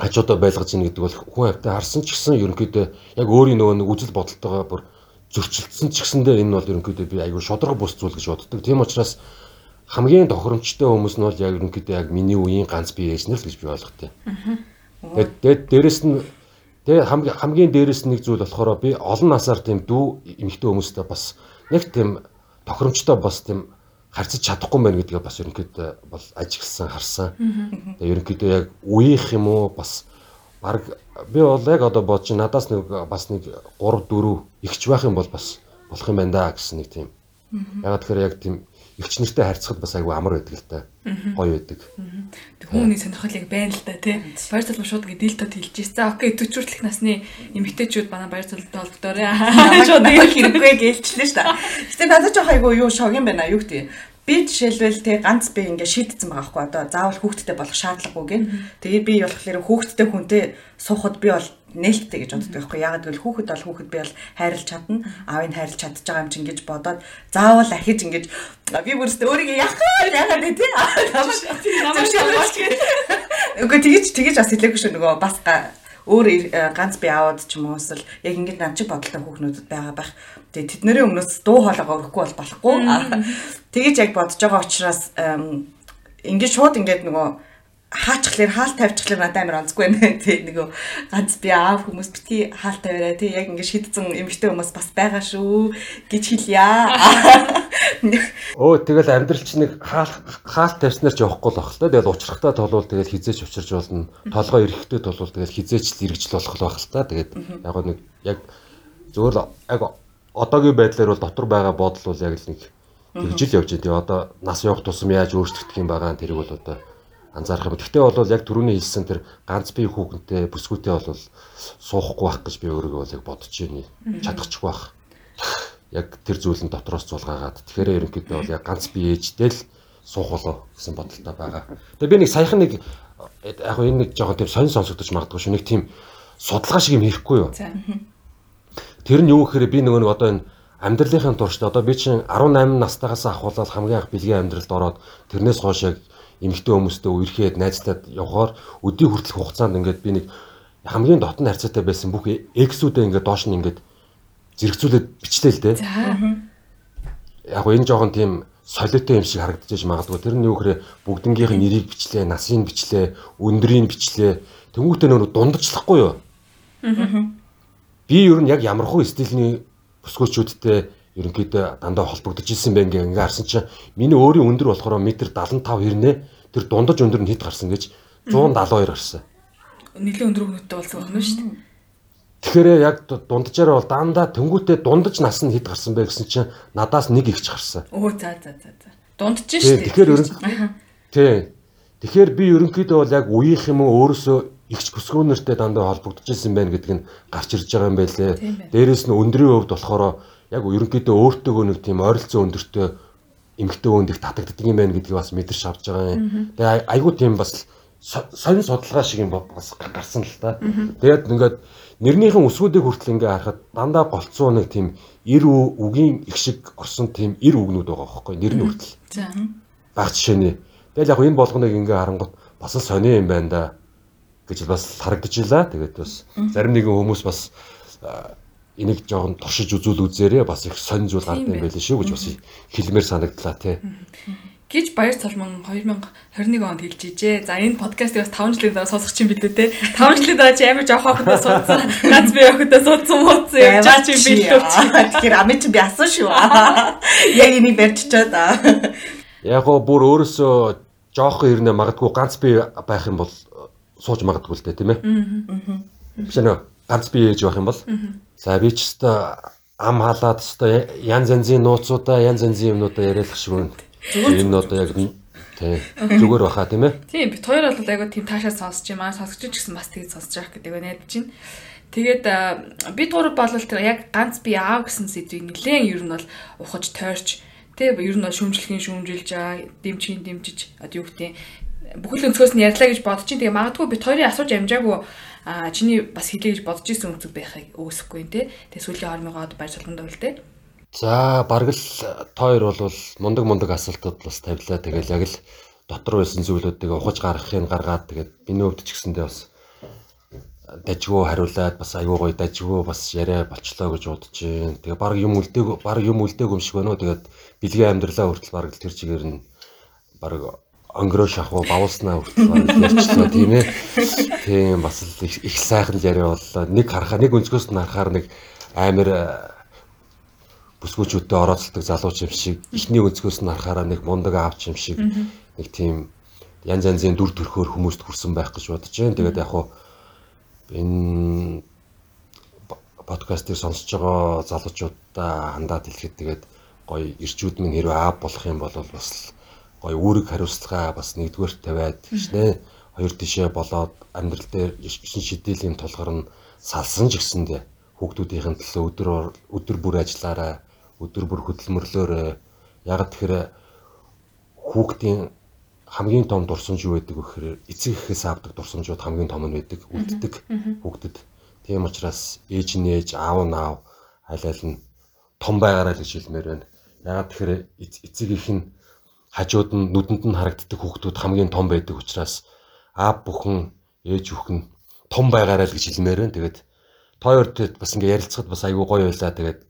хажуудаа байлгаж ийн гэдэг бол хүн хавтаа харсан ч гэсэн ерөнхийдөө яг өөрийн нөгөө нэг үзэл бодолтойгоо бүр зөрчилдсөн ч гэсэндээ энэ бол ерөнхийдөө би айгүй шудраг бус зүйл гэж боддог. Тийм учраас хамгийн тохиромжтой хүмүүс нь бол яг ерөнхийдөө яг миний үеийн ганц би ээжнэр л гэж би ойлготой. Тэгээд дээрэс нь тэгээ хамгийн хамгийн дээрэс нэг зүйл болохоор би олон насаар тийм дүү эмэгтэй хүмүүстэй бас нэг тийм тохиромжтой бас тийм харьцаж чадахгүй байх гэдгээ бас ерөнхийдөө бол ажигласан харсан. Тэгээ ерөнхийдөө яг үеийнх юм уу бас баг би бол яг одоо бодож надаас нэг бас нэг 3 4 ихч байх юм бол бас болох юм байна да гэсэн нэг тийм. Ягаад тэгэхээр яг тийм эгч нартай харьцахад бас айгүй амар байдаг л та. Гоё байдаг. Тэг хүмүүний сонирхол яг байна л да тий. Баяр залуу шууд ингээ дилтод хэлж ирсэн. За окей 40 хүртэлх насны эмэгтэйчүүд манай баяр залуутай холбогдоорой. Шууд нэг хэрэггүй гэлчлээ шүү дээ. Гэтэ надад жоох айгүй юу шог юм байна юу гэдэг. Би жишээлбэл тэг ганц би ингээ шийдсэн байгаа хгүй одоо. Заавал хүүхдтэй болох шаардлагагүй гэн. Тэгээд би болохоор хүүхдтэй хүнтэй суухад би бол нээлттэй гэж боддог байхгүй. Ягаад гэвэл хүүхэд бол хүүхэд би бол хайрлж чадна. Аавыг хайрлж чадж байгаа юм чинь гэж бодоод заавал ахиж ингэж би бүрстэ өөрийгөө яхаа яагаад вэ тий Үгүй тэгэж тэгэж бас хэлээгүй шүү. Нөгөө бас өөр ганц би аваад ч юм уу эсвэл яг ингэж над чиг бодолтой хүүхнүүдэд байгаа байх. Тэгээ тэднэрийн өмнөөс дуу хоолойгоо өрөхгүй бол болохгүй. Тэгэж яг бодож байгаа учраас ингэж шууд ингэж нөгөө хаачихлаар хаал тавьчихлаар надад амар онцгүй байна. Тий нөгөө ганц би аав хүмүүс битгий хаал тавиараа тий яг ингэ шидсэн эмэгтэй хүмүүс бас байгаа шүү гэж хэлье. Өө тэгэл амьдрал чи нэг хаал хаал тавьснаар ч явахгүй л бах л та тэгэл учрахтаа толвол тэгэл хизээч учирч болно. Толгой ирэхтэй толвол тэгэл хизээч л эргэж болох л бах л та тэгээд яг нэг яг зөвөр яг одоогийн байдлаар бол дотор байгаа бодол бол яг л нэг тэгжил явж байгаа. Одоо нас явах тусам яаж өөрчлөгдөх юм байгаа тэрийг бол одоо анзаарах юм. Гэхдээ бол яг түрүүний хэлсэн тэр ганц бие хүүхэнтэй бүсгүйтэй бол суухгүй байх гэж би өөрийгөө яг бодож байна. Чадахчгүй байх. Яг тэр зүйлэн дотроос зулгаагаад тэгэхээр ерөнхийдөө бол яг ганц бие ээжтэй л суух болоо гэсэн бодолтой байгаа. Тэгээ би нэг саяхан нэг яг энэ нэг жоохон тийм сонь сонсогдож магадгүй шүү. Нэг тийм судалгаа шиг юм хийхгүй юу? Тэр нь юу гэхээр би нөгөө нэг одоо энэ амьдралынхаа туршид одоо би чинь 18 настайгаас ахуулаад хамгийн анх бэлгийн амьдралд ороод тэрнээс хойш яг эмэгтэй хүмүүстэй үерхэд найзтайд явхаар өдний хүртэлх хугацаанд ингээд би нэг хамгийн дотн харьцаатай байсан бүх эксүүдээ ингээд доош нь ингээд зэрэгцүүлээд бичлээ л дээ. Яг гоо энэ жоохон тийм солиотой юм шиг харагдаж магадгүй. Тэр нь юу гэхээр бүгднгийнх нь нэрийг бичлээ, насыг бичлээ, өндрийг бичлээ. Тэнгүүтээ нөр дундажлахгүй юу? Би ер нь яг ямархуу стилийн бүсгүүчүүдтэй ерөнхийдөө дандаа холбогдож ирсэн байх ингээ харсан чинь миний өөрийн өндөр болохоор метр 75 хэрнээ тэр дундаж өндөр нь хэд гарсан гэж 172 гарсан. Нилийн өндөр хөнөттэй болсон байна шүү дээ. Тэгэхээр яг дунджаараа бол дандаа тэнгуүтээ дундаж нас нь хэд гарсан бэ гэсэн чинь надаас нэг ихч гарсан. Өө за за за за. Дундаж шүү дээ. Тэгэхээр ерөн Тий. Тэгэхээр би ерөнхийдөө бол яг үеийнх юм уу өөрөөсөө ихч бүсгүүнэртэй дандаа холбогдож ирсэн байх гэдэг нь гарч ирж байгаа юм байлээ. Дээрээс нь өндрийн хувьд болохоор яг ерөнхийдөө өөртөөгөө нэг тийм ойролцоо өндөртэй эмгтээ өөнд их татагддаг юм байна гэдгийг бас мэдэрч авч байгаа юм. Тэгээ айгүй тийм бас сонир судалгаа шиг юм бас гарсан л та. Тэгээд ингээд нэрнийхэн өсвүүдийг хүртэл ингээ харахад дандаа голцоо нэг тийм эр үгийн их шиг орсон тийм эр үгнүүд байгаа байхгүй нэр нь хүртэл. За. Баг жишээний. Тэгэл яг энэ болгоныг ингээ харангуут бас л сони юм байна да гэж бас харагдаж илаа. Тэгээд бас зарим нэгэн хүмүүс бас энийг жоохон туршиж үзүүл үзээрээ бас их сонь зүйл гардаг юм байл шүү гэж бас хэлмээр санагдлаа тий. гэж Баяр цолмон 2021 онд хэлж ижээ. За энэ подкастыг бас 5 жилийн дараа сонсох чинь билүү те. 5 жилийн дараа чи амар жоох охидоо суудсан. Ганц би охидоо суудсан мууцсан явж байгаа чи билүү чи. Тэгэхээр ами чи би асуу шүү. Яг энийг барьчихаа да. Яг гоо бүр өөрөөсөө жоох ирнэ магадгүй ганц би байх юм бол сууж магадгүй л дээ тийм ээ. Биш нэ ганц би ээж байх юм бол. За би ч өстой ам халаад өстой янз янзын нууцудаа янз янзын юмнуудаа яриалах шиг байна. Энэ нь одоо яг тий зүгээр баха тийм ээ. Тийм бит хоёр бол айгуу тийм таашаа сонсож юм аа сонсогч ч гэсэн бас тэгээд сонсож явах гэдэг байна. Тэгээд бид гурав бол тэр яг ганц би аав гэсэн сэдвийг нэлээд ер нь бол ухаж тойрч тэг ер нь бол шөмжлөхийн шөмжилж байгаа дэмчийн дэмжиж одоо юу гэдэг бүхэл өнцгөөс нь ярьлаа гэж бодож чинь тэгээ магадгүй бит хоёрын асууж амжаагүй а чиний бас хэлээ гэж бодож исэн үнцэг байхыг үүсэхгүй нэ тэгээ сүүлийн хормогоод байж болгонд бол тэ За бараг л тоор бол мундаг мундаг асуултууд бас тавилаа. Тэгэл яг л дотор байсан зүйлүүдийг ухаж гаргахыг гаргаад тэгээд миний хувьд ч гэсэндээ бас дажгүй хариулаад бас аюу гой дажгүй бас яриа болчлоо гэж бодож байна. Тэгээ баг юм үлдээг баг юм үлдээг юм шиг байна уу. Тэгээд бэлгийн амьдралаа хүртэл баг тэр чигээр нь баг онгороо шахуу бавуулснаа хүртэл ярьчлаа тийм ээ. Тийм бас л их сайхан яриа боллоо. Нэг харахаа нэг өнцгөөс нь харахаар нэг амар бүсгүүчүүдтэй орооцолдог залууч юм шиг ихний өнцгөөс нь харахаараа нэг мундаг аавч юм шиг нэг тийм янз янзын дүр төрхөөр хүмүүст хүрсэн байх гэж бодож байна. Тэгээд яг хуу энэ подкастыг сонсож байгаа залуучуудаа хандаад хэлэхэд тэгээд гоё ирчүүд минь хэрвээ аав болох юм бол бас гоё үүрэг хариуцлага бас нэгдүгээр тавиад гişнэ хоёр тишээ болоод амьдрал дээр шин шидээлийн тулгар нь салсан ч гэсэндээ хүүхдүүдийн төлөө өдөр өдөр бүр ажиллаараа өдөр бүр хөдөлмөрлөөрөө. Яг тэгэхээр хүүхдийн хамгийн том дурсамж юу байдаг вэ гэхээр эцэг эхээс авдаг дурсамжууд хамгийн том нь байдаг үлддэг хүүхдэд. Тийм учраас ээж нь ээж, аав нь аав аль аль нь том байгаарай гэж хэлмээр байна. Яг тэгэхээр эцэг их нь хажууд нь нүдэнд нь харагддаг хүүхдүүд хамгийн том байдаг учраас аав бүхэн ээж бүхэн том байгаарай л гэж хэлмээр байна. Тэгээд тойрт бас ингээ ярилцахад бас айгүй гоё байлаа. Тэгээд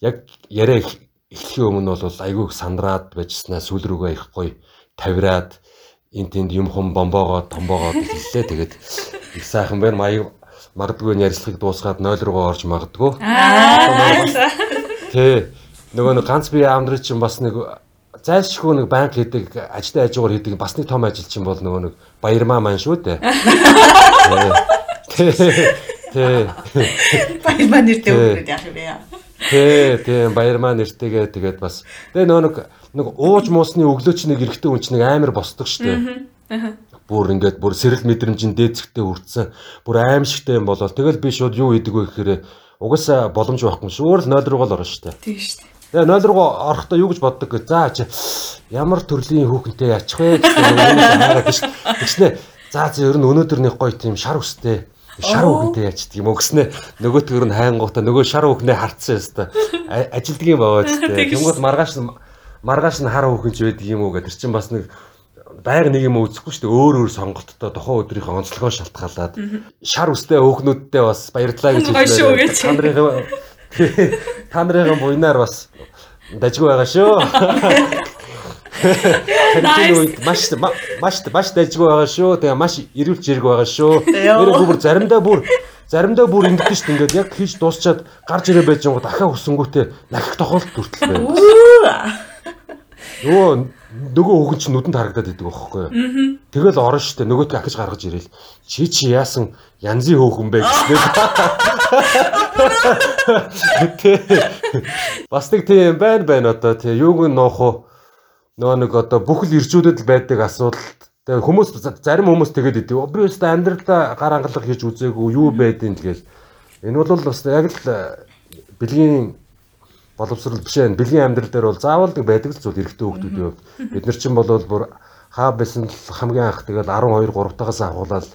яг яриа эхлэхийн өмнө бол айгүй сандраад байжснаа сүүл рүүгээ их гоё тавираад эн тэнд юм хум бомбоогоо томбоогоо хэллээ. Тэгээд их сайхан байна. Маяг магадгүй ярилцлагыг дуусгаад 0 руугаа орж магадгүй. Тэ нөгөө нэг ганц бие амдрын чинь бас нэг зайлшгүй нэг банк хийдэг ажлын хажуугаар хийдэг бас нэг том ажил чинь бол нөгөө нэг баярмаа маань шүү дээ. Тэ. Тэ. Баярмаа нэртэй өгөөд яах юм бэ? Тий, тийм баярмаа нэртэйгээ тэгээд бас тэгээ нөө нэг нэг ууж муусны өглөөч нэг эрэхтэй хүн чинь нэг амар босдог штэ. Бүр ингээд бүр сэрэл мэдрэмжийн дээцэгтэй хүрсэн. Бүр аимшигтэй юм болол тэгэл би шууд юу хийдэг вэ гэхээр угаасаа боломж байхгүй шүү. Өөр л 0 руугаа л орно штэ. Тийм штэ. Тэгээ 0 руу орохдоо юу гэж боддог гэ. За чи ямар төрлийн хүүхэнтэй ячих вэ? Гэсэн. Тэгснэ. За за ер нь өнөөдөр нэг гоё тийм шар үстэй шар хүүхэнтэй яачдаг юм уу? Гэснэ нөгөөтгөр нь хайнгуудаа нөгөө шар хүүхнээ харцсан ёстой ажилдаг юм ч тийм тэнгууд маргааш маргааш нь хар хүүхэн ч байдаг юм уу гэдэг. Чинь бас нэг байг нэг юм үзэхгүй шүү дээ. Өөр өөр сонголттой тухайн өдрийнхөө онцлогоо шалтгаалаад. Шар үстэй хөөхнүүдтэй бас баярлалаа гэж хэлээ. Та нарын та нарын буйнаар бас дажгүй байгаа шүү. Үед маш маш маш дайжгүй байгаа шүү. Тэгээ маш эрүүл зэрэг байгаа шүү. Нэрээ бүр заримдаа бүр заримдаа бүр ингэдэж шүү. Ингээд яг хийж дуусчаад гарч ирээ байж байгаа дахиад хүсэнгүүтээ нахих тохиолдол хүртэл байна. Yoo нөгөө хүүхэн чинь нүдэнд харагдаад идэг байхгүй юу. Тэгэл орно штэ нөгөөтгөө ахиж гаргаж ирээл. Чи чи яасан янзын хөөхөн бэ гэснээр. Бас нэг тийм байна байна одоо тий юуг нь нуух уу нөгөө нэг одоо бүхэл иржүүдэд байдаг асуудал тэгээ хүмүүс зарим хүмүүс тэгээд идэв. Би өөртөө амьдралдаа гар ангалах хийж үзээгүй юу байдیں۔ тэгэл энэ бол бас яг л э, бэлгийн боловсрол биш ээ. Бэлгийн амьдрал дээр бол заавал байдаг л зүйл эрэгтэй хүмүүсийн хувьд. Бид нар чинь бол бүр хаа байсан л хамгийн анх тэгэл 12 3 тагаас агуулаад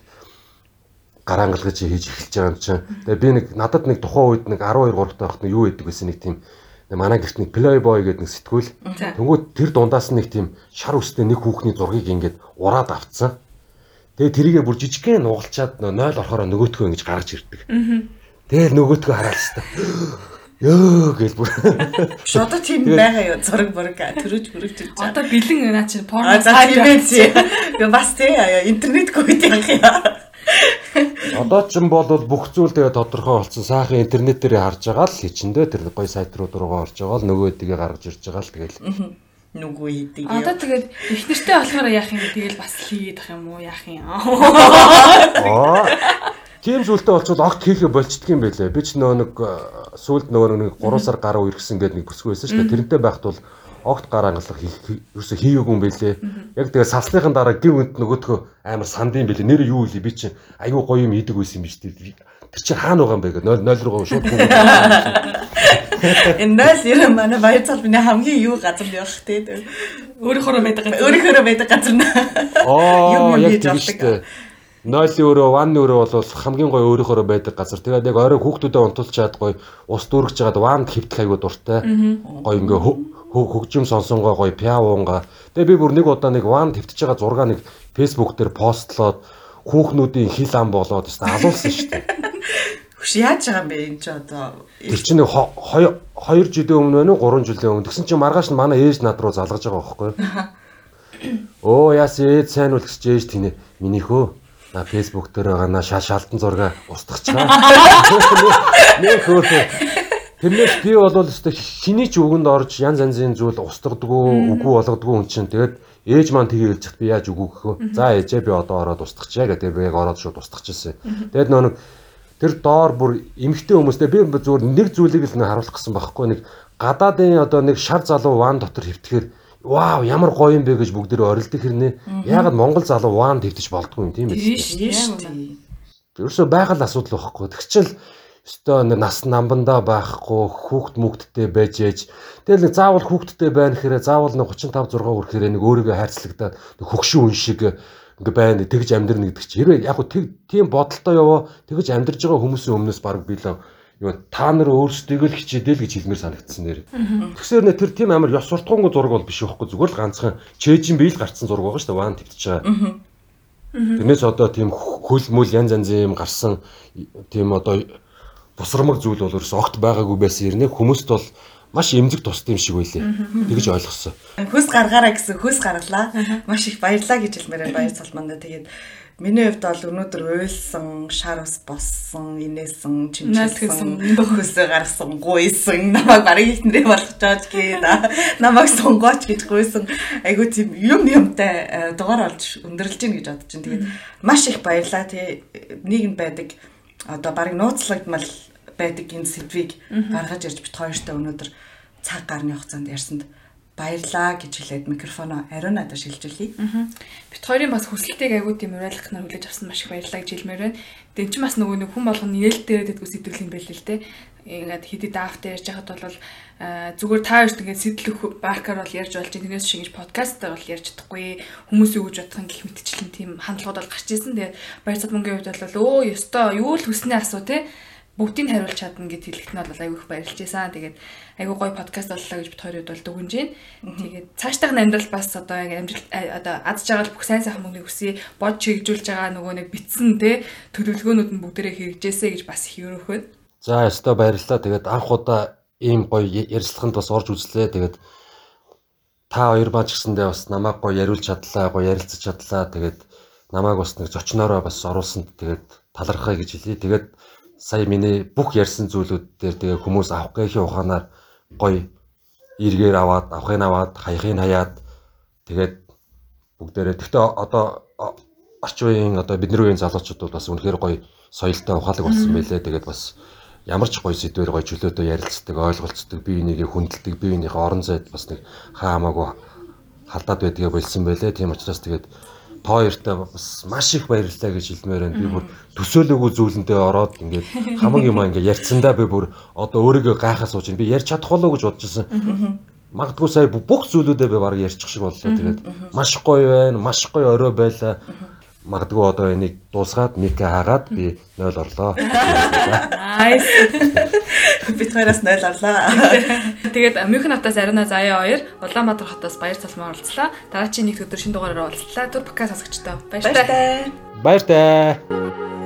гар ангалгаж хийж эхэлж байгаа юм чинь. Тэгээ би нэг надад нэг тухайн үед нэг 12 3 тагахт юу байдаг гэсэн нэг тийм манай гэрт нэг Playboy гэдэг нэг сэтгүүл. Тэнгүүд тэр дундаас нэг тийм шар үстэй нэг хүүхний зургийг ингээд ураад авцсан. Тэгээ тэрийгээ бүр жижигхэн нугалчаад 0 орохоор нөгөөтгөө ингэж гаргаж ирдэг. Тэгэл нөгөөтгөө хэвээр. Ёо гэл бүр. Шодо тийм байгаа юу зураг бүрэг төрөж бүрэж ирж байгаа. Одоо бэлэн наа чи порно тийм ээ. Гэ бас тий интернет код яг яа. Одоо ч юм бол бүх зүйл тэгээ тодорхой болсон. Сайхан интернет дээр харж байгаа л хичэндээ тэр гоё сайт руу руугаа орж байгаа л нөгөө дэгээ гаргаж ирж байгаа л тэгэл. Нүгүү идэг. Одоо тэгээд их нэртэй болохоор яах юм тэгэл бас хийгээд ах юм уу яах юм. Аа. Тийм зүйлтэй болчихвол огт хийхэ болчдөг юм байлээ. Би ч нөгөө нэг э, сүлд нөгөө нэг 3 сар гаруй иргсэн гэдэг нэг бүсгүй байсан шүү дээ. Тэрнтэй байхад бол огт гар ангалах хийх ерөөсө хийгээгүй юм байлээ. Яг тэгээ салсныхан дараа гин үнд нөгөөдхөө амар санд юм байлээ. Нэр юу вэ? Би чинь аюу гоё юм идэг байсан юм биш үү? Тэр чинь хаана байгаа юм бэ гэ 0 0 руу шууд гүн. Энэ нас яа манай баяр цалбаны хамгийн юу газар явах тий. Өөрийнхөө байдаг газар. Өөрийнхөө байдаг газар. Оо яг тийм шүү дээ. Нойлын өрөө, ванны өрөө бол хамгийн гоё өөрийнхөө байдаг газар. Тэгээд яг орой хүүхдүүдэд унтуулж чад гоё ус дүүргэж жагаад ванд хөвтөх аягүй дуртай. Гоё ингээ хө- хө- хөгжим сонсонгоо гоё пиавунга. Тэгээд би бүр нэг удаа нэг ванд хөвтөж байгаа зураг нэг фэйсбુક дээр постлоод хүүхнүүдийн хил ам болоод тест алуулсан шүү дээ. Хүш яаж байгаа юм бэ энэ ч одоо Тэр чинь нэг 2 2 жилийн өмнө байна уу 3 жилийн өмнө. Тэгсэн чинь маргааш нь манай ээж над руу залгаж байгаа байхгүй юу? Оо яас ээж сайн уу гэж ээж тийнэ. Минийхөө на фэйсбુક дээр байгаа на шал шалтан зураг устгах чаа. Нэ хөөхөө. Тэрнээс би бол өстой хиний ч үгэнд орж янз янзын зүйл устгадгүй, үгүй болгодгүй хүн чинь тэгээд ээж маань тгий чад би яаж үгүй гэхөө. За ээжээ би одоо ороод устгачаа гэдэг би яг ороод шууд устгачихсан. Тэгээд нөө нэг тэр доор бүр эмгтэй хүмүүстэй би зүгээр нэг зүйлийг л нэг харуулах гэсэн байхгүй нэг гадаадын одоо нэг шар залуу ван дотор хөвтөхээр вау ямар гоё юм бэ гэж бүгдээ орилдог хэрнээ ягаад монгол залуу ван твтэж болдгүй юм тийм ээ? ерөөсөө байгаль асуудал байхгүй. Тэгчэл өстой нэг нас намбандаа байхгүй хүүхд мүгдтэй байж ээж. Тэгэл нэг заавал хүүхдтэй байна гэхээр заавал нэг 35 6 хүрэхээр нэг өөрийгөө хайрцагтаад нэг хөгшин хүн шиг ингээ байна тэгж амьдрна гэдэг чи. Хэрвээ яг хөө тийм бодолтой яваа тэгж амьдарж байгаа хүмүүсийн өмнөөс баг билээ юу та нар өөрсдөө л хичээдэл гэж хэлмээр санагдсан нэр. Тэгсээр нэ тэр тийм амар ёс суртахуунгүй зураг бол биш байхгүй зүгээр л ганцхан чэйжин биел гарцсан зураг байгаа шүү дээ ван твтж байгаа. Тэрнээс одоо тийм хөл мөл янз янзын юм гарсан тийм одоо бусрамаг зүйл бол ерөөс огт байгаагүй байсан юм хүмүүст бол маш эмзэг тустай юм шиг байлээ. Тэгж ойлгосон. Хөс гаргаараа гэсэн хөс гаргалаа. Маш их баярлаа гэж хэлмээр баяр цалманда. Тэгээд миний хувьд бол өнөөдөр уйлсан, шар ус боссон, инээсэн, чимчилсэн, хөсөө гаргасан, гуйсан, намайг барыг ихнэрээ болгочооч гээд намайг сонгооч гэж гуйсан. Айгу тийм юм юмтай э, дугаар олж өндөрлж гин гэж бодож чинь. Тэгээд маш их баярлаа тий нийгэм байдаг одоо барыг нууцлагдмал байдаг энэ сэдвийг гаргаж ирж бит хоёртой өнөөдөр цаг гарны хугацаанд ярьсанд баярлаа гэж хэлээд микрофоно ариун надад шилжүүлье. Бит хоёрын бас хүсэлтийг айгуу тийм уриалгахнаар хүлээж авсан маш их баярлалаа гэж хэлмээр байна. Тэн чинь бас нөгөө нэг хүн болгоно нээлт дээр дэдгүү сэтгэл юм байл л те. Ингээд хэдий даавтай ярьж байхад бол аа, зүгээр та хоёрт ингээд сэтэл өгөх баркаар бол ярьж болж. Тэрнээс шиг ингэж подкастаар бол ярьж чадахгүй. Хүмүүс юу гэж бодох юм гэх мэтчлэн тийм хандлагууд бол гарч ирсэн. Тэгээд баяр цад мөнгөний хувьд бол өө ёстой юу л хүснээ асуу те бүгдийг хариулж чадна гэд хэлэхэд нь бол аягүй их баярлж байсан. Тэгээд аягүй гоё подкаст боллоо гэж бит хоёрод бол дүгнэж байна. Тэгээд цаашдах нь амьдрал бас одоо яг амьдрал а- одоо аз жаргал бүх сайн сайхан мөнгөний хүсье бод чигжүүлж байгаа нөгөө нэг битсэн те төлөвлөгөөнүүд нь бүгдээрээ хэрэгжээсэй гэж бас их өрөөх байна. За өстой баярлалаа. Тэгээд анх удаа ийм гоё ярилцлаганд бас орж үзлээ. Тэгээд та хоёр маань ч гэсэндээ бас намайг гоё яриулж чадлаа, гоё ярилцаж чадлаа. Тэгээд намайг бас нэг зочноороо бас оруулсанд тэгээд талархаа гэж хэлье. Тэгээд сая миний бүх ярьсан зүйлүүд дээр тэгээ хүмүүс авах гэхийн ухаанаар гоё эргээр аваад, авахыг аваад, хаяхыг хаяад тэгээд бүгдээрээ гэхдээ одоо орчин үеийн одоо бидний үеийн залуучууд бол бас үнэхээр гоё соёлтой ухаалаг болсон байлээ. Тэгээд бас ямар ч гоё сэдвэр гоё чөлөөтэй ярилцдаг, ойлголцдог, бие бинийгээ хүндэлдэг, бие биенийхээ орон зайд бас нэг хаа хамаагүй халдаад байдгийг болсон байлээ. Тийм учраас тэгээд та хоёртай бас маш их баярлалаа гэж хэлмээр байна. Би бүр төсөөлөөгүй зүйлэндээ ороод ингээд хамаг юм ингээд ярьцсандаа би бүр одоо өөрийгөө гайхаа сууж байна. Би ярьж чадах болов уу гэж бодож ирсэн. Магадгүй сая бүх зүйлүүдээ би баг ярьчих шиг боллоо. Тэгээд маш гоё байна, маш гоё орой байлаа. Магадгүй одоо энийг дуусгаад мика хаагаад би 0 орлоо. Nice. Бид хоёроос 0 орлоо. Тэгээд Мюнхен хотоос Арина Заяа 2, Улаанбаатар хотоос Баяр Цалмаа оролцлоо. Дараагийн нэг өдөр шинэ дугаараар оролцлоо. Түр подкаст сонсогчдоо. Баяр таа. Баяр таа. Баяр таа.